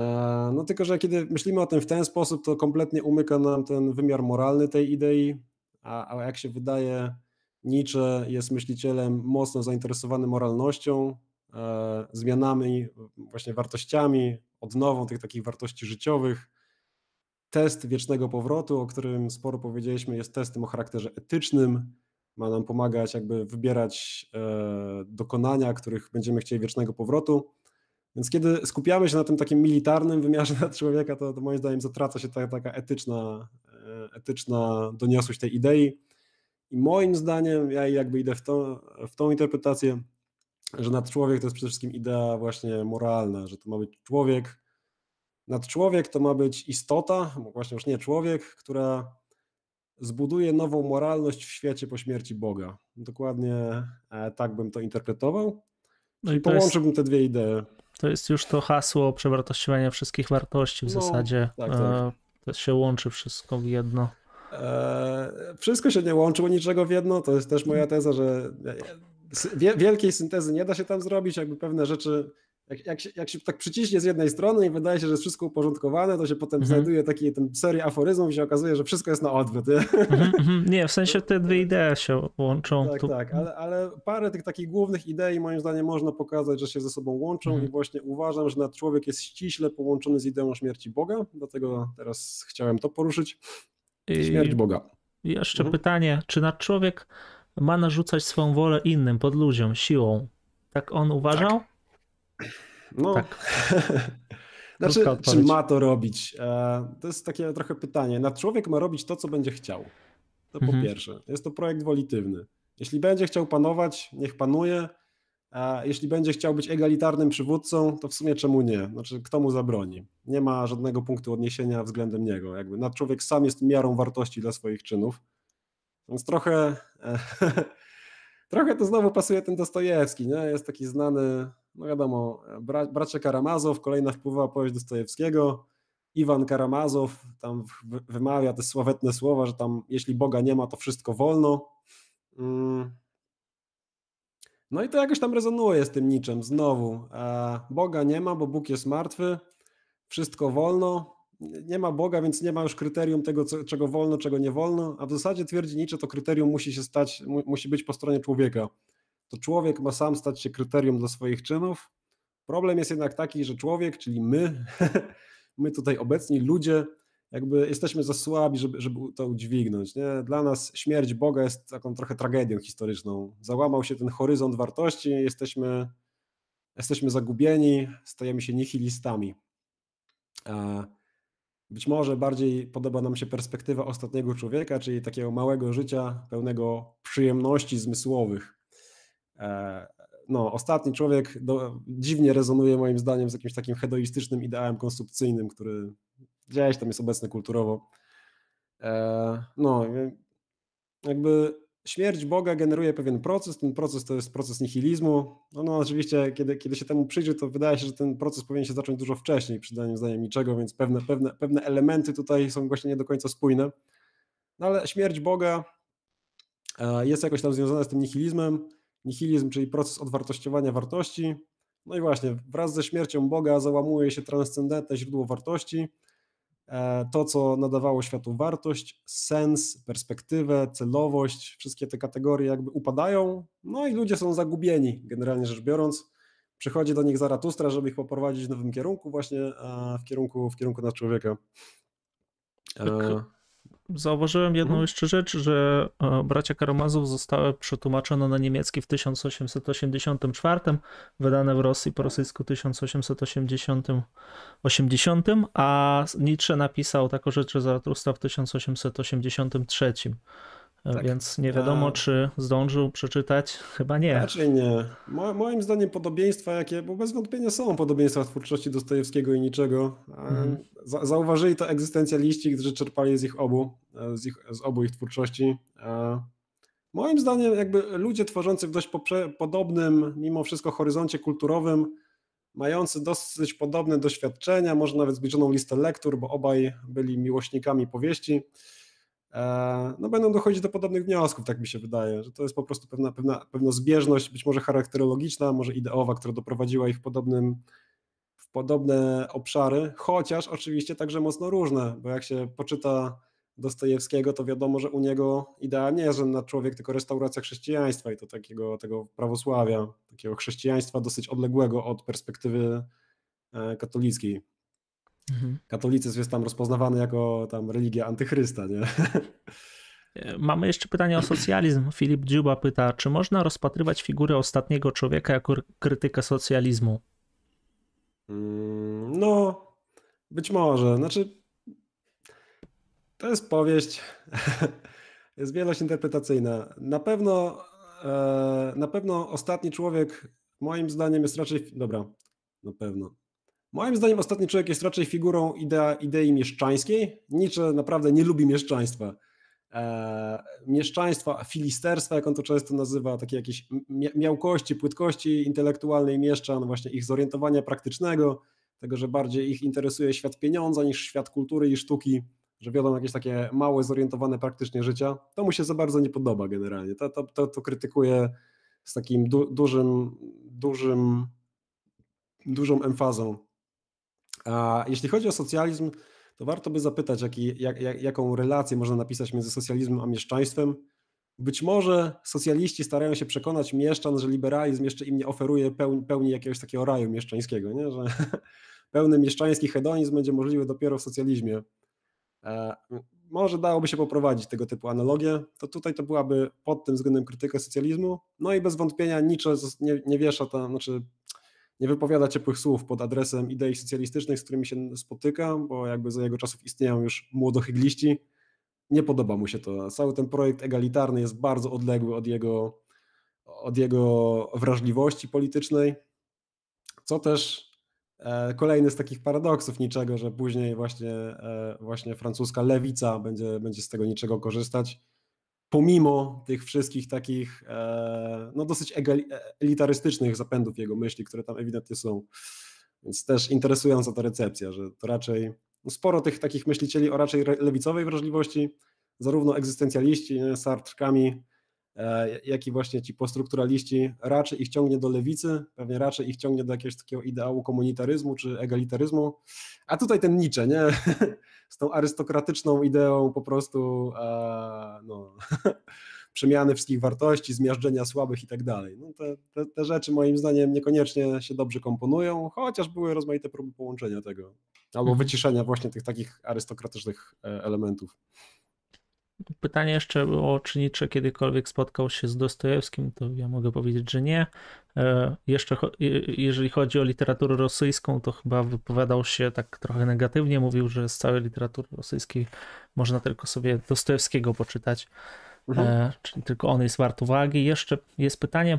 no tylko, że kiedy myślimy o tym w ten sposób, to kompletnie umyka nam ten wymiar moralny tej idei, a, a jak się wydaje, Nietzsche jest myślicielem mocno zainteresowany moralnością, zmianami, właśnie wartościami, odnową tych takich wartości życiowych. Test wiecznego powrotu, o którym sporo powiedzieliśmy, jest testem o charakterze etycznym. Ma nam pomagać jakby wybierać e, dokonania, których będziemy chcieli wiecznego powrotu. Więc kiedy skupiamy się na tym takim militarnym wymiarze nad człowieka, to, to moim zdaniem zatraca się ta, taka etyczna, e, etyczna doniosłość tej idei. I moim zdaniem, ja jakby idę w, to, w tą interpretację, że nadczłowiek to jest przede wszystkim idea właśnie moralna, że to ma być człowiek. Nadczłowiek to ma być istota, właśnie już nie człowiek, która zbuduje nową moralność w świecie po śmierci Boga. Dokładnie e, tak bym to interpretował. No i połączyłbym jest, te dwie idee. To jest już to hasło przewartościowania wszystkich wartości w no, zasadzie. Tak, tak. E, to się łączy wszystko w jedno. E, wszystko się nie łączyło niczego w jedno, to jest też moja teza, że wielkiej syntezy nie da się tam zrobić, jakby pewne rzeczy jak, jak, się, jak się tak przyciśnie z jednej strony i wydaje się, że jest wszystko uporządkowane, to się potem mhm. znajduje taki ten serię aforyzmów i się okazuje, że wszystko jest na odwrót. Nie, mhm, mhm. nie w sensie te dwie idee się łączą. Tak, tu... tak, ale, ale parę tych takich głównych idei moim zdaniem można pokazać, że się ze sobą łączą mhm. i właśnie uważam, że człowiek jest ściśle połączony z ideą śmierci Boga, dlatego teraz chciałem to poruszyć. Śmierć Boga. I jeszcze pytanie, czy nad człowiek ma narzucać swoją wolę innym, pod ludziom, siłą? Tak on uważał? Tak. No, tak. znaczy, czy ma to robić? E, to jest takie trochę pytanie. Na człowiek ma robić to, co będzie chciał. To po mhm. pierwsze. Jest to projekt wolitywny. Jeśli będzie chciał panować, niech panuje. A jeśli będzie chciał być egalitarnym przywódcą, to w sumie czemu nie? Znaczy, kto mu zabroni? Nie ma żadnego punktu odniesienia względem niego. Jakby nad człowiek sam jest miarą wartości dla swoich czynów. Więc trochę, trochę to znowu pasuje ten Dostojewski, nie? Jest taki znany no wiadomo, bra, bracia Karamazow, kolejna wpływa opowieść Dostojewskiego, Iwan Karamazow tam wymawia te sławetne słowa, że tam jeśli Boga nie ma, to wszystko wolno. Mm. No i to jakoś tam rezonuje z tym niczym, znowu. E, Boga nie ma, bo Bóg jest martwy, wszystko wolno, nie ma Boga, więc nie ma już kryterium tego, co, czego wolno, czego nie wolno, a w zasadzie twierdzi Nietzsche, to kryterium musi się stać, musi być po stronie człowieka to człowiek ma sam stać się kryterium dla swoich czynów. Problem jest jednak taki, że człowiek, czyli my, my tutaj obecni ludzie, jakby jesteśmy za słabi, żeby, żeby to udźwignąć. Nie? Dla nas śmierć Boga jest taką trochę tragedią historyczną. Załamał się ten horyzont wartości, jesteśmy, jesteśmy zagubieni, stajemy się nihilistami. Być może bardziej podoba nam się perspektywa ostatniego człowieka, czyli takiego małego życia pełnego przyjemności zmysłowych. E, no, ostatni człowiek do, dziwnie rezonuje moim zdaniem z jakimś takim hedoistycznym ideałem konsumpcyjnym, który gdzieś tam jest obecny kulturowo. E, no, jakby śmierć Boga generuje pewien proces, ten proces to jest proces nihilizmu. No, no oczywiście, kiedy, kiedy się temu przyjrzy, to wydaje się, że ten proces powinien się zacząć dużo wcześniej, przydaniem zdaniem niczego, więc pewne, pewne, pewne elementy tutaj są właśnie nie do końca spójne. No ale śmierć Boga e, jest jakoś tam związana z tym nihilizmem, nihilizm, czyli proces odwartościowania wartości. No i właśnie, wraz ze śmiercią Boga załamuje się transcendentne źródło wartości, to, co nadawało światu wartość, sens, perspektywę, celowość, wszystkie te kategorie jakby upadają, no i ludzie są zagubieni, generalnie rzecz biorąc. Przychodzi do nich Zaratustra, żeby ich poprowadzić w nowym kierunku, właśnie e, w kierunku, w kierunku na człowieka. E, Zauważyłem jedną mhm. jeszcze rzecz, że e, bracia Karamazów zostały przetłumaczone na niemiecki w 1884, wydane w Rosji po rosyjsku 1880, 80, a Nietzsche napisał taką rzecz, że Zaratustra w 1883. Tak. Więc nie wiadomo, a... czy zdążył przeczytać. Chyba nie. Raczej nie. Mo moim zdaniem podobieństwa, jakie, bo bez wątpienia są podobieństwa twórczości Dostojewskiego i niczego. Mhm. Za zauważyli to egzystencjaliści, którzy czerpali z ich obu, z, ich, z obu ich twórczości. Moim zdaniem, jakby ludzie tworzący w dość podobnym, mimo wszystko, horyzoncie kulturowym, mający dosyć podobne doświadczenia, może nawet zbliżoną listę lektur, bo obaj byli miłośnikami powieści no będą dochodzić do podobnych wniosków, tak mi się wydaje, że to jest po prostu pewna, pewna, pewna zbieżność, być może charakterologiczna, może ideowa, która doprowadziła ich w, podobnym, w podobne obszary, chociaż oczywiście także mocno różne, bo jak się poczyta Dostojewskiego, to wiadomo, że u niego idea nie jest żadna człowiek, tylko restauracja chrześcijaństwa i to takiego tego prawosławia, takiego chrześcijaństwa dosyć odległego od perspektywy e, katolickiej. Mhm. Katolicyzm jest tam rozpoznawany jako tam religia antychrysta, nie? Mamy jeszcze pytanie o socjalizm. Filip Dziuba pyta, czy można rozpatrywać figurę ostatniego człowieka jako krytykę socjalizmu? Mm, no, być może. Znaczy, to jest powieść, jest wielość interpretacyjna. Na pewno, e, na pewno ostatni człowiek, moim zdaniem, jest raczej. Dobra, na pewno. Moim zdaniem ostatni człowiek jest raczej figurą idea, idei mieszczańskiej. Nietzsche naprawdę nie lubi mieszczaństwa. E, mieszczaństwa, filisterstwa, jak on to często nazywa, takie jakieś miałkości, płytkości intelektualnej mieszczan, właśnie ich zorientowania praktycznego, tego, że bardziej ich interesuje świat pieniądza niż świat kultury i sztuki, że wiodą jakieś takie małe, zorientowane praktycznie życia. To mu się za bardzo nie podoba generalnie. To, to, to, to krytykuje z takim du, dużym, dużym dużą emfazą. A jeśli chodzi o socjalizm, to warto by zapytać, jaki, jak, jak, jaką relację można napisać między socjalizmem a mieszczaństwem. Być może socjaliści starają się przekonać mieszczan, że liberalizm jeszcze im nie oferuje pełni, pełni jakiegoś takiego raju mieszczańskiego, nie? że pełny mieszczański hedonizm będzie możliwy dopiero w socjalizmie. E, może dałoby się poprowadzić tego typu analogię, to tutaj to byłaby pod tym względem krytyka socjalizmu, no i bez wątpienia Nietzsche nie, nie wiesza tam, znaczy nie wypowiada ciepłych słów pod adresem idei socjalistycznych, z którymi się spotyka, bo jakby za jego czasów istnieją już młodohygliści. Nie podoba mu się to. Cały ten projekt egalitarny jest bardzo odległy od jego, od jego wrażliwości politycznej, co też e, kolejny z takich paradoksów niczego, że później właśnie, e, właśnie francuska lewica będzie, będzie z tego niczego korzystać pomimo tych wszystkich takich e, no dosyć elitarystycznych zapędów jego myśli, które tam ewidentnie są. Więc też interesująca ta recepcja, że to raczej no sporo tych takich myślicieli o raczej lewicowej wrażliwości, zarówno egzystencjaliści, sartrkami, E, jak i właśnie ci postrukturaliści, raczej ich ciągnie do lewicy, pewnie raczej ich ciągnie do jakiegoś takiego ideału komunitaryzmu czy egalitaryzmu, a tutaj ten Nietzsche, nie? Z tą arystokratyczną ideą po prostu e, no, przemiany wszystkich wartości, zmiażdżenia słabych i tak dalej. No te, te, te rzeczy moim zdaniem niekoniecznie się dobrze komponują, chociaż były rozmaite próby połączenia tego, albo mhm. wyciszenia właśnie tych takich arystokratycznych e, elementów. Pytanie jeszcze było, czy Nietzsche kiedykolwiek spotkał się z Dostojewskim, to ja mogę powiedzieć, że nie. E, jeszcze jeżeli chodzi o literaturę rosyjską, to chyba wypowiadał się tak trochę negatywnie, mówił, że z całej literatury rosyjskiej można tylko sobie Dostojewskiego poczytać, mhm. E, czyli tylko on jest wart uwagi. Jeszcze jest pytanie,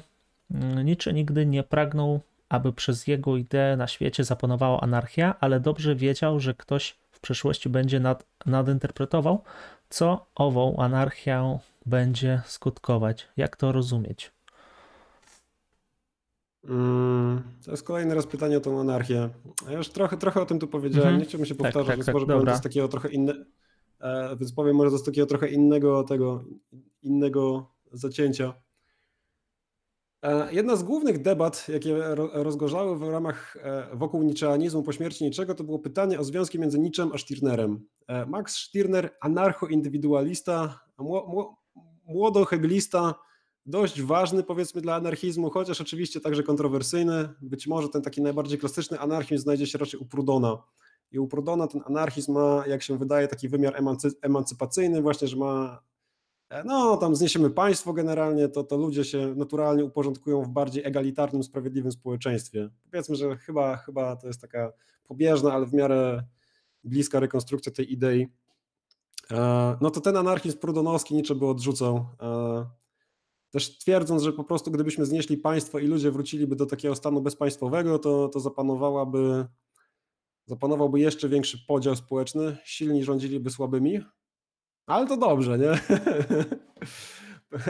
mm, Nietzsche nigdy nie pragnął, aby przez jego ideę na świecie zapanowała anarchia, ale dobrze wiedział, że ktoś w przyszłości będzie nad, nadinterpretował co ową anarchią będzie skutkować? Jak to rozumieć? Mm, to jest kolejny raz pytanie o tą anarchię. Ja już trochę, trochę o tym tu powiedziałem, mm -hmm. nie chciałbym się tak, powtarzać, tak, tak, więc tak, może powiem to z takiego trochę innego, e, więc powiem może z takiego trochę innego tego, innego zacięcia. E, jedna z głównych debat, jakie rozgorzały w ramach e, wokół niczeanizmu po śmierci niczego, to było pytanie o związki między Niczem a Stirnerem. E, Max Stirner, anarcho-indywidualista, młodohegelista, dość ważny powiedzmy dla anarchizmu, chociaż oczywiście także kontrowersyjny. Być może ten taki najbardziej klasyczny anarchizm znajdzie się raczej u Prudona. I u Prudona ten anarchizm ma, jak się wydaje, taki wymiar emancypacyjny, właśnie, że ma no tam zniesiemy państwo generalnie, to, to ludzie się naturalnie uporządkują w bardziej egalitarnym, sprawiedliwym społeczeństwie. Powiedzmy, że chyba, chyba to jest taka pobieżna, ale w miarę bliska rekonstrukcja tej idei. E, no to ten anarchizm prudonowski niczego by odrzucał. E, też twierdząc, że po prostu gdybyśmy znieśli państwo i ludzie wróciliby do takiego stanu bezpaństwowego, to, to zapanowałaby, zapanowałby jeszcze większy podział społeczny, silni rządziliby słabymi, ale to dobrze, nie?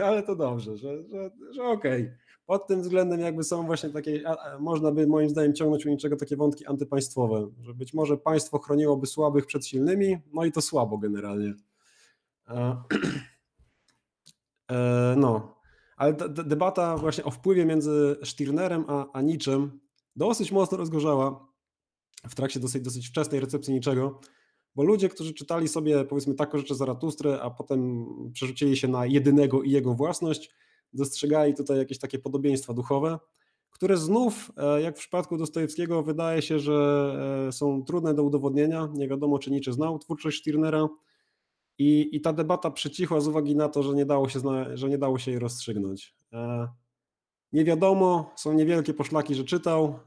Ale to dobrze, że, że, że okej. Okay. Pod tym względem jakby są właśnie takie, można by moim zdaniem ciągnąć u niczego takie wątki antypaństwowe, że być może państwo chroniłoby słabych przed silnymi, no i to słabo generalnie. E, no, ale debata właśnie o wpływie między Stirnerem a, a Niczem dosyć mocno rozgorzała w trakcie dosyć, dosyć wczesnej recepcji niczego. Bo ludzie, którzy czytali sobie powiedzmy taką rzeczy Zaratustry, a potem przerzucili się na jedynego i jego własność, dostrzegali tutaj jakieś takie podobieństwa duchowe, które znów, e, jak w przypadku Dostojewskiego, wydaje się, że e, są trudne do udowodnienia. Nie wiadomo, czy Nietzsche znał twórczość Stirnera. I, I ta debata przycichła z uwagi na to, że nie dało się, że nie dało się jej rozstrzygnąć. E, nie wiadomo, są niewielkie poszlaki, że czytał,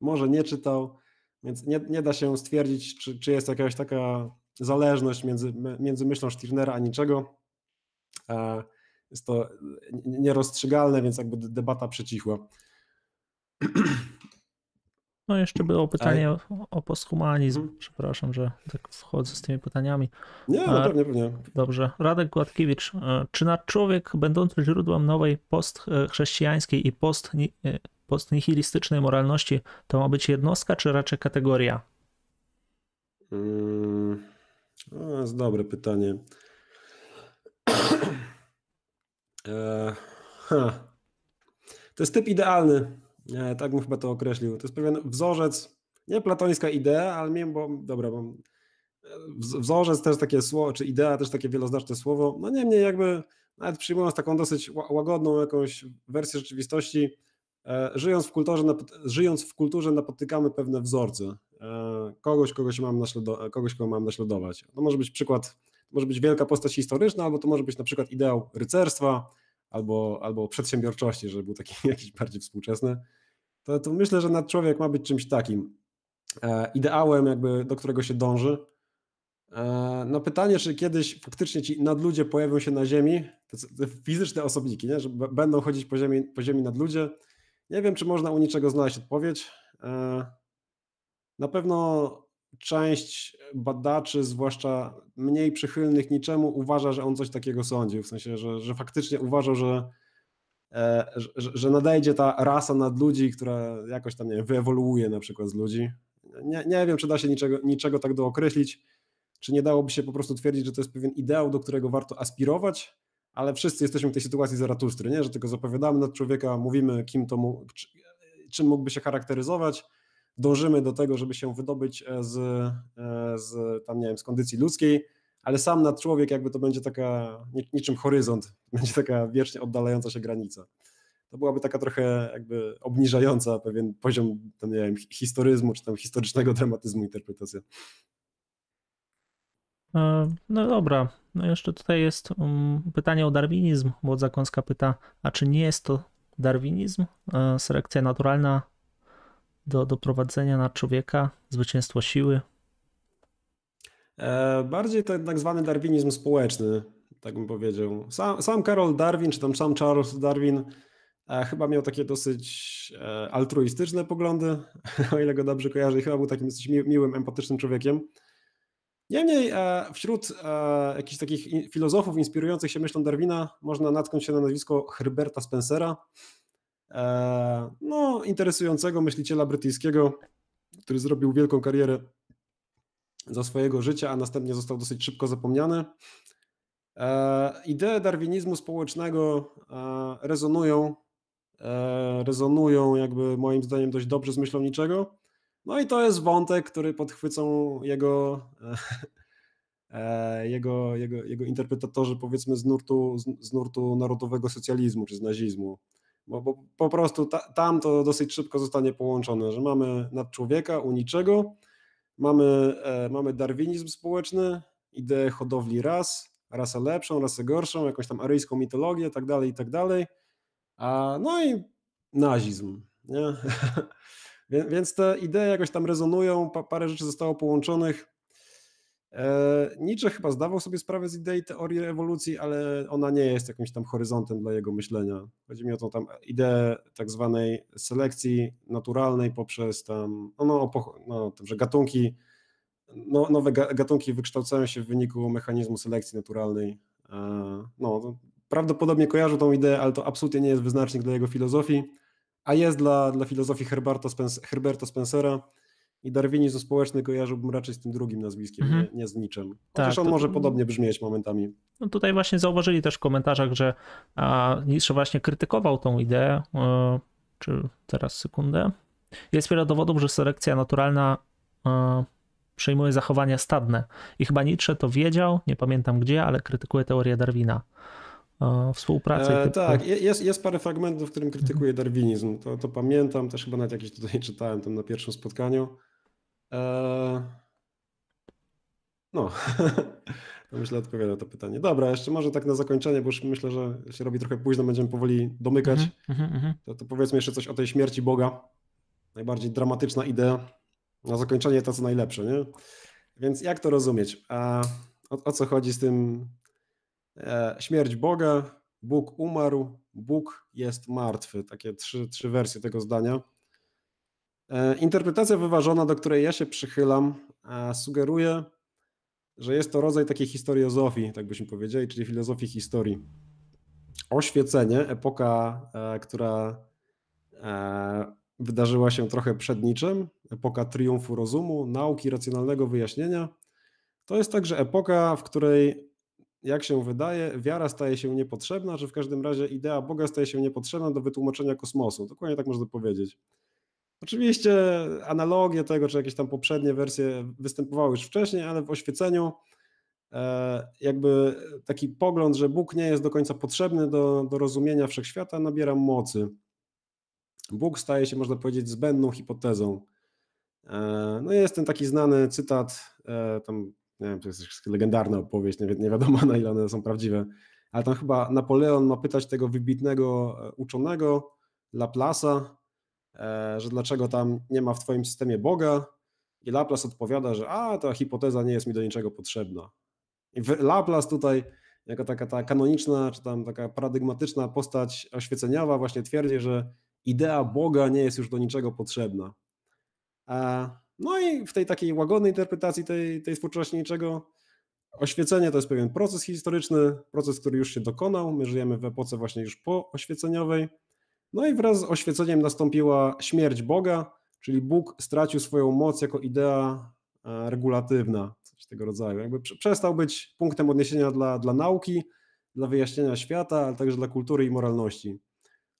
może nie czytał. Więc nie, nie da się stwierdzić, czy, czy jest jakaś taka zależność między, między myślą Stirnera a niczego. Jest to nierozstrzygalne, więc jakby debata przycichła. No jeszcze było pytanie o, o posthumanizm. Hmm. Przepraszam, że tak wchodzę z tymi pytaniami. Nie, no pewnie, pewnie. Dobrze. Radek Gładkiewicz. E, czy na człowiek będący źródłem nowej postchrześcijańskiej i post e, postnihilistycznej moralności to ma być jednostka, czy raczej kategoria? Hmm, to jest dobre pytanie. E, to jest typ idealny tak bym chyba to określił. To jest pewien wzorzec, nie platońska idea, ale wiem, bo dobra, bo wzorzec też takie słowo, czy idea też takie wieloznaczne słowo. No niemniej jakby nawet przyjmując taką dosyć łagodną jakąś wersję rzeczywistości, żyjąc w kulturze, żyjąc w kulturze napotykamy pewne wzorce. E, kogoś, kogoś mam, naślado, kogoś, kogo mam naśladować. To może być przykład, może być wielka postać historyczna, albo to może być na przykład ideał rycerstwa, albo, albo przedsiębiorczości, żeby był taki jakiś bardziej współczesny. To, to myślę, że nad człowiek ma być czymś takim. E, ideałem, jakby, do którego się dąży, E, no pytanie, czy kiedyś faktycznie ci nadludzie pojawią się na Ziemi, te fizyczne osobniki, nie? że będą chodzić po Ziemi, po ziemi nadludzie. Nie wiem, czy można u niczego znaleźć odpowiedź. E, na pewno część badaczy, zwłaszcza mniej przychylnych niczemu, uważa, że on coś takiego sądził, w sensie, że, że faktycznie uważał, że, e, że, nadejdzie ta rasa nadludzi, która jakoś tam nie wyewoluuje na przykład z ludzi. Nie, nie wiem, czy da się niczego, niczego tak dookreślić. Czy nie dałoby się po prostu twierdzić, że to jest pewien ideał, do którego warto aspirować, ale wszyscy jesteśmy w tej sytuacji Zaratustry, nie? że tylko zapowiadamy nad człowieka, mówimy, kim to mu, czym mógłby się charakteryzować, dążymy do tego, żeby się wydobyć e, z, e, z, tam, nie wiem, z kondycji ludzkiej, ale sam nad człowiek jakby to będzie taka, niczym horyzont, będzie taka wiecznie oddalająca się granica. To byłaby taka trochę jakby obniżająca pewien poziom, tam, nie wiem, historyzmu, czy tam historycznego dramatyzmu interpretacja. E, no dobra, no jeszcze tutaj jest um, pytanie o darwinizm. Młodza Kąska pyta, a czy nie jest to darwinizm, e, selekcja naturalna do doprowadzenia na człowieka, zwycięstwo siły? E, bardziej to tak zwany darwinizm społeczny, tak bym powiedział. Sam, sam Carol Darwin, czy tam sam Charles Darwin chyba miał takie dosyć altruistyczne poglądy, o ile go dobrze kojarzę, i chyba był takim dosyć miłym, empatycznym człowiekiem. Niemniej e, wśród e, jakichś takich filozofów inspirujących się myślą Darwina można natknąć się na nazwisko Herberta Spencera, e, no, interesującego myśliciela brytyjskiego, który zrobił wielką karierę za swojego życia, a następnie został dosyć szybko zapomniany. Idee darwinizmu społecznego rezonują, rezonują jakby moim zdaniem dość dobrze z myślą niczego. No i to jest wątek, który podchwycą jego, e, jego, jego, jego interpretatorzy powiedzmy z nurtu, z, nurtu narodowego socjalizmu czy z nazizmu. Bo, bo po prostu ta, tam to dosyć szybko zostanie połączone, że mamy nad człowieka u niczego, mamy, e, mamy darwinizm społeczny, ideę hodowli ras, rasę lepszą, rasę gorszą, jakąś tam aryjską mitologię, tak dalej, i tak dalej. A, no i nazizm. Nie? Więc te idee jakoś tam rezonują, parę rzeczy zostało połączonych. E, Nietzsche chyba zdawał sobie sprawę z idei teorii ewolucji, ale ona nie jest jakimś tam horyzontem dla jego myślenia. Chodzi mi o tą tam ideę tak zwanej selekcji naturalnej poprzez tam, no, no, no że gatunki, no, nowe gatunki wykształcają się w wyniku mechanizmu selekcji naturalnej. E, no, prawdopodobnie kojarzą tą ideę, ale to absolutnie nie jest wyznacznik dla jego filozofii a jest dla, dla filozofii Herberta, Herberta Spencera i darwinizm społeczny kojarzyłbym raczej z tym drugim nazwiskiem, mhm. nie, nie, z niczym. Chociaż tak, on to, może podobnie brzmieć momentami. No tutaj właśnie zauważyli też w komentarzach, że a, Nietzsche właśnie krytykował tą ideę, e, czy teraz sekundę. Jest wiele dowodów, że selekcja naturalna e, przejmuje zachowania stadne. I chyba Nietzsche to wiedział, nie pamiętam gdzie, ale krytykuje teorię Darwina współpracy. E, typu... Tak, jest, jest parę fragmentów, w którym krytykuje darwinizm. To, to pamiętam, też chyba nawet jakieś tutaj czytałem tam na pierwszym spotkaniu. E... No, to myślę odpowiada to pytanie. Dobra, jeszcze może tak na zakończenie, bo już myślę, że się robi trochę późno, będziemy powoli domykać. Mm -hmm, to, to powiedzmy jeszcze coś o tej śmierci Boga. Najbardziej dramatyczna idea. Na zakończenie to co najlepsze, nie? Więc jak to rozumieć? A o, o co chodzi z tym śmierć Boga, Bóg umarł, Bóg jest martwy. Takie trzy, trzy wersje tego zdania. E, interpretacja wyważona, do której ja się przychylam, e, sugeruje, że jest to rodzaj takiej historiozofii, tak byśmy powiedzieli, czyli filozofii historii. Oświecenie, epoka, która wydarzyła się trochę przed niczym, epoka triumfu rozumu, nauki, racjonalnego wyjaśnienia, to jest także epoka, w której jak się wydaje, wiara staje się niepotrzebna, że w każdym razie idea Boga staje się niepotrzebna do wytłumaczenia kosmosu. Dokładnie tak można powiedzieć. Oczywiście analogie tego, czy jakieś tam poprzednie wersje występowały już wcześniej, ale w oświeceniu e, jakby taki pogląd, że Bóg nie jest do końca potrzebny do, do rozumienia wszechświata, nabiera mocy. Bóg staje się, można powiedzieć, zbędną hipotezą. E, no jest ten taki znany cytat, e, tam nie wiem, to jest legendarna opowieść, nie, nie wiadomo na ile one są prawdziwe, ale tam chyba Napoleon ma pytać tego wybitnego uczonego Laplace'a, E, że dlaczego tam nie ma w twoim systemie Boga i Laplace odpowiada, że a, ta hipoteza nie jest mi do niczego potrzebna. I Laplace tutaj jako taka ta kanoniczna, czy tam taka paradygmatyczna postać oświeceniowa właśnie twierdzi, że idea Boga nie jest już do niczego potrzebna. E, no i w tej takiej łagodnej interpretacji tej, tej twórczości oświecenie to jest pewien proces historyczny, proces, który już się dokonał. My żyjemy w epoce właśnie już pooświeceniowej. No i wraz z oświeceniem nastąpiła śmierć Boga, czyli Bóg stracił swoją moc jako idea e, regulatywna, coś tego rodzaju. Jakby przestał być punktem odniesienia dla, dla nauki, dla wyjaśnienia świata, ale także dla kultury i moralności.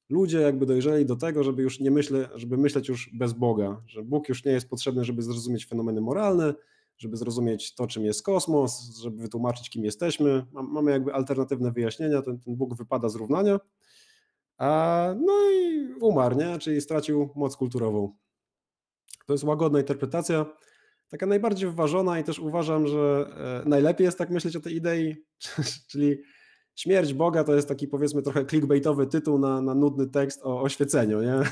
Ludzie jakby dojrzeli do tego, żeby już nie myśleć, żeby myśleć już bez Boga, że Bóg już nie jest potrzebny, żeby zrozumieć fenomeny moralne, żeby zrozumieć to, czym jest kosmos, żeby wytłumaczyć, kim jesteśmy. Mamy jakby alternatywne wyjaśnienia, ten, ten Bóg wypada z równania. A, no i umarł, nie? czyli stracił moc kulturową. To jest łagodna interpretacja, taka najbardziej wyważona i też uważam, że e, najlepiej jest tak myśleć o tej idei, czyli śmierć Boga to jest taki powiedzmy trochę clickbaitowy tytuł na, na nudny tekst o oświeceniu, nie?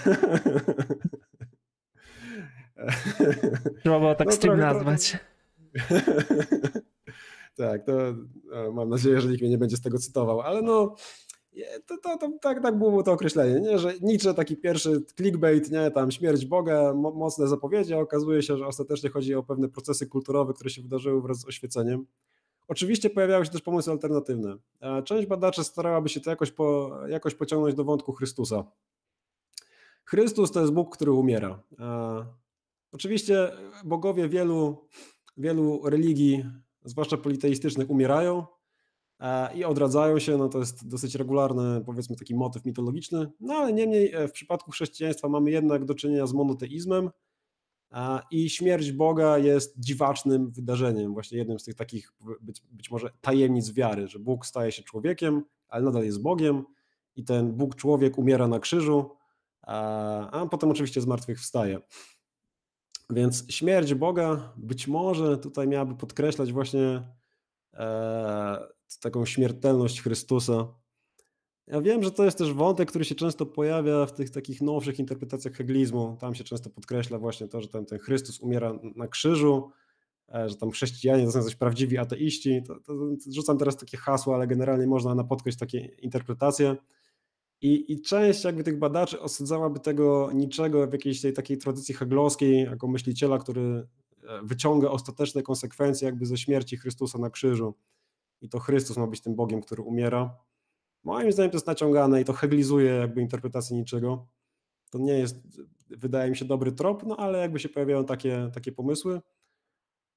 Trzeba było tak no, stream nazwać. tak, to e, mam nadzieję, że nikt mnie nie będzie z tego cytował, ale no to, to, to, tak, tak było to określenie, nie? że Nietzsche taki pierwszy clickbait, nie? tam śmierć Boga, mo, mocne zapowiedzi, a okazuje się, że ostatecznie chodzi o pewne procesy kulturowe, które się wydarzyły wraz z oświeceniem. Oczywiście pojawiały się też pomysły alternatywne. Część badaczy starałaby się to jakoś, po, jakoś pociągnąć do wątku Chrystusa. Chrystus to jest Bóg, który umiera. Oczywiście bogowie wielu, wielu religii, zwłaszcza politeistycznych, umierają, E, i odradzają się, no to jest dosyć regularny, powiedzmy taki motyw mitologiczny, no ale niemniej e, w przypadku chrześcijaństwa mamy jednak do czynienia z monoteizmem e, i śmierć Boga jest dziwacznym wydarzeniem, właśnie jednym z tych takich być, być może tajemnic wiary, że Bóg staje się człowiekiem, ale nadal jest Bogiem i ten Bóg człowiek umiera na krzyżu, a potem oczywiście zmartwychwstaje. Więc śmierć Boga być może tutaj miałaby podkreślać właśnie taką śmiertelność Chrystusa. Ja wiem, że to jest też wątek, który się często pojawia w tych takich nowszych interpretacjach heglizmu. Tam się często podkreśla właśnie to, że ten, ten Chrystus umiera na krzyżu, e, że tam chrześcijanie to są coś prawdziwi ateiści. To, to, rzucam teraz takie hasła, ale generalnie można napotkać takie interpretacje. I, I część jakby tych badaczy osadzałaby tego niczego w jakiejś tej takiej tradycji heglowskiej, jako myśliciela, który e, wyciąga ostateczne konsekwencje jakby ze śmierci Chrystusa na krzyżu i to Chrystus ma być tym Bogiem, który umiera. Moim zdaniem to jest naciągane i to heglizuje jakby interpretację niczego. To nie jest, wydaje mi się, dobry trop, no ale jakby się pojawiają takie, takie pomysły.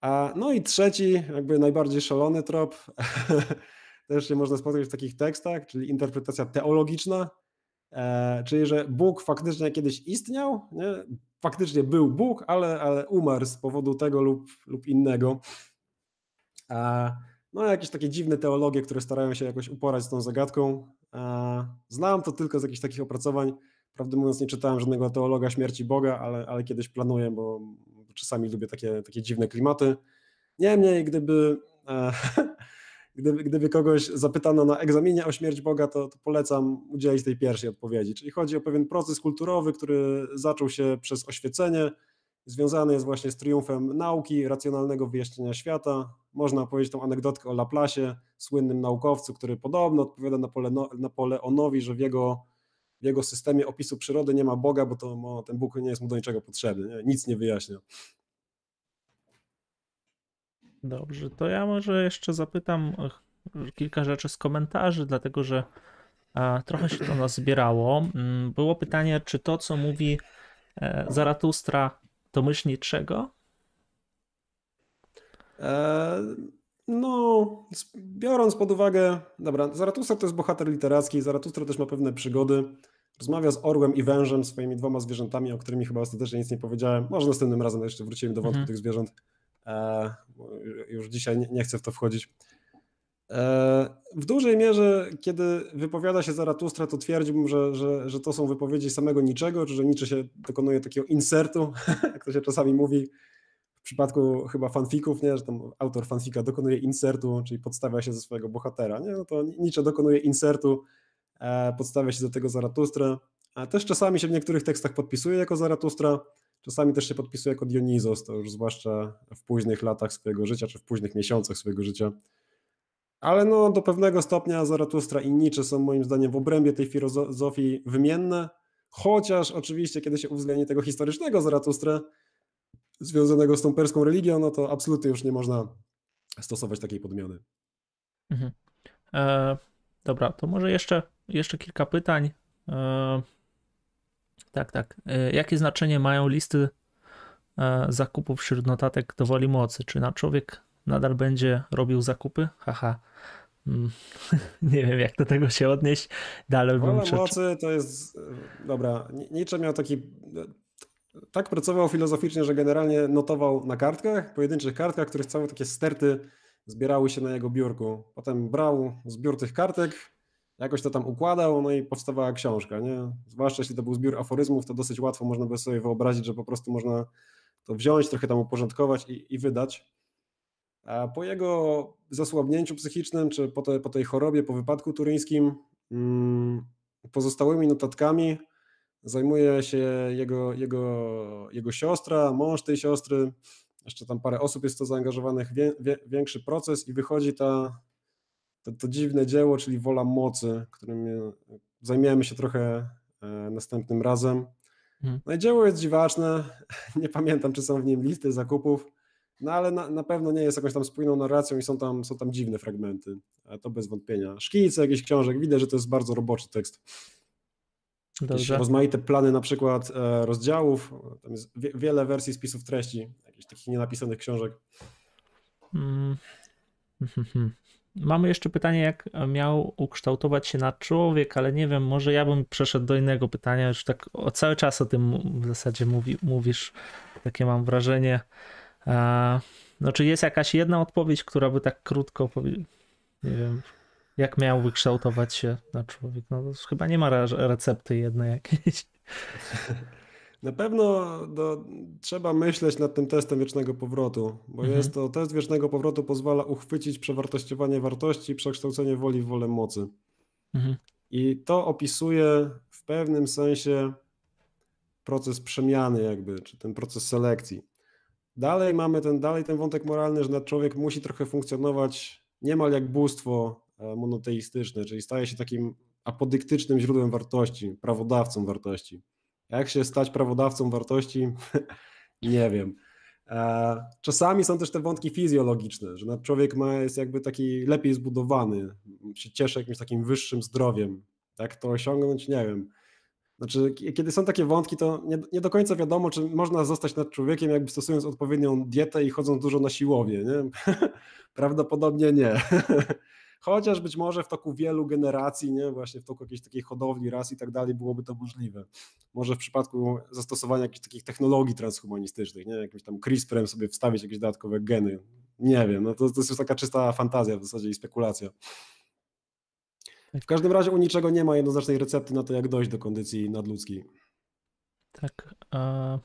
A, no i trzeci, jakby najbardziej szalony trop, też się można spotkać w takich tekstach, czyli interpretacja teologiczna, e, czyli że Bóg faktycznie kiedyś istniał, nie? faktycznie był Bóg, ale, ale umarł z powodu tego lub, lub innego. A, no jakieś takie dziwne teologie, które starają się jakoś uporać z tą zagadką. Znam to tylko z jakichś takich opracowań. Prawdę mówiąc, nie czytałem żadnego teologa śmierci Boga, ale, ale kiedyś planuję, bo czasami lubię takie, takie dziwne klimaty. Niemniej, gdyby, e, gdyby, gdyby kogoś zapytano na egzaminie o śmierć Boga, to, to polecam udzielić tej pierwszej odpowiedzi. Czyli chodzi o pewien proces kulturowy, który zaczął się przez oświecenie, związany jest właśnie z triumfem nauki, racjonalnego wyjaśnienia świata. Można opowiedzieć tą anegdotkę o Laplacie, słynnym naukowcu, który podobno odpowiada Napoleonowi, że w jego, w jego systemie opisu przyrody nie ma Boga, bo to, ten Bóg nie jest mu do niczego potrzebny, nie? nic nie wyjaśnia. Dobrze, to ja może jeszcze zapytam kilka rzeczy z komentarzy, dlatego że trochę się to nas zbierało. Mm, było pytanie, czy to, co mówi e, Zaratustra, to myśl niczego? E, No, biorąc pod uwagę, dobra, Zaratustra to jest bohater literacki, Zaratustra też ma pewne przygody. Rozmawia z orłem i wężem, swoimi dwoma zwierzętami, o którymi chyba ostatecznie nic nie powiedziałem. Może następnym razem jeszcze wrócimy do wątku mhm. tych zwierząt. E, już dzisiaj nie, nie, chcę w to wchodzić. E, w dużej mierze, kiedy wypowiada się Zaratustra, to twierdziłbym, że, że, że to są wypowiedzi samego niczego, czy że Nietzsche się dokonuje takiego insertu, jak to się czasami mówi, w przypadku chyba fanfików, nie, że tam autor fanfika dokonuje insertu, czyli podstawia się ze swojego bohatera, nie, no to Nietzsche dokonuje insertu, e, podstawia się do tego Zaratustra, a też czasami się w niektórych tekstach podpisuje jako Zaratustra, czasami też się podpisuje jako Dionizos, to już zwłaszcza w późnych latach swojego życia, czy w późnych miesiącach swojego życia. Ale no, do pewnego stopnia Zaratustra i Nietzsche są moim zdaniem w obrębie tej filozofii wymienne, chociaż oczywiście, kiedy się uwzględni tego historycznego Zaratustra, związanego z tą perską religią, no to absolutnie już nie można stosować takiej podmiany. Mhm. E, dobra, to może jeszcze, jeszcze kilka pytań. E, tak, tak. E, jakie znaczenie mają listy e, zakupów wśród notatek do woli mocy? Czy na człowiek nadal będzie robił zakupy? Haha. Mm, nie wiem, jak do tego się odnieść. Dalej Wola bym... mocy to jest... Dobra, Nietzsche miał taki tak pracował filozoficznie, że generalnie notował na kartkach, pojedynczych kartkach, których całe takie sterty zbierały się na jego biurku. Potem brał zbiór tych kartek, jakoś to tam układał, no i powstawała książka, nie? Zwłaszcza jeśli to był zbiór aforyzmów, to dosyć łatwo można by sobie wyobrazić, że po prostu można to wziąć, trochę tam uporządkować i, i wydać. A po jego zasłabnięciu psychicznym, czy po, te, po tej chorobie, po wypadku turyńskim, mm, pozostałymi notatkami zajmuje się jego, jego, jego siostra, mąż tej siostry, jeszcze tam parę osób jest to zaangażowanych, wie, wie, większy proces i wychodzi ta, to, to, dziwne dzieło, czyli Wola Mocy, którym zajmiemy się trochę e, następnym razem. Hmm. No i dzieło jest dziwaczne, nie pamiętam, czy są w nim listy zakupów, no ale na, na pewno nie jest jakąś tam spójną narracją i są tam, są tam dziwne fragmenty, to bez wątpienia. Szkice jakichś książek, widać, że to jest bardzo roboczy tekst. Dobrze. rozmaite plany na przykład e, rozdziałów, tam jest wiele wersji spisów treści, jakichś takich nienapisanych książek. Hmm. Mamy jeszcze pytanie, jak miał ukształtować się na człowiek, ale nie wiem, może ja bym przeszedł do innego pytania. Już tak o cały czas o tym w zasadzie mówi, mówisz, takie mam wrażenie. No, czy jest jakaś jedna odpowiedź, która by tak krótko, nie wiem, jak miałby kształtować się na człowiek? No chyba nie ma recepty jednej jakiejś. Na pewno do, trzeba myśleć nad tym testem wiecznego powrotu, bo mhm. jest to test wiecznego powrotu pozwala uchwycić przewartościowanie wartości i przekształcenie woli w wolę mocy. Mhm. I to opisuje w pewnym sensie proces przemiany jakby, czy ten proces selekcji. Dalej mamy ten, dalej ten wątek moralny, że człowiek musi trochę funkcjonować niemal jak bóstwo E, monoteistyczny, czyli staje się takim apodyktycznym źródłem wartości, prawodawcą wartości. Jak się stać prawodawcą wartości? nie wiem. E, czasami są też te wątki fizjologiczne, że człowiek ma, jest jakby taki lepiej zbudowany, się cieszy jakimś takim wyższym zdrowiem. Jak to osiągnąć? Nie wiem. Znaczy, kiedy są takie wątki, to nie, nie, do końca wiadomo, czy można zostać nad człowiekiem, jakby stosując odpowiednią dietę i chodząc dużo na siłownię. Nie? Prawdopodobnie nie. Chociaż być może w toku wielu generacji, nie, właśnie w toku jakiejś takiej hodowli ras i tak dalej byłoby to możliwe. Może w przypadku zastosowania jakichś takich technologii transhumanistycznych, nie, jakimś tam CRISPRem sobie wstawić jakieś dodatkowe geny. Nie wiem, no to, to jest taka czysta fantazja w zasadzie i spekulacja. W każdym razie u niczego nie ma jednoznacznej recepty na to, jak dojść do kondycji nadludzkiej. Tak. A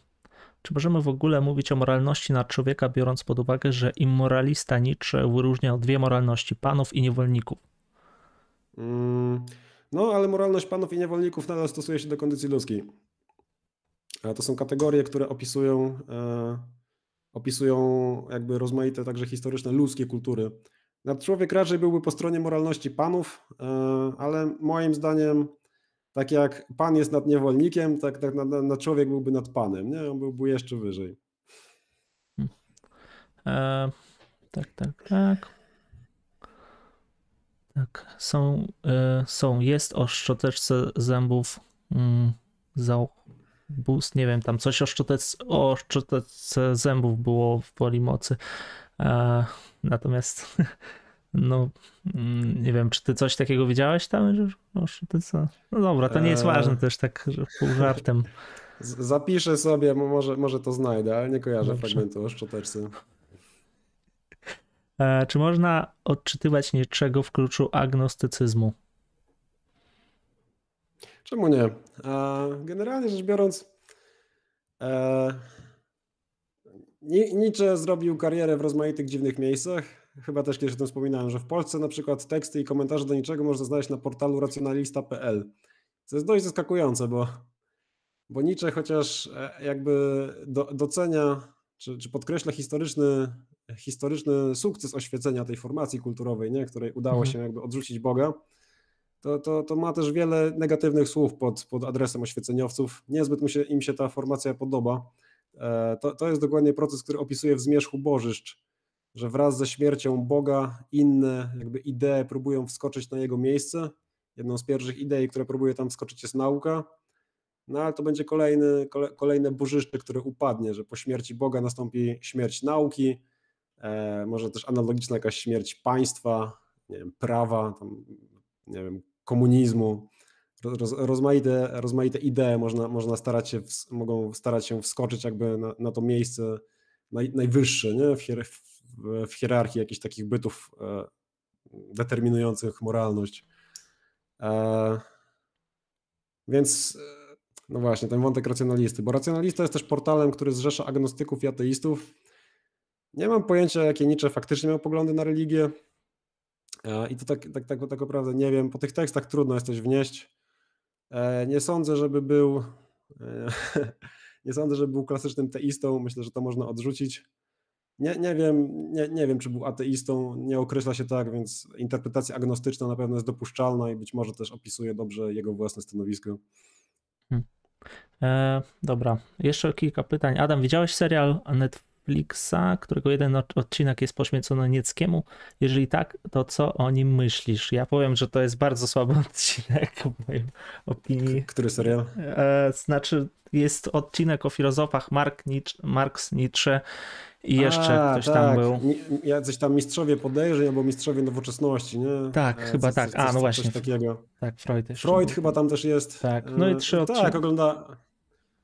czy możemy w ogóle mówić o moralności nad człowieka, biorąc pod uwagę, że immoralista Nietzsche wyróżniał dwie moralności panów i niewolników? Mm, no, ale moralność panów i niewolników nadal stosuje się do kondycji ludzkiej. A to są kategorie, które opisują, e, opisują jakby rozmaite także historyczne ludzkie kultury. Nad człowiek raczej byłby po stronie moralności panów, e, ale moim zdaniem tak jak pan jest nad niewolnikiem, tak, tak na, na, człowiek byłby nad panem, nie? On byłby jeszcze wyżej. E, tak, tak, tak. Tak, są, e, są, jest o szczoteczce zębów mm, za boost, nie wiem, tam coś o szczoteczce, o szczoteczce zębów było w woli mocy. E, natomiast no mm, nie wiem, czy ty coś takiego widziałeś tam? Że, no, ty co? no dobra, to nie jest ważne też tak że pół żartem. Zapiszę sobie, może, może to znajdę, ale nie kojarzę Dobrze. fragmentu o szczoteczce. E, czy można odczytywać niczego w kluczu agnostycyzmu? Czemu nie? Generalnie rzecz biorąc, Nietzsche zrobił karierę w rozmaitych dziwnych miejscach. Chyba też kiedyś o tym wspominałem, że w Polsce na przykład teksty i komentarze do niczego można znaleźć na portalu racjonalista.pl. Co jest dość zaskakujące, bo, bo Nietzsche chociaż e, jakby do, docenia czy, czy podkreśla historyczny, historyczny sukces oświecenia tej formacji kulturowej, nie? której udało mhm. się jakby odrzucić Boga, to, to, to ma też wiele negatywnych słów pod, pod adresem oświeceniowców. Niezbyt mu się, im się ta formacja podoba. E, to, to jest dokładnie proces, który opisuje w Zmierzchu Bożyszcz, że wraz ze śmiercią Boga inne jakby idee próbują wskoczyć na jego miejsce. Jedną z pierwszych idei, które próbuje tam wskoczyć jest nauka, no ale to będzie kolejny, kolejne bożyszcze, które upadnie, że po śmierci Boga nastąpi śmierć nauki, e, może też analogiczna jakaś śmierć państwa, nie wiem, prawa, tam, nie wiem, komunizmu. Roz, rozmaite, rozmaite idee można, można starać się, mogą starać się wskoczyć jakby na, na to miejsce naj, najwyższe nie? W, hier, w, w, hierarchii jakichś takich bytów e, determinujących moralność. E, więc e, no właśnie, ten wątek racjonalisty, bo racjonalista jest też portalem, który zrzesza agnostyków i ateistów. Nie mam pojęcia, jakie Nietzsche faktycznie miał poglądy na religię. E, I to tak, tak, tak, tak naprawdę nie wiem. Po tych tekstach trudno jest coś wnieść. E, nie sądzę, żeby był. E, nie sądzę, żeby był klasycznym teistą. Myślę, że to można odrzucić. Nie, nie, wiem, nie, nie wiem, czy był ateistą, nie określa się tak, więc interpretacja agnostyczna na pewno jest dopuszczalna i być może też opisuje dobrze jego własne stanowisko. Hmm. E, dobra, jeszcze kilka pytań. Adam, widziałeś serial Netflixa, którego jeden odcinek jest poświęcony Nieckiemu? Jeżeli tak, to co o nim myślisz? Ja powiem, że to jest bardzo słaby odcinek w mojej opinii. Który serial? E, znaczy, jest odcinek o filozofach Mark Nietzsche, Marx, Nietzsche i jeszcze A, ktoś tak. tam był. Jacyś tam mistrzowie podejrzeń albo mistrzowie nowoczesności, nie? Tak, e, chyba tak. A, no właśnie. Coś takiego. Tak, Freud. Freud był. chyba tam też jest. Tak, no i trzy e, odcinki. Tak, ogląda...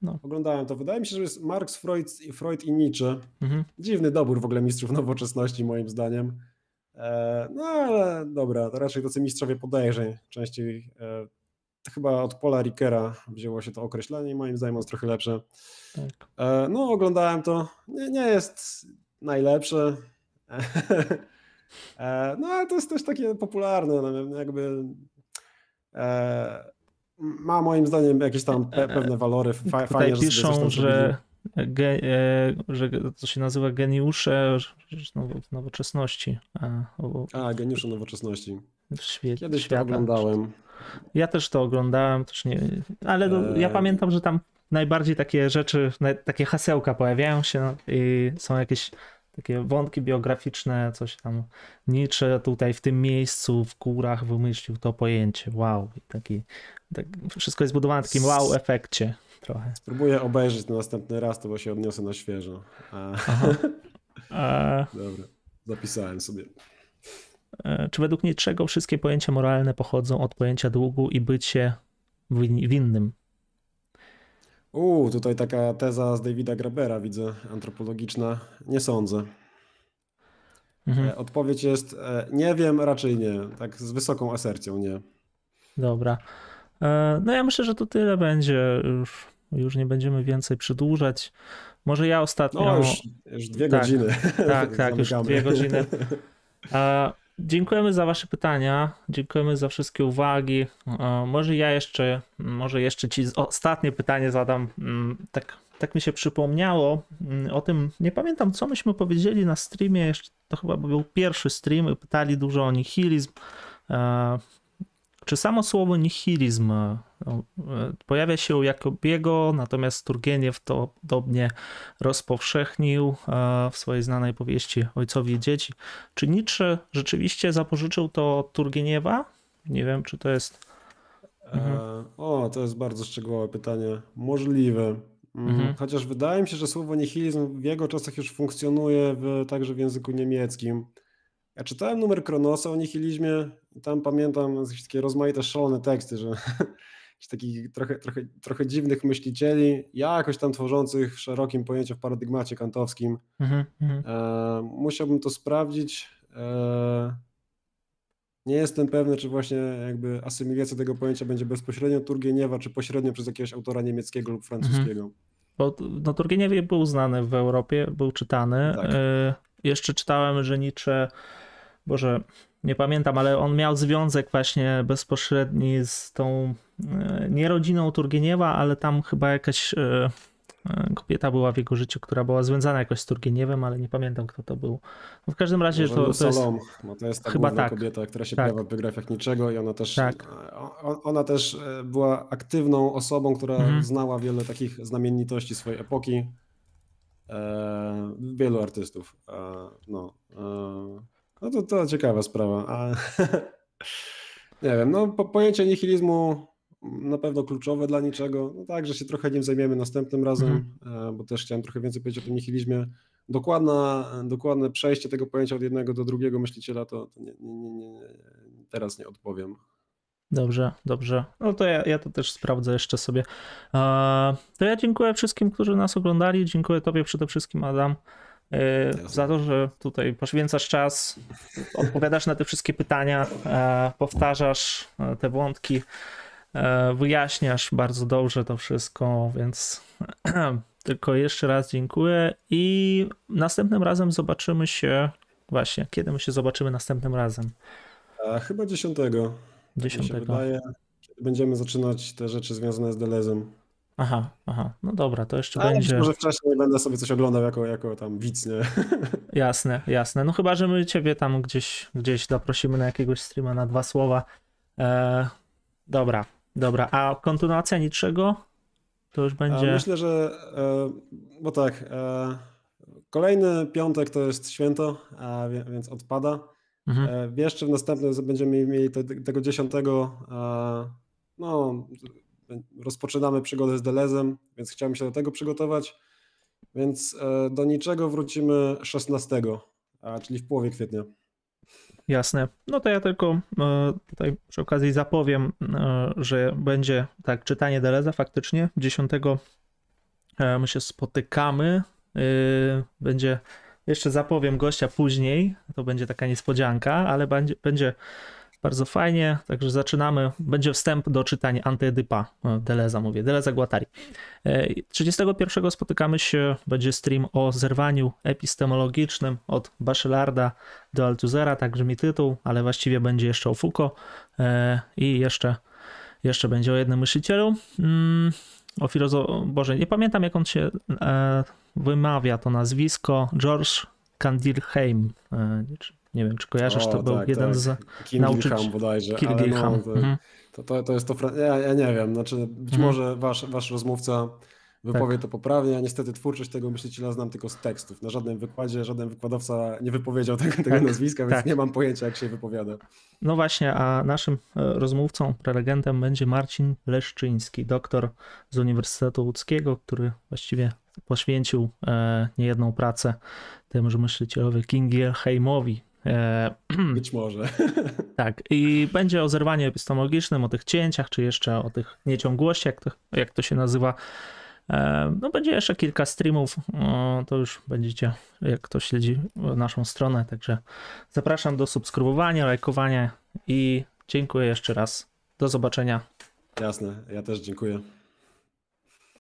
No. Oglądałem to. Wydaje mi się, że jest Marx, Freud, Freud i Nietzsche. Mhm. Dziwny dobór w ogóle mistrzów nowoczesności, moim zdaniem. E, no ale dobra, to raczej tacy mistrzowie podejrzeń. Częściej chyba od Paula Rickera wzięło się to określenie i moim zdaniem jest trochę lepsze. Tak. E, no, oglądałem to. Nie, nie jest najlepsze. E, no, ale to jest też takie popularne. No, jakby e, ma moim zdaniem jakieś tam pewne walory. Fa, Tutaj fajnie, piszą, że, ge, że to się nazywa geniusze nowoczesności. A, A geniusze nowoczesności. W świecie, Kiedyś świata. to oglądałem. Ja też to oglądałem, też nie, ale do, ja pamiętam, że tam najbardziej takie rzeczy, takie hasełka pojawiają się no, i są jakieś takie wątki biograficzne, coś tam. Nietzsche tutaj w tym miejscu, w górach wymyślił to pojęcie. Wow. I taki, tak, wszystko jest budowane w takim wow efekcie trochę. Spróbuję obejrzeć na następny raz, to bo się odniosę na świeżo. A... Dobra, zapisałem sobie. E, czy według niczego wszystkie pojęcia moralne pochodzą od pojęcia długu i bycie winnym? Uuu, tutaj taka teza z Davida Grabera, widzę, antropologiczna. Nie sądzę. Mhm. E, odpowiedź jest e, nie wiem, raczej nie. Tak z wysoką asercją nie. Dobra. No ja myślę, że to tyle będzie. Już, już nie będziemy więcej przedłużać. Może ja ostatnio. No, już, już dwie tak, godziny. Tak, tak, już dwie godziny. A Dziękujemy za Wasze pytania, dziękujemy za wszystkie uwagi. Może ja jeszcze, może jeszcze Ci ostatnie pytanie zadam. Mm, tak, tak mi się przypomniało mm, o tym, nie pamiętam co myśmy powiedzieli na streamie, to chyba był pierwszy stream, pytali dużo o nihilizm. E, czy samo słowo nihilizm e, pojawia się u Jakobiego, natomiast Turgeniew to podobnie rozpowszechnił e, w swojej znanej powieści Ojcowie Dzieci. Czy Nietzsche rzeczywiście zapożyczył to od Turgeniewa? Nie wiem, czy to jest... Mhm. E, o, to jest bardzo szczegółowe pytanie. Możliwe. Mm, mhm. Chociaż wydaje mi się, że słowo nihilizm w jego czasach już funkcjonuje w, także w języku niemieckim. Ja czytałem numer Kronosa o nihilizmie i tam pamiętam takie rozmaite szalone teksty, że takich trochę, trochę, trochę dziwnych myślicieli, jakoś tam tworzących w szerokim pojęciu w paradygmacie kantowskim. Mhm, mhm. e, musiałbym to sprawdzić. E, nie jestem pewny, czy właśnie jakby asymilacja tego pojęcia będzie bezpośrednio Turgieniewa, czy pośrednio przez jakiegoś autora niemieckiego lub francuskiego. Mhm. Bo no, Turgeniew był znany w Europie, był czytany. Tak. E, jeszcze czytałem, że Nietzsche, Boże, nie pamiętam, ale on miał związek właśnie bezpośredni z tą, e, nie rodziną Turgieniewa, ale tam chyba jakaś e, e, kobieta była w jego życiu, która była związana jakoś z Turgeniewem, ale nie pamiętam kto to był. No w każdym razie to, to jest... No to jest ta chyba tak. kobieta, która się tak. pojawia w niczego i ona też, tak. ona też była aktywną osobą, która mhm. znała wiele takich znamienitości swojej epoki. wielu artystów. no. No to, to ciekawa sprawa. A, nie wiem, no po, pojęcie nihilizmu na pewno kluczowe dla niczego. No tak, że się trochę nim zajmiemy następnym razem, mm. bo też chciałem trochę więcej powiedzieć o tym nihilizmie. Dokładna, dokładne przejście tego pojęcia od jednego do drugiego myśliciela to, to nie, nie, nie, nie, teraz nie odpowiem. Dobrze, dobrze. No to ja, ja to też sprawdzę jeszcze sobie. To ja dziękuję wszystkim, którzy nas oglądali. Dziękuję Tobie przede wszystkim, Adam. E, za to, że tutaj poświęcasz czas, odpowiadasz na te wszystkie pytania, e, powtarzasz e, te wątki, wyjaśniasz bardzo dobrze to wszystko, więc tylko jeszcze raz dziękuję i następnym razem zobaczymy się właśnie, kiedy my się zobaczymy następnym razem? Chyba 10. 10. Tak wydaje, będziemy zaczynać te rzeczy związane z Delezem. Aha, aha, no dobra, to jeszcze Ale będzie. Może wcześniej będę sobie coś oglądał jako, jako tam widz, nie? Jasne, jasne. No chyba, że my ciebie tam gdzieś, gdzieś zaprosimy na jakiegoś streama na dwa słowa. E, dobra, dobra. A kontynuacja niczego? To już będzie. A myślę, że. E, bo tak. E, kolejny piątek to jest święto, więc odpada. Mhm. E, jeszcze w następnym będziemy mieli te, tego dziesiątego. no rozpoczynamy przygodę z Delezem, więc chciałem się do tego przygotować. Więc e, do niczego wrócimy 16, czyli w połowie kwietnia. Jasne. No to ja tylko e, tutaj przy okazji zapowiem, e, że będzie tak czytanie Deleza faktycznie 10 my się spotykamy. Będzie jeszcze zapowiem gościa później, to będzie taka niespodzianka, ale będzie, będzie bardzo fajnie, także zaczynamy. Będzie wstęp do czytania Antyedypa, e, Deleza mówię, Deleza Guattari. 31 e, spotykamy się, będzie stream o zerwaniu epistemologicznym od Bachelarda do Althusera, tak brzmi tytuł, ale właściwie będzie jeszcze o Foucault e, i jeszcze, jeszcze będzie o jednym myślicielu. Mm, o filozofii, Boże, nie pamiętam jak on się wymawia to nazwisko, George Candirheim, nie wiem, czy kojarzysz, o, to był tak, jeden tak. z nauczycieli. bodajże. Kilgilham. No, to, mhm. to, to, to, jest to. Ja, ja nie wiem, znaczy być mhm. może wasz, wasz rozmówca wypowie tak. to poprawnie. Ja niestety twórczość tego myśliciela znam tylko z tekstów. Na żadnym wykładzie żaden wykładowca nie wypowiedział tego, tego tak, nazwiska, więc tak. nie mam pojęcia, jak się wypowiada. No właśnie, a naszym e, rozmówcą, prelegentem będzie Marcin Leszczyński, doktor z Uniwersytetu Łódzkiego, który właściwie poświęcił e, niejedną pracę temu myślicielowi Kingielheimowi, Być może. Tak, i będzie o zerwaniu epistemologicznym, o tych cięciach, czy jeszcze o tych nieciągłościach, jak to, jak to się nazywa. E, no będzie jeszcze kilka streamów, to już będziecie, jak ktoś śledzi naszą stronę, także zapraszam do subskrybowania, lajkowania i dziękuję jeszcze raz. Do zobaczenia. Jasne, ja też dziękuję.